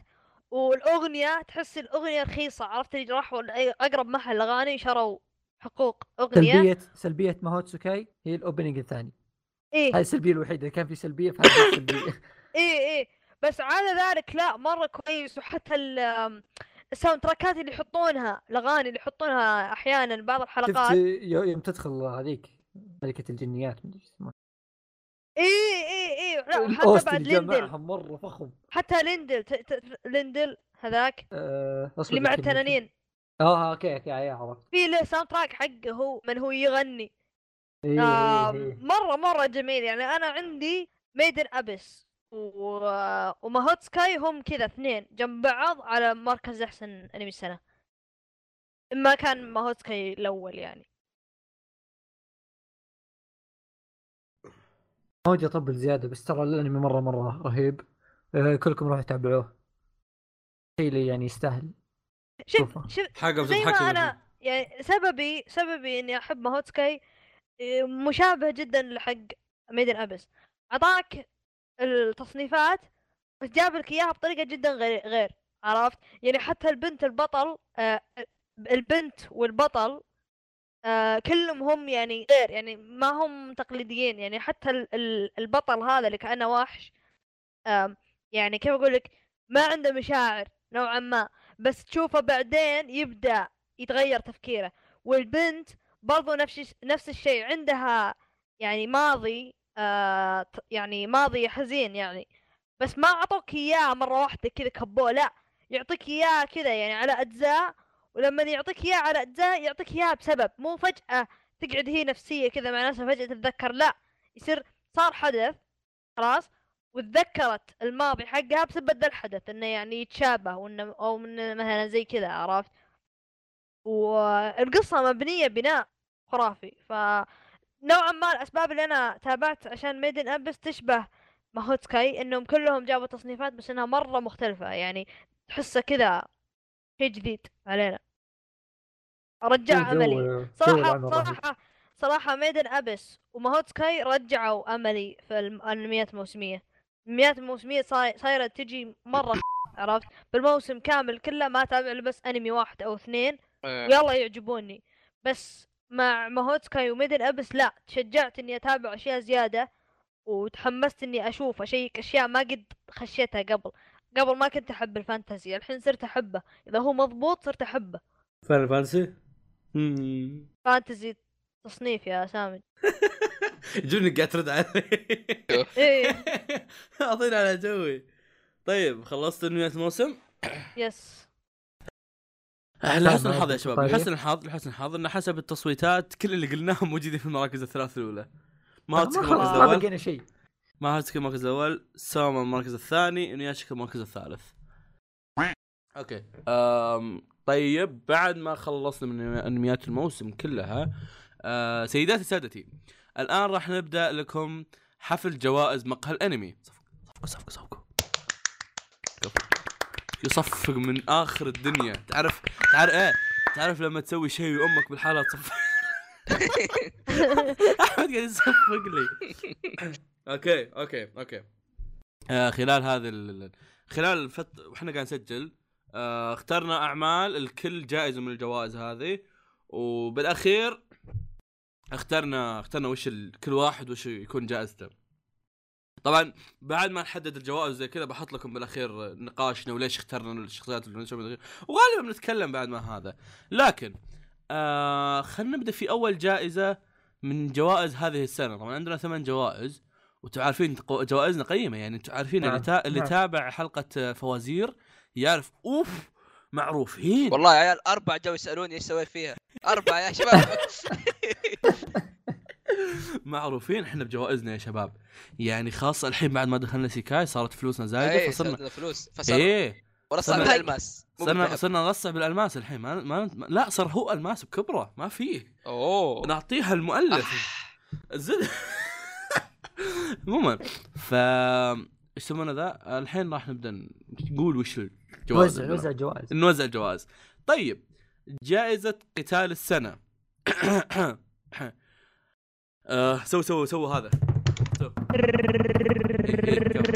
والأغنية تحس الأغنية رخيصة عرفت اللي راحوا أقرب محل أغاني شروا حقوق أغنية. سلبية سلبية ماهوتسوكاي هي ال opening الثاني. إيه. هاي السلبية الوحيدة كان في سلبية فهذه السلبية. إيه إيه. بس على ذلك لا مرة كويس. وحتى ال soundtrack ات اللي يحطونها الأغاني اللي يحطونها أحيانا بعض شفت الحلقات. يو- يوم تدخل هذيك ملكة الجنيات اي اي اي وحتى ال OST بعد ليندل. مرة فخم. حتى ليندل ت... ت... ليندل هذاك. آه، أصبر اللي مع. التنانين. آه okay okay يا عرفت. في له soundtrack حقه هو من هو يغني. إيه آه إيه. إيه. مرة مرة جميل. يعني أنا عندي Made in Abyss و... وماهوتسوكاي هم كذا اثنين جنب بعض على مركز أحسن أنمي السنة. ما كان ماهوتسكاي الأول يعني. ما ودي اطبل زيادة بس ترى الانمي مرة مرة رهيب. آه، كلكم روحوا تابعوه شيء اللي يعني يستاهل. شوف شوفه. شوف حقه زي ما أنا يعني سببي سببي إني أحب ماهوتسكاي إيه، مشابه جدا لحق Made in Abyss. أعطاك التصنيفات بس جاب لك إياها بطريقة جدا غير غير عرفت؟ يعني حتى البنت البطل آه البنت والبطل آه كلهم هم يعني غير. يعني ما هم تقليديين يعني حتى ال- ال- البطل هذا اللي كأنه وحش آم، يعني كيف أقول لك ما عنده مشاعر نوعا ما بس تشوفه بعدين يبدأ يتغير تفكيره. والبنت برضو نفس نفس الشيء عندها يعني ماضي آه يعني ماضي حزين يعني بس ما أعطوك إياه مرة واحدة كذا كبوه لا يعطيك إياه كذا يعني على أجزاء ولما يعطيك إياه على أجزاء يعطيك اياه بسبب مو فجأة تقعد هي نفسية كذا مع نفسها فجأة تتذكر لا يصير صار حدث خلاص وتذكرت الماضي حقها بسبب ذا الحدث إنه يعني يتشابه وإنه أو من مثلا زي كذا عرفت؟ والقصة مبنية بناء خرافي ف نوعا ما الأسباب اللي أنا تابعت عشان Made in Abyss تشبه ماهوتسكاي إنهم كلهم جابوا تصنيفات بس إنها مرة مختلفة يعني تحسه كذا شيء جديد علينا. رجع أملي. رهيب. صراحة صراحة Made in Abyss وماهوتسكاي رجعوا أملي في الانميات الموسمية. الانميات الموسمية صاي- صايرة تجي مرة عرفت؟ بالموسم كامل كله ما اتابع إلا بس أنمي واحد أو اثنين. إيه. ويلا يعجبوني. بس مع ماهوتسكاي و Made in Abyss لا. تشجعت إني أتابع أشياء زيادة. وتحمست إني أشوف أشيك أشياء ما قد خشيتها قبل. قبل ما كنت أحب ال fantasy الحين صرت أحبه. إذا هو مضبوط صرت أحبه. Final Fantasy fantasy تصنيف يا سامي. جوني قاعد ترد علي. إيه. أعطيني على جوي. طيب خلصت انميات الموسم yes لحسن طيب، الحظ يا شباب. طيب. لحسن الحظ لحسن الحظ ان حسب التصويتات كل اللي قلناهم موجودين في المراكز الثلاث الأولى. ما ماهوتسكاي خلاص المركز ما الأول؟ بقينا شيء. ماهوتسكاي المركز الأول؟ سوما المركز الثاني اينوياشيكي المركز الثالث. okay. أم طيب بعد ما خلصنا من أنميات الموسم كلها أه سيداتي سادتي الآن راح نبدأ لكم حفل جوائز مقهى الأنمي. صفقوا صفقوا صفقوا يصفق من آخر الدنيا. تعرف تعرف إيه؟ تعرف لما تسوي شيء وأمك بالحالة تصفق؟ أحمد قاعد يصفق لي. okay okay okay. آه خلال هذا ال... خلال الفترة وإحنا قاعد نسجل آه اخترنا أعمال لكل جائزه من الجوائز هذه. وبالأخير اخترنا اخترنا وش ال... كل واحد وش يكون جائزته. طبعا بعد ما نحدد الجوائز زي كذا بحط لكم بالأخير نقاشنا وليش اخترنا الشخصيات اللي. وغالبا بنتكلم بعد ما هذا. لكن آه خلينا نبدأ في أول جائزة من جوائز هذه السنة. طبعا عندنا ثمان جوائز وأنتم عارفين قو- جوائزنا قيمة يعني. أنتم عارفين اللي, نعم، تا... اللي نعم. تابع حلقة فوازير يعرف أوف معروفين. والله يا عيال أربع جو يسألوني إيش سويت فيها. أربع يا شباب. معروفين إحنا بجوائزنا يا شباب. يعني خاصة الحين بعد ما دخلنا سيكاي صارت فلوسنا زايدة إيه فصرنا صرنا فلوس فصار إيه. ورصع بالألماس. صرنا. صرنا نرصع بالألماس الحين ما, ما... ما لا صار هو ألماس بكبره ما فيه. أوه. نعطيها المؤلف. آه. زد عموما ف إيش يسمونه ذا؟ الحين راح نبدأ نقول وش الجوائز وزع اللي وزع جوائز نوزع الجوائز طيب جائزة قتال السنة. آه سو سو سو هذا. سو.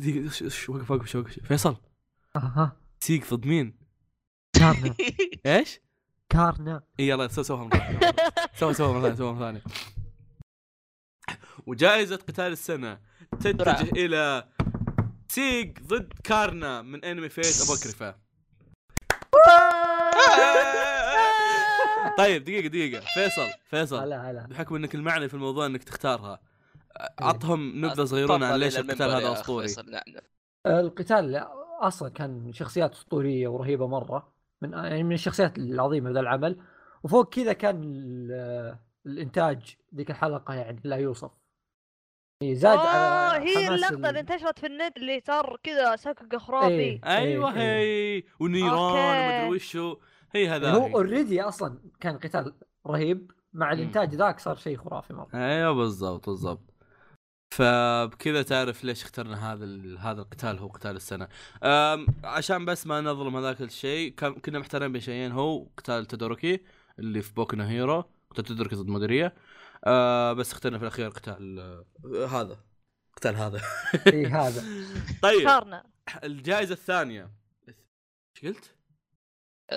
دقيقة إيش- وقف وقف وقف فيصل أها سيج ضد مين؟ كارنا إيش؟ كارنا اي يلا سو سوها مرة ثانية. سوها سوها مرة ثانية سوها مرة ثانية وجائزة قتال السنة تتجه. إلى سيج ضد كارنا من انمي Fate Apocrypha طيب دقيقة دقيقة فيصل فيصل هلا هلا بحكم انك المعني في الموضوع انك تختارها عطهم نبذة صغيرونه عن ليش القتال هذا أسطوري. القتال أصلا كان شخصيات أسطورية ورهيبة مرة من يعني من الشخصيات العظيمة ذا العمل. وفوق كذا كان ال- الإنتاج ذيك الحلقة يعني لا يوصف. يعني زاد آه على هي حماس اللقطة ال- اللي انتشرت في النت اللي صار كذا سكك خرافي إيه. أيوه إيه. هي ونيران. ومدري وشو. هي هذا. هو already أصلا كان قتال رهيب. مع الإنتاج ذاك صار شيء خرافي مرة. أيوه بالضبط بالضبط. فبكذا تعرف ليش اخترنا هذا هذا القتال هو قتال السنة. عشان بس ما نظلم هذاك الشيء كنا محتارين بين شيئين هو قتال تودوروكي اللي في بوكو هيرو قتال تودوروكي ضد ميدوريا أه بس اخترنا في الأخير قتال آه، هذا قتال هذا. إي هذا. طيب صارنا الجائزة الثانية. إيش قلت؟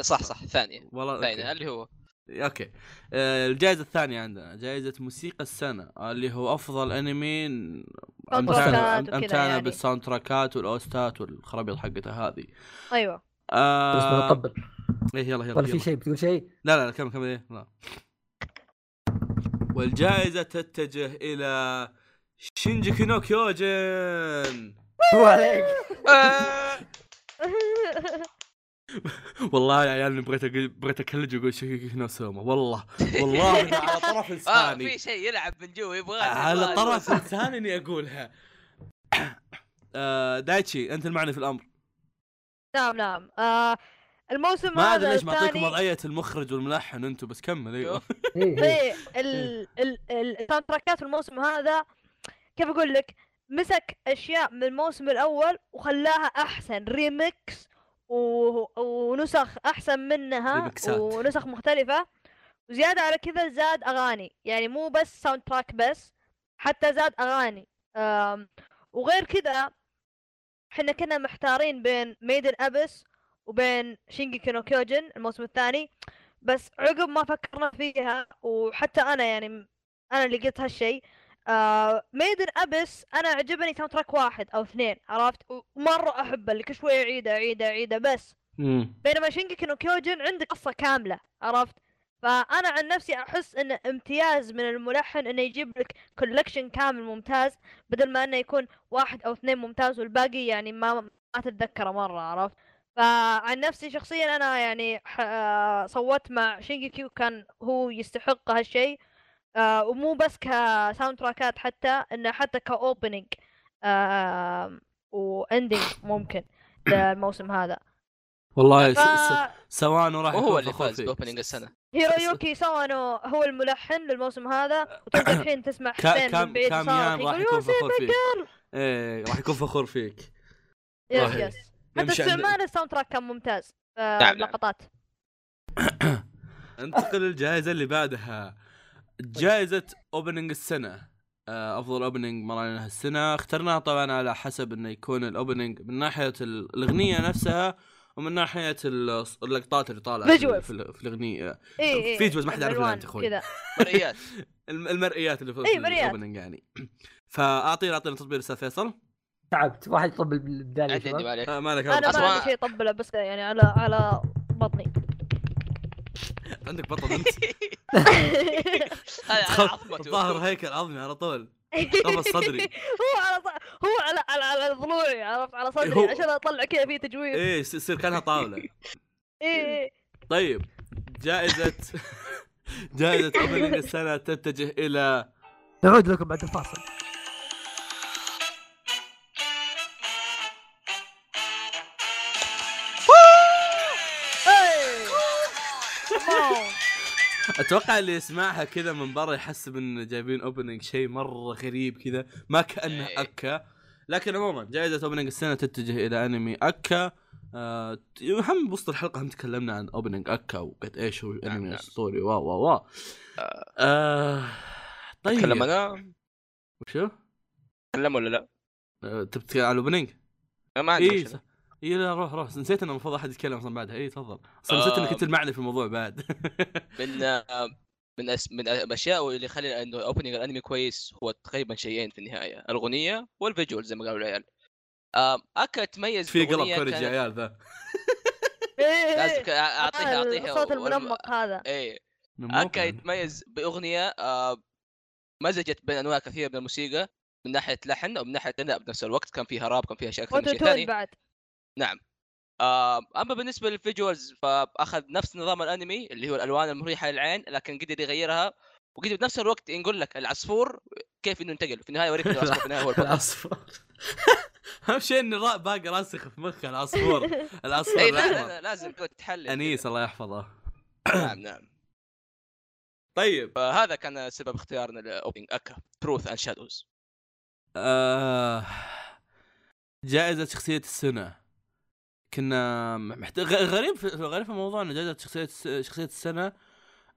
صح صح الثانية والله okay. اللي هو. okay. آه، الجائزة الثانية عندنا جائزة موسيقى السنة اللي هو أفضل أنمي امتعنا يعني. بالساوند تراكات والأوستات والخرابيط حقتها هذه. أيوه. بس آه بنطبل إيه يلا يلا, ولا في. شيء؟ بتقول شيء؟ لا لا لا كمل كمل. إيه، لا. والجائزة تتجه إلى شينجيكي نو كيوجن عليك آه، والله يا عيال بغيت أقول بغيت أكلج وأقول شينجي نو سوما والله والله على طرف لساني في شيء يلعب من جوا يبغى على طرف لساني إني أقولها. آه، دايتشي أنت المعني في الأمر. نعم نعم. آه الموسم ما أدري هذا ليش معطيكم وضعية المخرج والملحن أنتم بس كمل أيوه. إيه ال ال ال- ال sound track ات في الموسم هذا كيف أقول لك؟ مسك أشياء من الموسم الأول وخلاها أحسن ريمكس و... ونسخ أحسن منها ريمكسات. ونسخ مختلفة. وزيادة على كذا زاد أغاني يعني مو بس sound track بس حتى زاد أغاني. آم... وغير كذا إحنا كنا محتارين بين Made in Abyss وبين Shingeki no Kyojin الموسم الثاني. بس عقب ما فكرنا فيها وحتى أنا يعني أنا اللي قلت هالشيء آه Made in Abyss أنا عجبني soundtrack واحد أو اثنين عرفت؟ ومرة أحبه اللي كل شوية اعيده اعيده اعيده بس. مم. بينما Shingeki no Kyojin عنده قصة كاملة عرفت؟ فأنا عن نفسي أحس انه امتياز من الملحن إنه يجيب لك collection كامل ممتاز بدل ما إنه يكون واحد أو اثنين ممتاز والباقي يعني ما ما تتذكره مرة عرفت؟ فعن نفسي شخصيا أنا يعني آه، صوت مع Shingeki كان هو يستحق هالشيء. آه، ومو بس ك soundtrack ات حتى إنه حتى ك opening و ending ممكن للموسم هذا. والله ف... س- سوانو راح وهو يكون اللي فخور فاز. ب opening السنة. هيرويوكي سوانو هو الملحن للموسم هذا وتلقى الحين تسمع حسين كام من بعيد كاميان راح يكون فخور فيك. إيه راح يكون فخور فيك. yes yes حتى استعمال ال soundtrack كان ممتاز آه، نعم، نعم. لقطات. انتقل للجائزة اللي بعدها. جائزة opening السنة. آه، أفضل opening مر علينا هالسنة. اخترناها طبعا على حسب إنه يكون ال opening من ناحية ال- الأغنية نفسها ومن ناحية ال- اللقطات اللي طالعة في. في, ال- في الأغنية. اي اي visuals ما حد يعرف إلا الألوان أنت أخوي. كذا. مرئيات. الم- المرئيات اللي في, إيه، في. ال opening يعني. فاعطينا اعطينا تطبيل أستاذ فيصل. تعبت. واحد يطبل بالبدايه عندي. ما عليك آه ما لك أنا. ما عندي شيء اطبله بس يعني على على بطني. عندك بطن أنت. الظاهر هيكل عظمي على طول. قفص صدري. هو على هو على على على ضلوعي عرفت؟ على صدري عشان أطلع كذا فيه تجويف إيه يصير كأنها طاولة. اي اي طيب جائزة جائزة opening السنة تتجه إلى نعود لكم بعد الفاصل. أتوقع اللي يسمعها كذا من برا يحسب إن جايبين opening شيء مرة غريب كذا ما كأنه إيه. ACCA لكن عموما جائزة opening السنة تتجه إلى أنمي ACCA آه هم بوسط الحلقة هم تكلمنا عن opening ACCA وقد إيش هو نعم، أنمي نعم. أسطوري وا وا وا آه طيب تكلم أنا وشو؟ تكلم ولا لا؟ آه، تبي تتكلم عن ال opening؟ ما عندي مشكلة. إي لا روح روح. نسيت انه المفروض أحد يتكلم أصلا بعدها. إي تفضل. أصلا نسيت إنك. أنت المعني في الموضوع بعد. من من أس... من الأشياء اللي يخلي إنه opening الأنمي كويس هو تقريبا شيئين في النهاية. الأغنية وال visual زي ما قالوا العيال. ACCA تميز في قلب كوريجي يا عيال ذا. إيه، لازم إيه. أعطيها أعطيها الصوت المنمق هذا. من ACCA. يتميز بأغنية مزجت بين أنواع كثيرة من الموسيقى من ناحية لحن ومن ناحية غناء بنفس الوقت كان فيها راب كان فيها أشياء أكثر من شيء ثاني. بعد. نعم. آه، أما بالنسبة لل visuals فأخذ نفس نظام الأنمي اللي هو الألوان المريحة للعين لكن قدر يغيرها. وقدر بنفس الوقت يقول لك العصفور كيف إنه انتقل. في النهاية يوريك إنه العصفور في النهاية هو العصفور. أهم شيء اني را- باقي راسخ في مخي العصفور. العصفور اي لا, لا. لا لازم تتحلل أنيس الله يحفظه. نعم نعم. طيب. فهذا كان سبب اختيارنا ل opening ACCA truth and shadows جائزة شخصية السنة. كنا محت... غ- غريب في غريب في الموضوع ان جائزة شخصية الس- شخصية السنة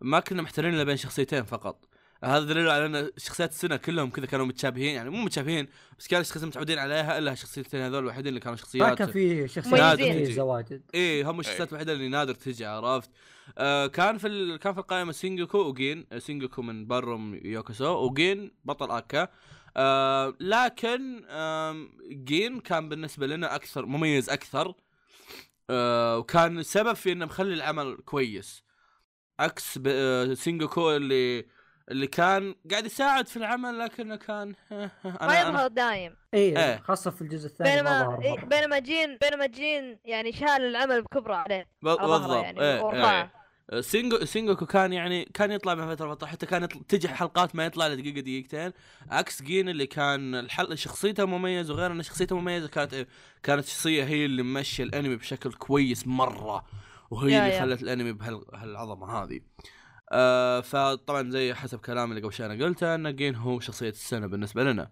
ما كنا محتارين إلا بين شخصيتين فقط. هذا دليل على إن شخصيات السنة كلهم كذا كانوا متشابهين يعني مو متشابهين بس كانوا الشخصيات متعودين عليها إلا الشخصيتين هذول الوحيدين اللي كانوا ما شخصيات كان في شخصيات. مميزة واجد إيه هم الشخصيات الوحيدة اللي نادر تجي عرفت؟ آه كان في ال... كان في القائمة سينجوكو وجين سينجوكو من بروم يوكوسو وجين بطل ACCA. آه لكن آه جين كان بالنسبة لنا أكثر مميز أكثر. آه وكان السبب في إنه مخلي العمل كويس عكس. آه سينجوكو اللي اللي كان قاعد يساعد في العمل لكنه كان ما يظهر دايم إيه, إيه. خاصة في الجزء الثاني ما بينما إيه،. بينما جين بينما جين يعني شال العمل بكبره عليه على بالضبط يعني إيه. سينجو سينجوكو كان يعني كان يطلع من فترة لفتره حتى كان يطلع تجي حلقات ما يطلع له دقيقه دقيقتين. عكس جين اللي كان الحل شخصيته مميزة وغير إن شخصيته مميزة كانت كانت شخصية هي اللي ممشيه الأنمي بشكل كويس مرة وهي يا اللي يا. خلت الأنمي بهالعظمة هذه. آه فطبعا زي حسب كلامي اللي قبل شوي أنا قلته إن جين هو شخصية السنة بالنسبة لنا.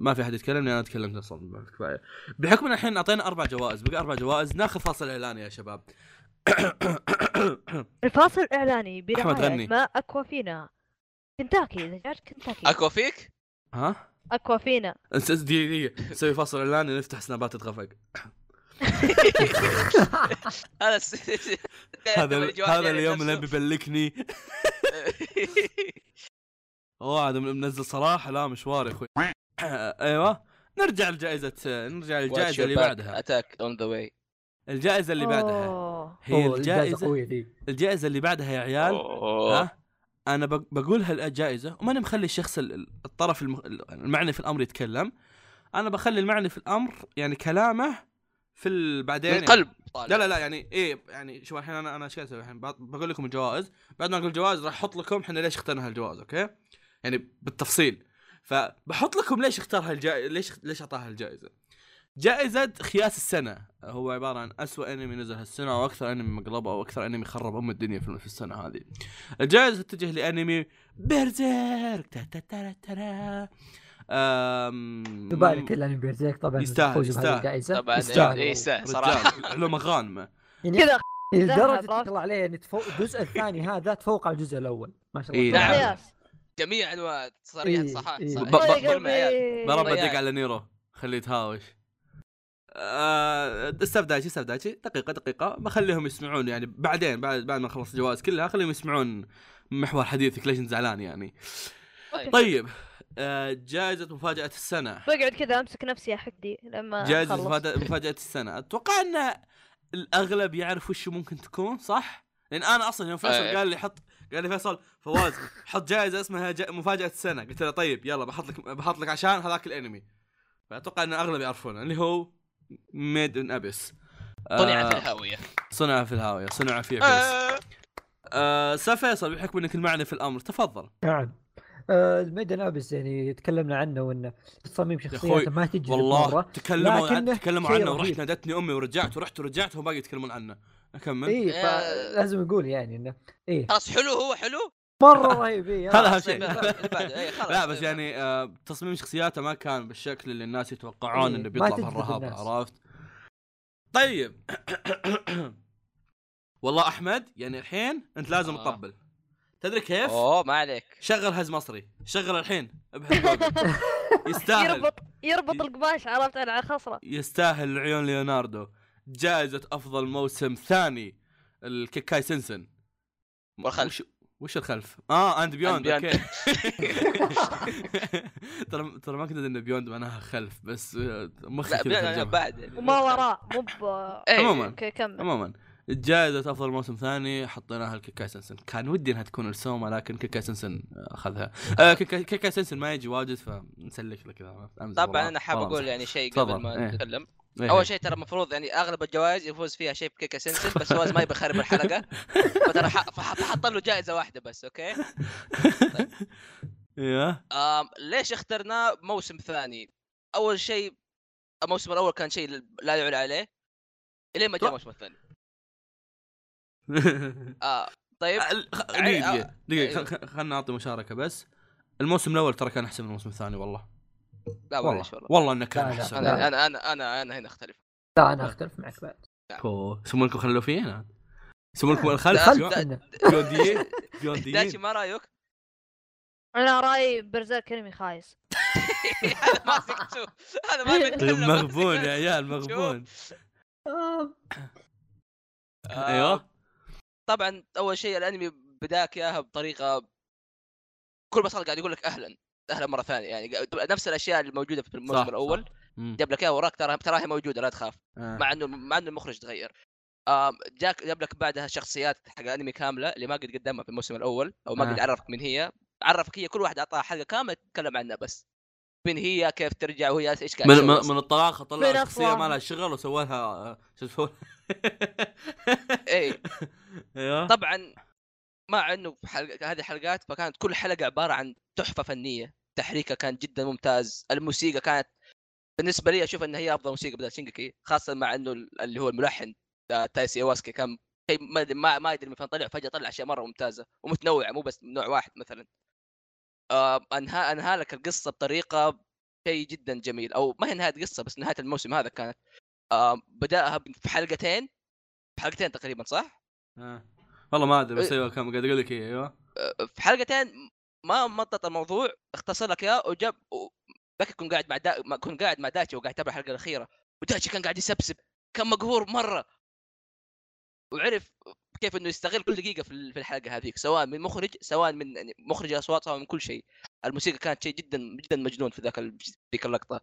ما في أحد يتكلم أنا تكلمت أصلا كفاية. بحكم إن الحين أعطينا أربع جوائز بقى أربع جوائز ناخذ فاصل إعلاني يا شباب. الفاصل الإعلاني أحمد غني. ماء أكوافينا. كنتاكي دجاج كنتاكي. اكوا فيك ها؟ أكوافينا. دقيقة دقيقة نسوي فاصل إعلاني نفتح سنابات تتغفق. هذا هذا اليوم. اللي بيبلكني اوه هذا منزل صراحة لا مشوار يا أخوي. أيوه. نرجع لجائزة نرجع للجائزة اللي بعدها. اتاك اون ذا واي الجائزة اللي بعدها. هي ذي. الجائزة اللي بعدها يا عيال ها؟ أنا بق- بقولها الجائزة وماني مخلي الشخص ال- ال- الطرف الم- المعني في الأمر يتكلم. أنا بخلي المعني في الأمر يعني كلامه في ال- بعدين من يعني- قلب لا لا لا يعني إيه يعني شوف الحين أنا أنا إيش قاعد أسوي الحين؟ بق- بقول لكم الجوائز. بعد ما أقول الجوائز راح أحط لكم إحنا ليش اخترنا هالجوائز أوكي؟ يعني بالتفصيل. فبحط لكم ليش اختار هالجائزه ليش ليش اعطاها الجائزه جائزة خياس السنة هو عبارة عن أسوأ أنمي نزل هالسنة أو أكثر أنمي مقلبة أو أكثر أنمي خرب أم الدنيا في في السنة هذه. الجائزة تتجه لأنمي بيرزيرك تا تا تا تا تا. أم... يبالك الانمي بيرزيرك طبعا يستاهل- يستاهل. طبعا يستاهل اي والله. يستاهل صراحة رجال له مغانمة يعني كذا لدرجة؟ تطلع عليه يعني تفوق الجزء الثاني هذا تفوق على الجزء الأول ما شاء الله إيه، نعم. جميع أنواع إيه، صح إيه. صح ب- ب- يا بالمعيار. قلبي. برا بدق ضيعت. على نيرو خليه يتهاوش آه، استفداجي استفداجي دقيقة دقيقة بخليهم يسمعون يعني بعدين بعد بعد ما نخلص الجوائز كلها خليهم يسمعون محور حديثك ليش انت زعلان يعني طيب. طيب آه، جائزة مفاجأة السنة بقعد كذا أمسك نفسي يا حدي لما جائزة أخلص. مفاجأة, مفاجأة السنة أتوقع إن الأغلب يعرف وش ممكن تكون صح؟ لأن أنا أصلا يوم فيصل أي. قال لي حط قال لي فيصل فواز حط جائزة اسمها جا... مفاجأة السنة قلت له طيب يلا بحط لك بحط لك عشان هذاك الأنمي فأتوقع إن الاغلب يعرفونه اللي هو Made in Abyss صنع في الهاوية. صنع في الهاوية صنع في Abyss آه، آه سا فيصل بحكم إنك المعني في الأمر تفضل. نعم. آه، ال Made in Abyss يعني تكلمنا عنه وانه تصاميم أخوي، شخصياته ما تجذب والله مرة تكلموا عن تكلموا عنه. ورحت. نادتني أمي ورجعت ورحت ورجعت وهم باقي يتكلمون عنه. أكمل. اي آه. فلازم نقول يعني إنه إيه. خلاص حلو هو حلو. مرة رهيب إيه، هذا. اهم شيء اللي بعده، إيه، خلاص. لا بس يعني آه تصميم شخصياته ما كان بالشكل اللي الناس يتوقعون إيه، إنه بيطلع الناس. عرفت؟ طيب والله أحمد يعني الحين أنت لازم آه. تطبل تدري كيف؟ أوه ما عليك شغل هز مصري شغل الحين. يستاهل يربط يربط القماش عرفت على خصره يستاهل عيون ليوناردو جائزة أفضل موسم ثاني الكيكاي سنسن والخلف. وش, الخلف؟ آه and Beyond okay ترى ترى ما كنت أدري إن beyond معناها خلف بس آه، مخي لا. بعد يعني. وما وراء مو ب إيه. عموما okay كمل عموما جائزة أفضل موسم ثاني حطيناها لكيكاي سنسن كان ودي إنها تكون السوما لكن كيكاي سنسن أخذها آه كيكاي كيكاي سنسن ما يجي واجد فنسلك له كذا طبعا. أنا حاب أمزح. يعني شيء. قبل ما إيه. نتكلم. أول شيء ترى المفروض يعني أغلب الجوائز يفوز فيها شيء بكيكا سنسن بس فواز ما يبي يخرب الحلقة. فترى فحط له جائزة واحدة بس okay؟ أيوه آم ليش اخترناه موسم ثاني؟ أول شيء الموسم الأول كان شيء لا يعلى عليه إلين ما جاء الموسم الثاني. آه طيب. آه، دقيقة دقيقة أيوه. خلنا نعطي مشاركة بس. الموسم الأول ترى كان أحسن من الموسم الثاني والله. لا والله والله. كان لا، لا. أحسن. أنا أنا أنا أنا أنا هنا أختلف. لا أنا أختلف معك بعد. أوه، يسمونكم خلوفيين يسمونكم الخلف لا، جو- لا. إنه. جوديين داشي ما رأيك؟ أنا رأيي برزيرك انمي خايس. هذا ما هذا ما مغبون يا. عيال مغبون. آه، أيوه. طبعا أول شيء الأنمي بداك إياها بطريقة كل ما صار قاعد يقول لك أهلا. أهلا مرة ثانية يعني نفس الأشياء اللي موجودة في الموسم الأول. جاب لك اياها وراك ترى تراها موجودة لا تخاف آه. مع إنه مع إنه المخرج تغير جاك جاب لك بعدها شخصيات حق انمي كاملة اللي ما قد قدمها في الموسم الأول أو ما قد آه. عرفك من هي عرفك هي كل واحد أعطاها حلقة كاملة تتكلم عنها بس من هي كيف ترجع وهي إيش قاعد من من. من الطلاق طلع شخصية. ما لها شغل وسوى لها آه، شو اسمه اي أيوه طبعا مع إنه في حلقة هذه الحلقات فكانت كل حلقة عبارة عن تحفة فنية تحريكها كان جدا ممتاز الموسيقى كانت بالنسبة لي أشوف انها هي أفضل موسيقى بدل شينجكي خاصة مع إنه اللي هو الملحن آه، تايسي ايواساكي كان شيء ما ما ادري من فين طلع فجأة طلع أشياء مرة ممتازة ومتنوعة مو بس نوع واحد مثلا آه، انهى أنهى لك القصة بطريقة شيء جدا جميل أو ما هي نهاية قصة بس نهاية الموسم هذا كانت آه، بدأها في حلقتين حلقتين تقريبا صح؟ آه. والله ما أدري بس إيه. أيوه كم قاعد أقول لك إيه، أيوه. في حلقتين ما مطط الموضوع اختصر لك إياه وجاب ذاك كنت قاعد مع دا... كنت قاعد مع داتشي وقاعد اتابع الحلقة الأخيرة. وداتشي كان قاعد يسبسب كان مقهور مرة. وعرف كيف إنه يستغل كل دقيقة في ال- في الحلقة هذيك سواء من مخرج سواء من يعني مخرج الأصوات سواء من كل شيء. الموسيقى كانت شيء جدا جدا مجنون في ذاك ذيك اللقطة.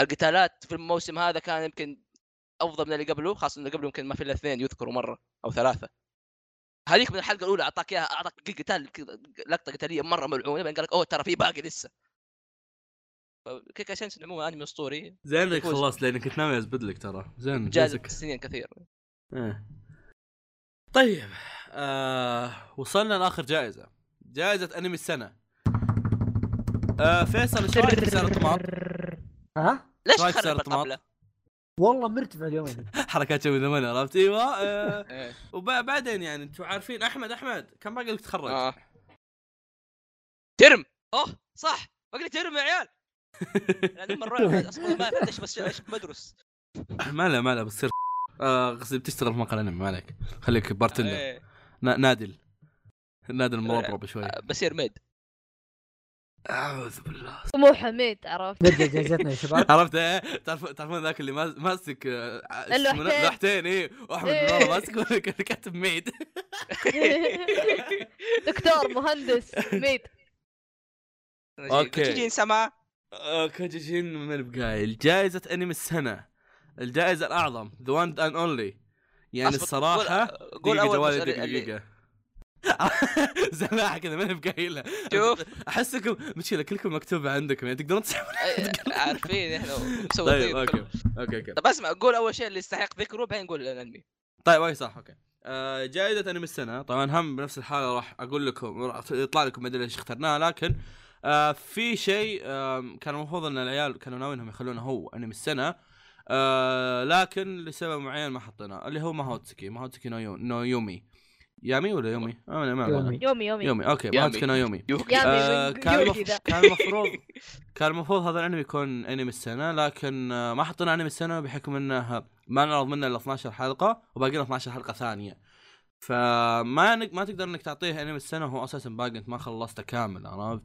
القتالات في الموسم هذا كان يمكن أفضل من اللي قبله خاصة اللي قبله يمكن ما في إلا اثنين يذكروا مرة أو ثلاثة. هذيك من الحلقة الأولى أعطاك إياها أعطاك قتال لقطة قتالية مرة ملعونة بعدين قال لك أوه ترى في باقي لسه كيكا سنسن عموما أنمي أسطوري زين إنك يفوز. خلصت لأنك كنت ناوي أزبد لك ترى زين جاذب جزك سنين كثير إيه. طيب آه وصلنا لآخر جائزة جائزة أنمي السنة آه فيصل إيش رأيك في سعر الطماط؟ ها ليش رأيك تخرب سعر الطماط؟ الطبله؟ والله مرتفع اليومين حركات شوي زمان عرفت؟ إيوه آه. إيه. وبعدين يعني أنتم عارفين أحمد أحمد كم باقي لك تتخرج؟ آه. Term! أوه صح باقي لي term يا عيال. لأن مره أصلا ما بس إيش بدرس. ما لا ما لا بتصير آه قصدي بتشتغل في مقهى أنمي ما عليك. خليك bartender. إيه. نا- نادل. نادل مربرب شوي آه، بصير maid. أعوذ بالله. مو حميد عرفت؟ نرجع جائزتنا يا شباب. عرفت؟ إيه؟ تعرف تعرفون ذاك اللي ماس- ماسك آه،. لوحتين. إيه. واحمد إيه. من ورا ماسك كاتب maid دكتور مهندس ميد أوكي. تجي سما. كوجيجين من بقايل جائزة أنمي السنة. الجائزة الأعظم ذا وان اند اونلي يعني الصراحة قول- قول دقيقة. زلاعة كذا من بقايلها. شوف. احسكم مشكلة كلكم مكتوبة عندكم يعني تقدرون تسحبون عارفين إحنا مسوي طيب أوكي أوكي أوكي. طب اسمع قول أول شيء اللي يستحق ذكره بعدين نقول الأنمي. طيب اي صح okay. آه، جائزة أنمي السنة. طبعا هم بنفس الحالة راح أقول لكم راح يطلع لكم مدري إيش اخترناها لكن آه في شيء آه كان المفروض إن العيال كانوا ناويينهم يخلونه هو أنمي السنة آه لكن لسبب معين ما حطيناه اللي هو ماهوتسكي ماهوتسكي نو, يو... نو يومي يامي ولا يومي؟ آه ما ما- يومي. يومي يومي يومي okay. ماهوتسكي نو يومي. آه كان المفروض كان المفروض هذا الأنمي يكون أنمي السنة لكن آه، ما حطينا أنمي السنة بحكم إنه ما نعرض منه إلا 12 حلقة وباقي له 12 حلقة ثانية فما نق... ما تقدر إنك تعطيه أنمي السنة وهو أساسا باقي أنت ما خلصته كامل عرفت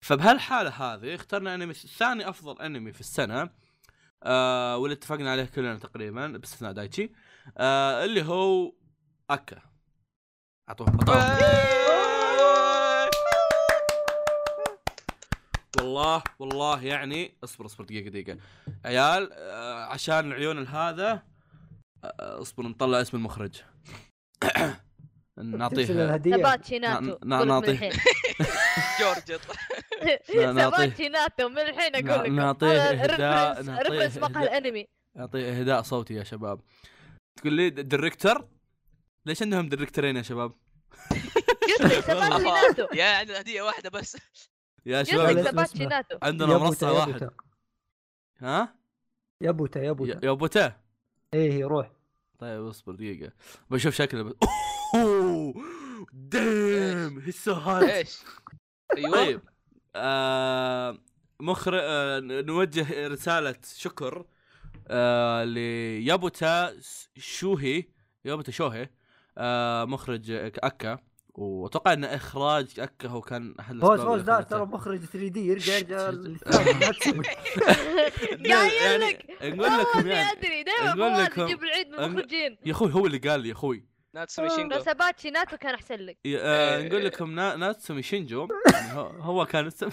فبهالحالة هذه اخترنا أنمي ثاني أفضل أنمي في السنة آه واللي اتفقنا عليه كلنا تقريبا باستثناء دايتشي آه اللي هو أكا اعطوه والله والله يعني اصبر اصبر دقيقة دقيقة. عيال آه، عشان العيون هذا آه، اصبر نطلع اسم المخرج. نعطيه الهدية. ثبات نا- شيناتو نا- قول لك من نعطيه. الحين. جورج نا- نعطيه. ثبات شيناتو من الحين أقول لكم نعطيه إهداء- ريفرنس نعطيه إهداء. الأنمي. نعطيه إهداء صوتي يا شباب. تقول لي ديريكتور ليش عندهم ديريكتورين يا شباب؟ يا عندنا هدية واحدة بس. يا شباب عندنا منصة واحد. ها؟ يبوتا يا يبوتا يا بوتا؟ إيه روح. طيب اصبر دقيقة. بشوف شكله. بس اوه هي سو هات إيش؟ أيوه. طيب آه مخرج آه نوجه رسالة شكر آه ليابوتا شوهي. يابوتا شوهي. مخرج أكا. وأتوقع إن إخراج أكا هو كان أحد فوز الأسباب فوز اللي لا. ترى مخرج 3 دي يرجع يرجع قايل لك نقول لكم يعني أدري دائما نقول لكم- يجيب العيد من المخرجين. يا أخوي هو اللي قال لي يا أخوي. ناتسومي لو شينجو ثبات شيناتو كان أحسن لك. آه إيه. نقول لكم نا- ناتسومي شينجو. يعني هو, هو كان السبب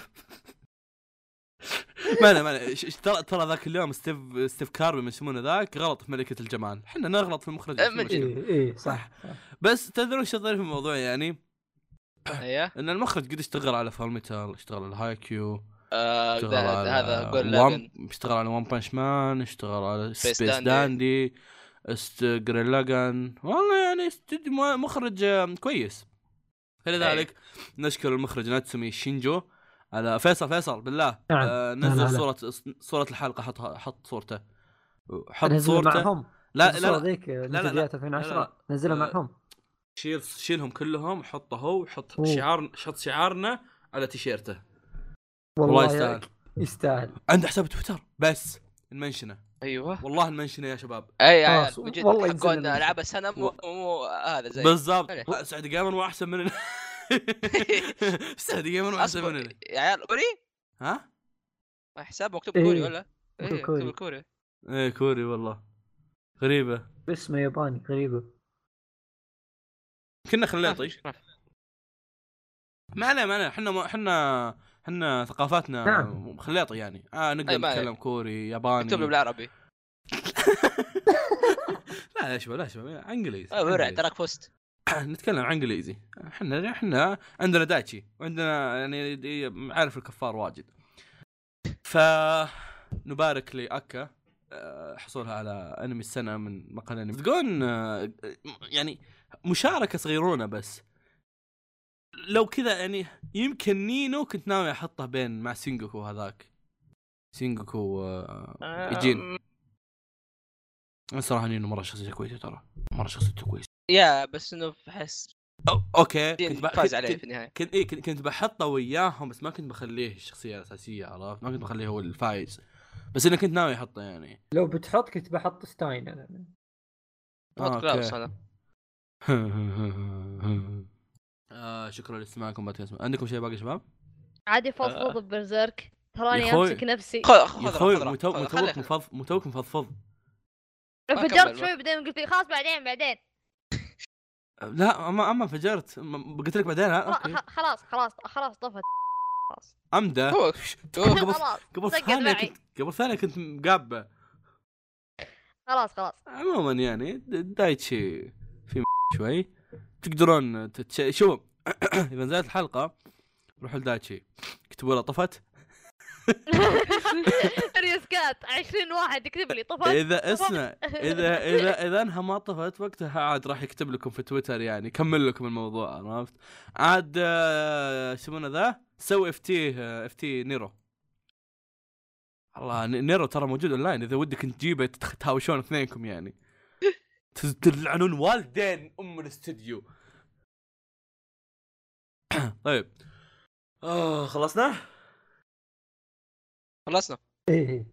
ما أنا- ما ترى ترى ذاك اليوم ستيف ستيف كاربي من يسمونه ذاك غلط في ملكة الجمال، إحنا نغلط في المخرج. إيه إيه صح بس تدرون إيش الظريف في الموضوع يعني؟ أيوه إن المخرج قد اشتغل على Fullmetal، اشتغل على هاي كيو، آه، اشتغل ده- هذا وان اشتغل على One Punch Man، اشتغل على Space Dandy. است جورين لاجان، والله يعني مخرج كويس. فلذلك نشكر المخرج ناتسومي شينجو. على فيصل فيصل بالله. نعم. آه لا، نزل لا. صورة صورة الحلقة. حط حط صورته. حط نزلها صورته. معهم. لا لا, لا. ذيك لا، نزل لا. لا، 2010 لا. نزلها آه، معهم. شيل شيلهم كلهم حطه هو وحط أوه. شعار حط شعارنا على تيشيرته. والله والله يستاهل. يستاهل. عنده حساب تويتر. بس نمنشنه أيوه. والله نمنشنه يا شباب. أي جد والله حقون ألعاب السنة مو, مو هذا زي. بالضبط. سعد جيمر احسن مننا. سعد جيمر مو احسن أصبر مننا يا عيال كوري ها؟ حساب مكتوب إيه، كوري ولا؟ مكتوب إيه كوري. مكتوب كوري إيه كوري والله غريبة اسمه ياباني غريبة كنا مشكلة. ما عليه ما عليه إحنا إحنا إحنا ثقافاتنا نعم. خليطي يعني آه نقدر. نتكلم كوري ياباني اكتب له بالعربي لا لا شباب لا شباب إنجليزي آه، ورع. تراك بوست نتكلم عن إنجليزي. إحنا إحنا عندنا دايتشي وعندنا يعني عارف الكفار واجد. ف نبارك لأكا آه، حصولها على أنمي السنة من مقهى أنمي. تقول آه، يعني مشاركة صغيرونة بس. لو كذا يعني يمكن نينو كنت ناوي أحطه بين مع سينجوكو هذاك. سينجوكو آه، يجين الصراحه نينو مرة شخصيته كويسة ترى. مرة شخصيته كويسة. يا بس إنه بحس أو أوكي كنت فاز كنت- عليه في النهاية. كنت إيه كنت, كنت بحطه وياهم بس ما كنت بخليه الشخصية الأساسية عرفت؟ ما كنت بخليه هو الفايز. بس اني كنت ناوي أحطه يعني. لو بتحط كنت بحط ستاين أنا. كلاوس أنا. آه شكرا لاستماعكم بودكاست عندكم شيء باقي شباب؟ عادي فضفض ب Berserk. تراني. أمسك نفسي. يا أخوي متوك خلي- مفض متوك مفضفض انفجرت شوي بعدين قلت لي خلاص بعدين بعدين. لا اما أما انفجرت. قلت لك بعدين أوكي. خلاص خلاص خلاص طفت. خلاص. امده هو قبل خلاص. قبل ثانية. كنت قبل ثانية كنت مقابة. خلاص خلاص. عموما يعني دايتشي في شوي. تقدرون تتش... شوف إذا نزلت الحلقة روحوا لدايتشي. اكتبوا له طفت. ريسكات 20 واحد يكتب لي طفت إذا اسمع إذا إذا إذا أنها ما طفت وقتها عاد راح يكتب لكم في تويتر يعني كمل لكم الموضوع عرفت؟ عاد آه، شو يسمونه ذا؟ سوي اف تي اف تي نيرو. الله نيرو ترى موجود أونلاين إذا ودك تجيبه تهاوشون اثنينكم يعني. تلعنون والدين أم الاستديو طيب. آه خلصنا؟ خلصنا. إيه إيه.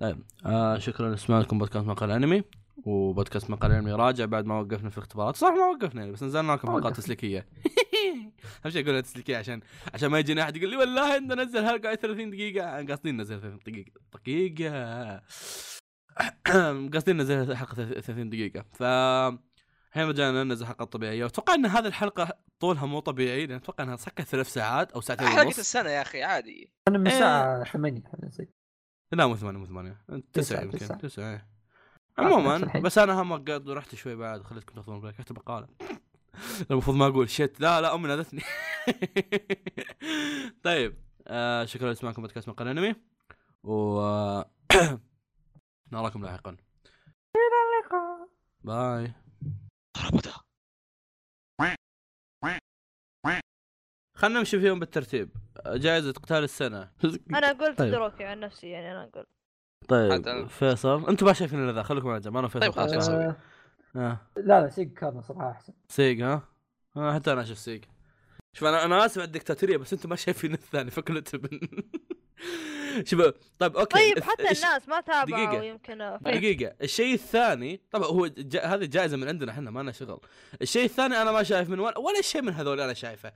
طيب آه شكرا لسماعكم بودكاست مقال أنمي. وبودكاست مقال أنمي راجع بعد ما وقفنا في الاختبارات. صح ما وقفنا يعني بس نزلنا لكم حلقات. تسليكية. أهم شيء أقول تسليكية عشان عشان ما يجيني أحد يقول لي والله انت نزل حلقه 30 دقيقة. قاصدين ننزل 30 دقيقة دقيقة. قاصدين ننزل حلقة 30 دقيقة. ف الحين رجعنا ننزل حلقه طبيعيه وأتوقع إن هذه الحلقة طولها مو طبيعي لأن أتوقع إنها سكت ثلاث ساعات أو ساعتين حلقة ونص. السنة يا أخي عادي. أنا من إيه. الساعة 8 حنزل لا مو ثمانية مو ثمانية. تسعة تسعة، يمكن تسعة. تسعة إيه. نفس عموما. بس أنا هم قد رحت شوي بعد خليتكم تاخذون البريك اكتب مقاله المفروض ما أقول شت لا لا أمي نادتني. طيب آه شكرا لاسماعكم بودكاست مقال أنمي. و آه، نراكم لاحقا. باي. ربطة. خلنا نمشي فيهم بالترتيب جائزة قتال السنة أنا قلت طيب. دروكي عن نفسي يعني أنا أقول طيب فيصل أنتم ما شايفين إلا ذا خليكم على جنب أنا فيصل طيب خلاص،؟ آه آه. لا لا سيج كان صراحة أحسن سيق ها؟ آه حتى أنا أشوف سيق شوف أنا أنا آسف على الدكتاتورية بس أنتم ما شايفين الثاني فكله تبن شوف طيب أوكي. طيب حتى الش- الناس ما تابعوا دقيقة. يمكن فين دقيقة. الشيء الثاني طبعا هو جا... هذه جائزة من عندنا إحنا ما لنا شغل. الشيء الثاني أنا ما شايف من ولا, ولا شيء من هذول أنا شايفه.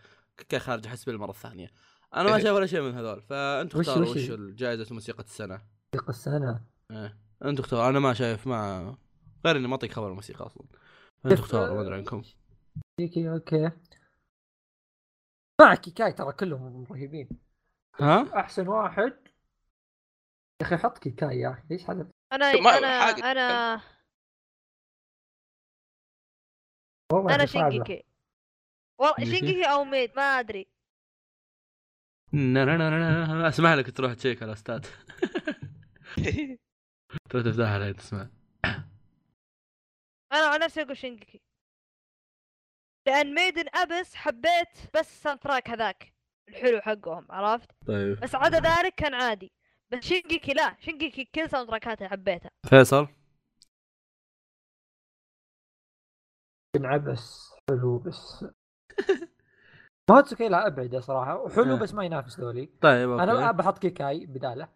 كخارج حسب المرة الثانية. أنا ما إيه. شايف ولا شيء من هذول. فانتم وش- اختاروا وش- وش الجائزة موسيقى السنة. دقيقة السنة؟ إيه. أنتم اختاروا أنا ما شايف ما غير إني ما اعطيك خبر الموسيقى أصلا. أنتم اختاروا ما أدري عنكم. أوكي أوكي. معك كاي ترى كلهم رهيبين. ها؟ أحسن واحد يا أخي حط كيكاي يا أخي ليش حذفت؟ أنا أنا حاجة. أنا والله أنا. شينجيكي والله شينجيكي؟ أو Made ما أدري نا- نا- نا- نا- نا. اسمح لك تروح تشيك على ال OSTs تروح تفتحها لين تسمع أنا عن نفسي أقول شينجيكي لأن Made in Abyss حبيت بس ال soundtrack هذاك الحلو حقهم عرفت طيب بس عدا ذلك كان عادي بس شينجيكي لا شينجيكي كل soundtrack اتها حبيتها. فيصل؟ Abyss حلو بس. ماتسوكي لا أبعده صراحة. وحلو آه. بس ما ينافس ذولي. طيب أوكي. أنا بحط كيكاي بداله.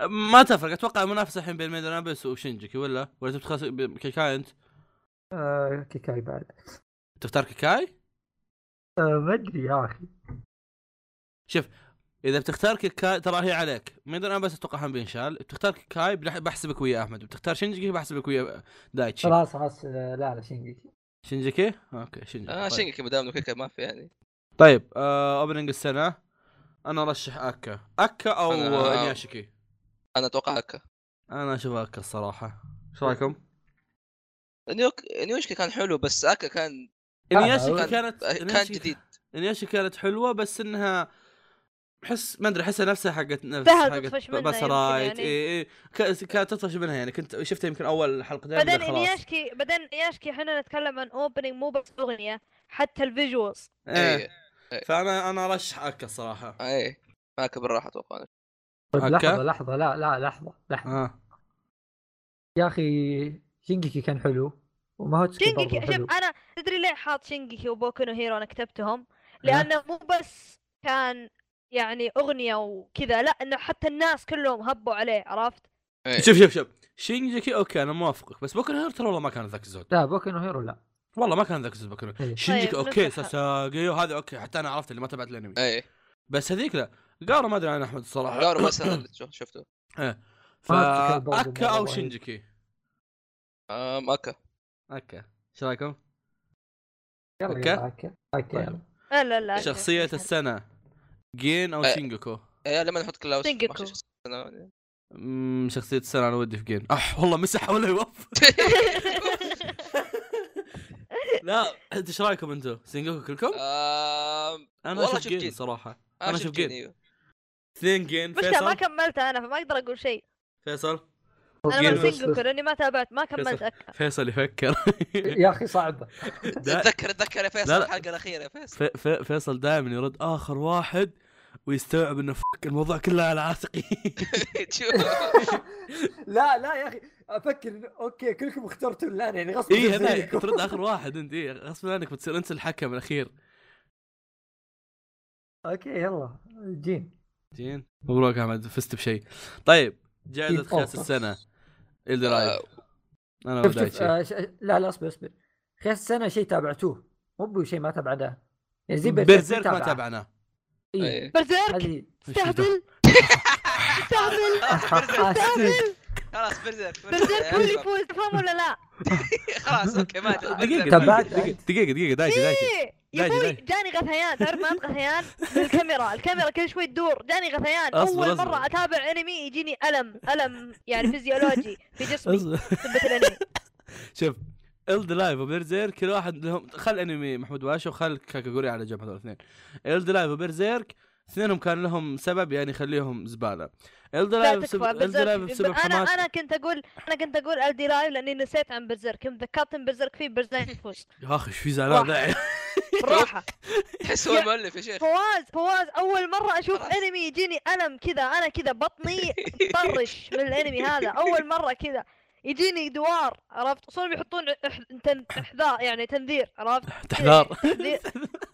ما تفرق أتوقع المنافسة الحين بين Made in Abyss وشينجيكي ولا؟ ولا تبي تخلص كيكاي أنت؟ آه كيكاي بعد. تختار كيكاي؟ آه ما أدري يا أخي. شوف إذا بتختار كيكاي ترى هي عليك. Made in Abyss أتوقع هم بينشال. بتختار كيكاي بحسبك ويا أحمد. بتختار شينجيكي بحسبك ويا دايتشي. خلاص خلاص آه لا لا شينجيكي. شينجيكي؟ أوكي شينجيكي. آه طيب. شينجيكي ما دام ما في يعني. طيب آه opening السنة. أنا أرشح أكا. أكا أو أنا- انياشيكي أنا أتوقع أكا أنا أشوف أكا الصراحة. إيش رأيكم؟ نيوك نيوشكي كان حلو بس أكا كان انياشيكي كان- كانت كان جديد. انياشي كانت حلوة بس إنها احس ما أدري احسها نفسها حقت نفس حقت Parasyte. اي اي ك- كانت تطفش منها يعني. كنت شفتها يمكن أول حلقتين بعدين إنياشكي بعدين إنياشكي إحنا نتكلم عن opening مو بس أغنية حتى ال visuals. إيه. إيه. فأنا أنا ارشح اكا الصراحة. إيه. أكا بالراحة أتوقع. طيب. لحظة لحظة لا لا لحظة لحظة. آه. يا أخي شينجيكي كان حلو وماتسوكي شينجيكي برضه حلو. شوف أنا تدري ليه حاط شينجيكي وبوكو هيرو أنا كتبتهم؟ لأنه مو بس كان يعني أغنية وكذا لا إنه حتى الناس كلهم هبوا عليه عرفت؟ إيه. شوف شوف شوف. شينجيكي أوكي أنا موافقك بس بوكو هيرو ترى والله ما كان ذاك الزود. لا بوكو هيرو لا. والله ما كان ذاك الزود بوكو هيرو. إيه. شينجيكي طيب، أوكي. ساساجي وهذا أوكي حتى أنا عرفت اللي ما تابعت الأنمي. إيه. بس هذيك لا. قارو ما أدري عن أحمد الصراحه اللي شو- شفته. إيه. فاكا مرة أو. شينجيكي آم أكا. أوكي إيش رايكم؟ يلا أوكي. أوكي. طيب. لا لا لا شخصية السنة. جين أو إيه. شينجوكو. إيه لما نحط كلاوس. امم شخصية السنة أنا ودي في جين. أح والله مسح ولا يوف لا أنت إيش رأيكم أنتم؟ سينجوكو كلكم؟ أنا والله أشوف شوف جين جين. صراحة. أنا أشوف جين أيوه. اثنين جين. مشكلة ما فيصل كملتها أنا فما أقدر أقول شيء. فيصل؟ أنا من سينجوكو لأني ما تابعت ما كملت فيصل. اكا فيصل يفكر. يا أخي صعبه دا- تذكر تذكر يا فيصل. الحلقة الأخيرة يا فيصل. في في فيصل دائما يرد آخر واحد. ويستوعب إنه فك الموضوع كله على عاتقي. لا لا يا أخي أفكر إنه أوكي كلكم اخترتوا الآن يعني غصب اي هذا. ترد آخر واحد أنت اي غصب عنك بتصير أنت الحكم الأخير. أوكي يلا جين. جين؟ مبروك احمد فزت بشيء. طيب جائزة جين خياس. السنة. اللي رأيك؟ آه، أنا ودايتشي آه ش... لا لا اصبر اصبر. خياس السنة شيء تابعتوه مو بشيء ما تابعناه. يعني زي بيرزيرك ما تابعناه. إيه. إيه. برزيرك استهبل. استهبل. حسيت خلاص برزيرك. برزيرك هو اللي يفوز تفهم ولا لا؟ خلاص أوكي ما. دقيقة تابعت دقيقة؟ دقيقة دقيقة إيه. يا دايجي أبوي دايجي. جاني غثيان تعرف ما غثيان؟ من الكاميرا الكاميرا كل شوي تدور جاني غثيان. أول أصبر. مرة أتابع انمي يجيني ألم ألم يعني فيزيولوجي في جسمي الأنمي. شوف إلد لايف وبيرزيرك كل واحد لهم خل انمي محمود باشا وخل كاكاغوري على جنب هذول الاثنين. إلد لايف وبيرزيرك اثنينهم كان لهم سبب يعني يخليهم زبالة. إلد لا لايف بسبب إلد لايف بسبب أنا حماس. أنا كنت أقول أنا كنت أقول الدي لايف لأني نسيت عن برزيرك يوم ذكرت إن برزيرك فيه برزيرك يفوز. يا أخي إيش في زعلان ذا بالراحه تحس هو المؤلف يا شيخ. فواز فواز أول مرة أشوف انمي يجيني ألم كذا. أنا كذا بطني طرش من الانمي هذا. أول مرة كذا. يجيني دوار عرفت؟ أصلا بيحطون احذار يعني تنذير عرفت؟ تحذار. تنذير.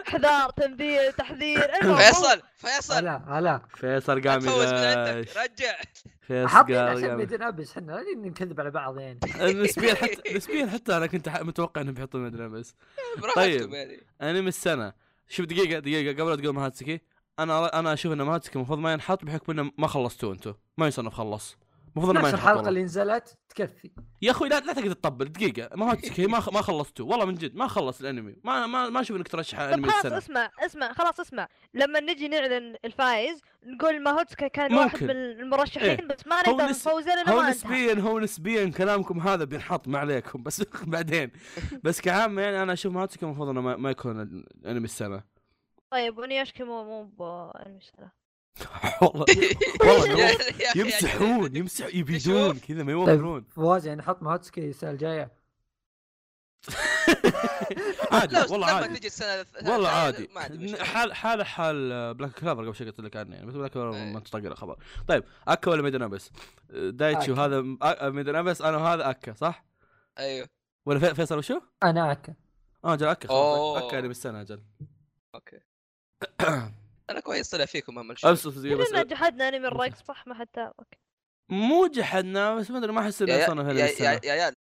إحذار تنذير تحذير فيصل فيصل. هلا هلا. فيصل قام تفوز من عندك. رجع. فيصل قام عشان ميدن أبس. إحنا نكذب على بعض يعني. نسبيا حتى نسبيا حتى أنا كنت متوقع إنهم بيحطون مدري بس براحتكم طيب. يعني. انمي السنة. شوف دقيقة دقيقة قبل لا تقول مهاتسكي. أنا أنا أشوف إن مهاتسكي المفروض ما ينحط بحكم إنه ما خلصتوه أنتم ما يصنف خلص المفروض انه ما الحلقة والله. اللي نزلت تكفي. يا أخوي لا لا تقدر تطبل دقيقة. ما خ- ما خلصتوه والله من جد ما خلص الأنمي. ما ما ما أشوف إنك ترشح أنمي خلاص السنة. اسمع اسمع خلاص اسمع. لما نجي نعلن الفايز نقول ماهوتسكا كان واحد ممكن. من المرشحين إيه. بس ما هو نقدر نس- نفوزه لأنه هو ما نسبيا هو نسبيا كلامكم هذا بينحط ما عليكم بس بعدين. بس كعام يعني أنا أشوف مهاتسكي المفروض إنه ما, ما يكون انمي السنة. طيب ونياشكي مو مو بأنمي السنة. والله والله يمسحون يمسح يبيدون. كذا ما يوفرون فواز يعني حط مهاتسكي السنة الجاية. عادي والله عادي. والله عادي. حال حال حال بلاك كلافر قبل شوي قلت لك عنه يعني بس بلاك كلافر. ما تطقر الخبر طيب أكا ولا ميدن ابس دايتشي أكا. وهذا ميدن ابس أنا وهذا أكا صح؟ أيوه. ولا في- فيصل وشو؟ أنا أكا. آه جل أكا. أكا انمي السنة أجل أوكي. أنا كويس طلع فيكم هم بس الشيء بس كلنا جحدنا أنمي الرايك صح؟ ما حد تابعك مو جحدنا بس ما أدري ما احس إنه يا صنف يا انمي يا السنة يا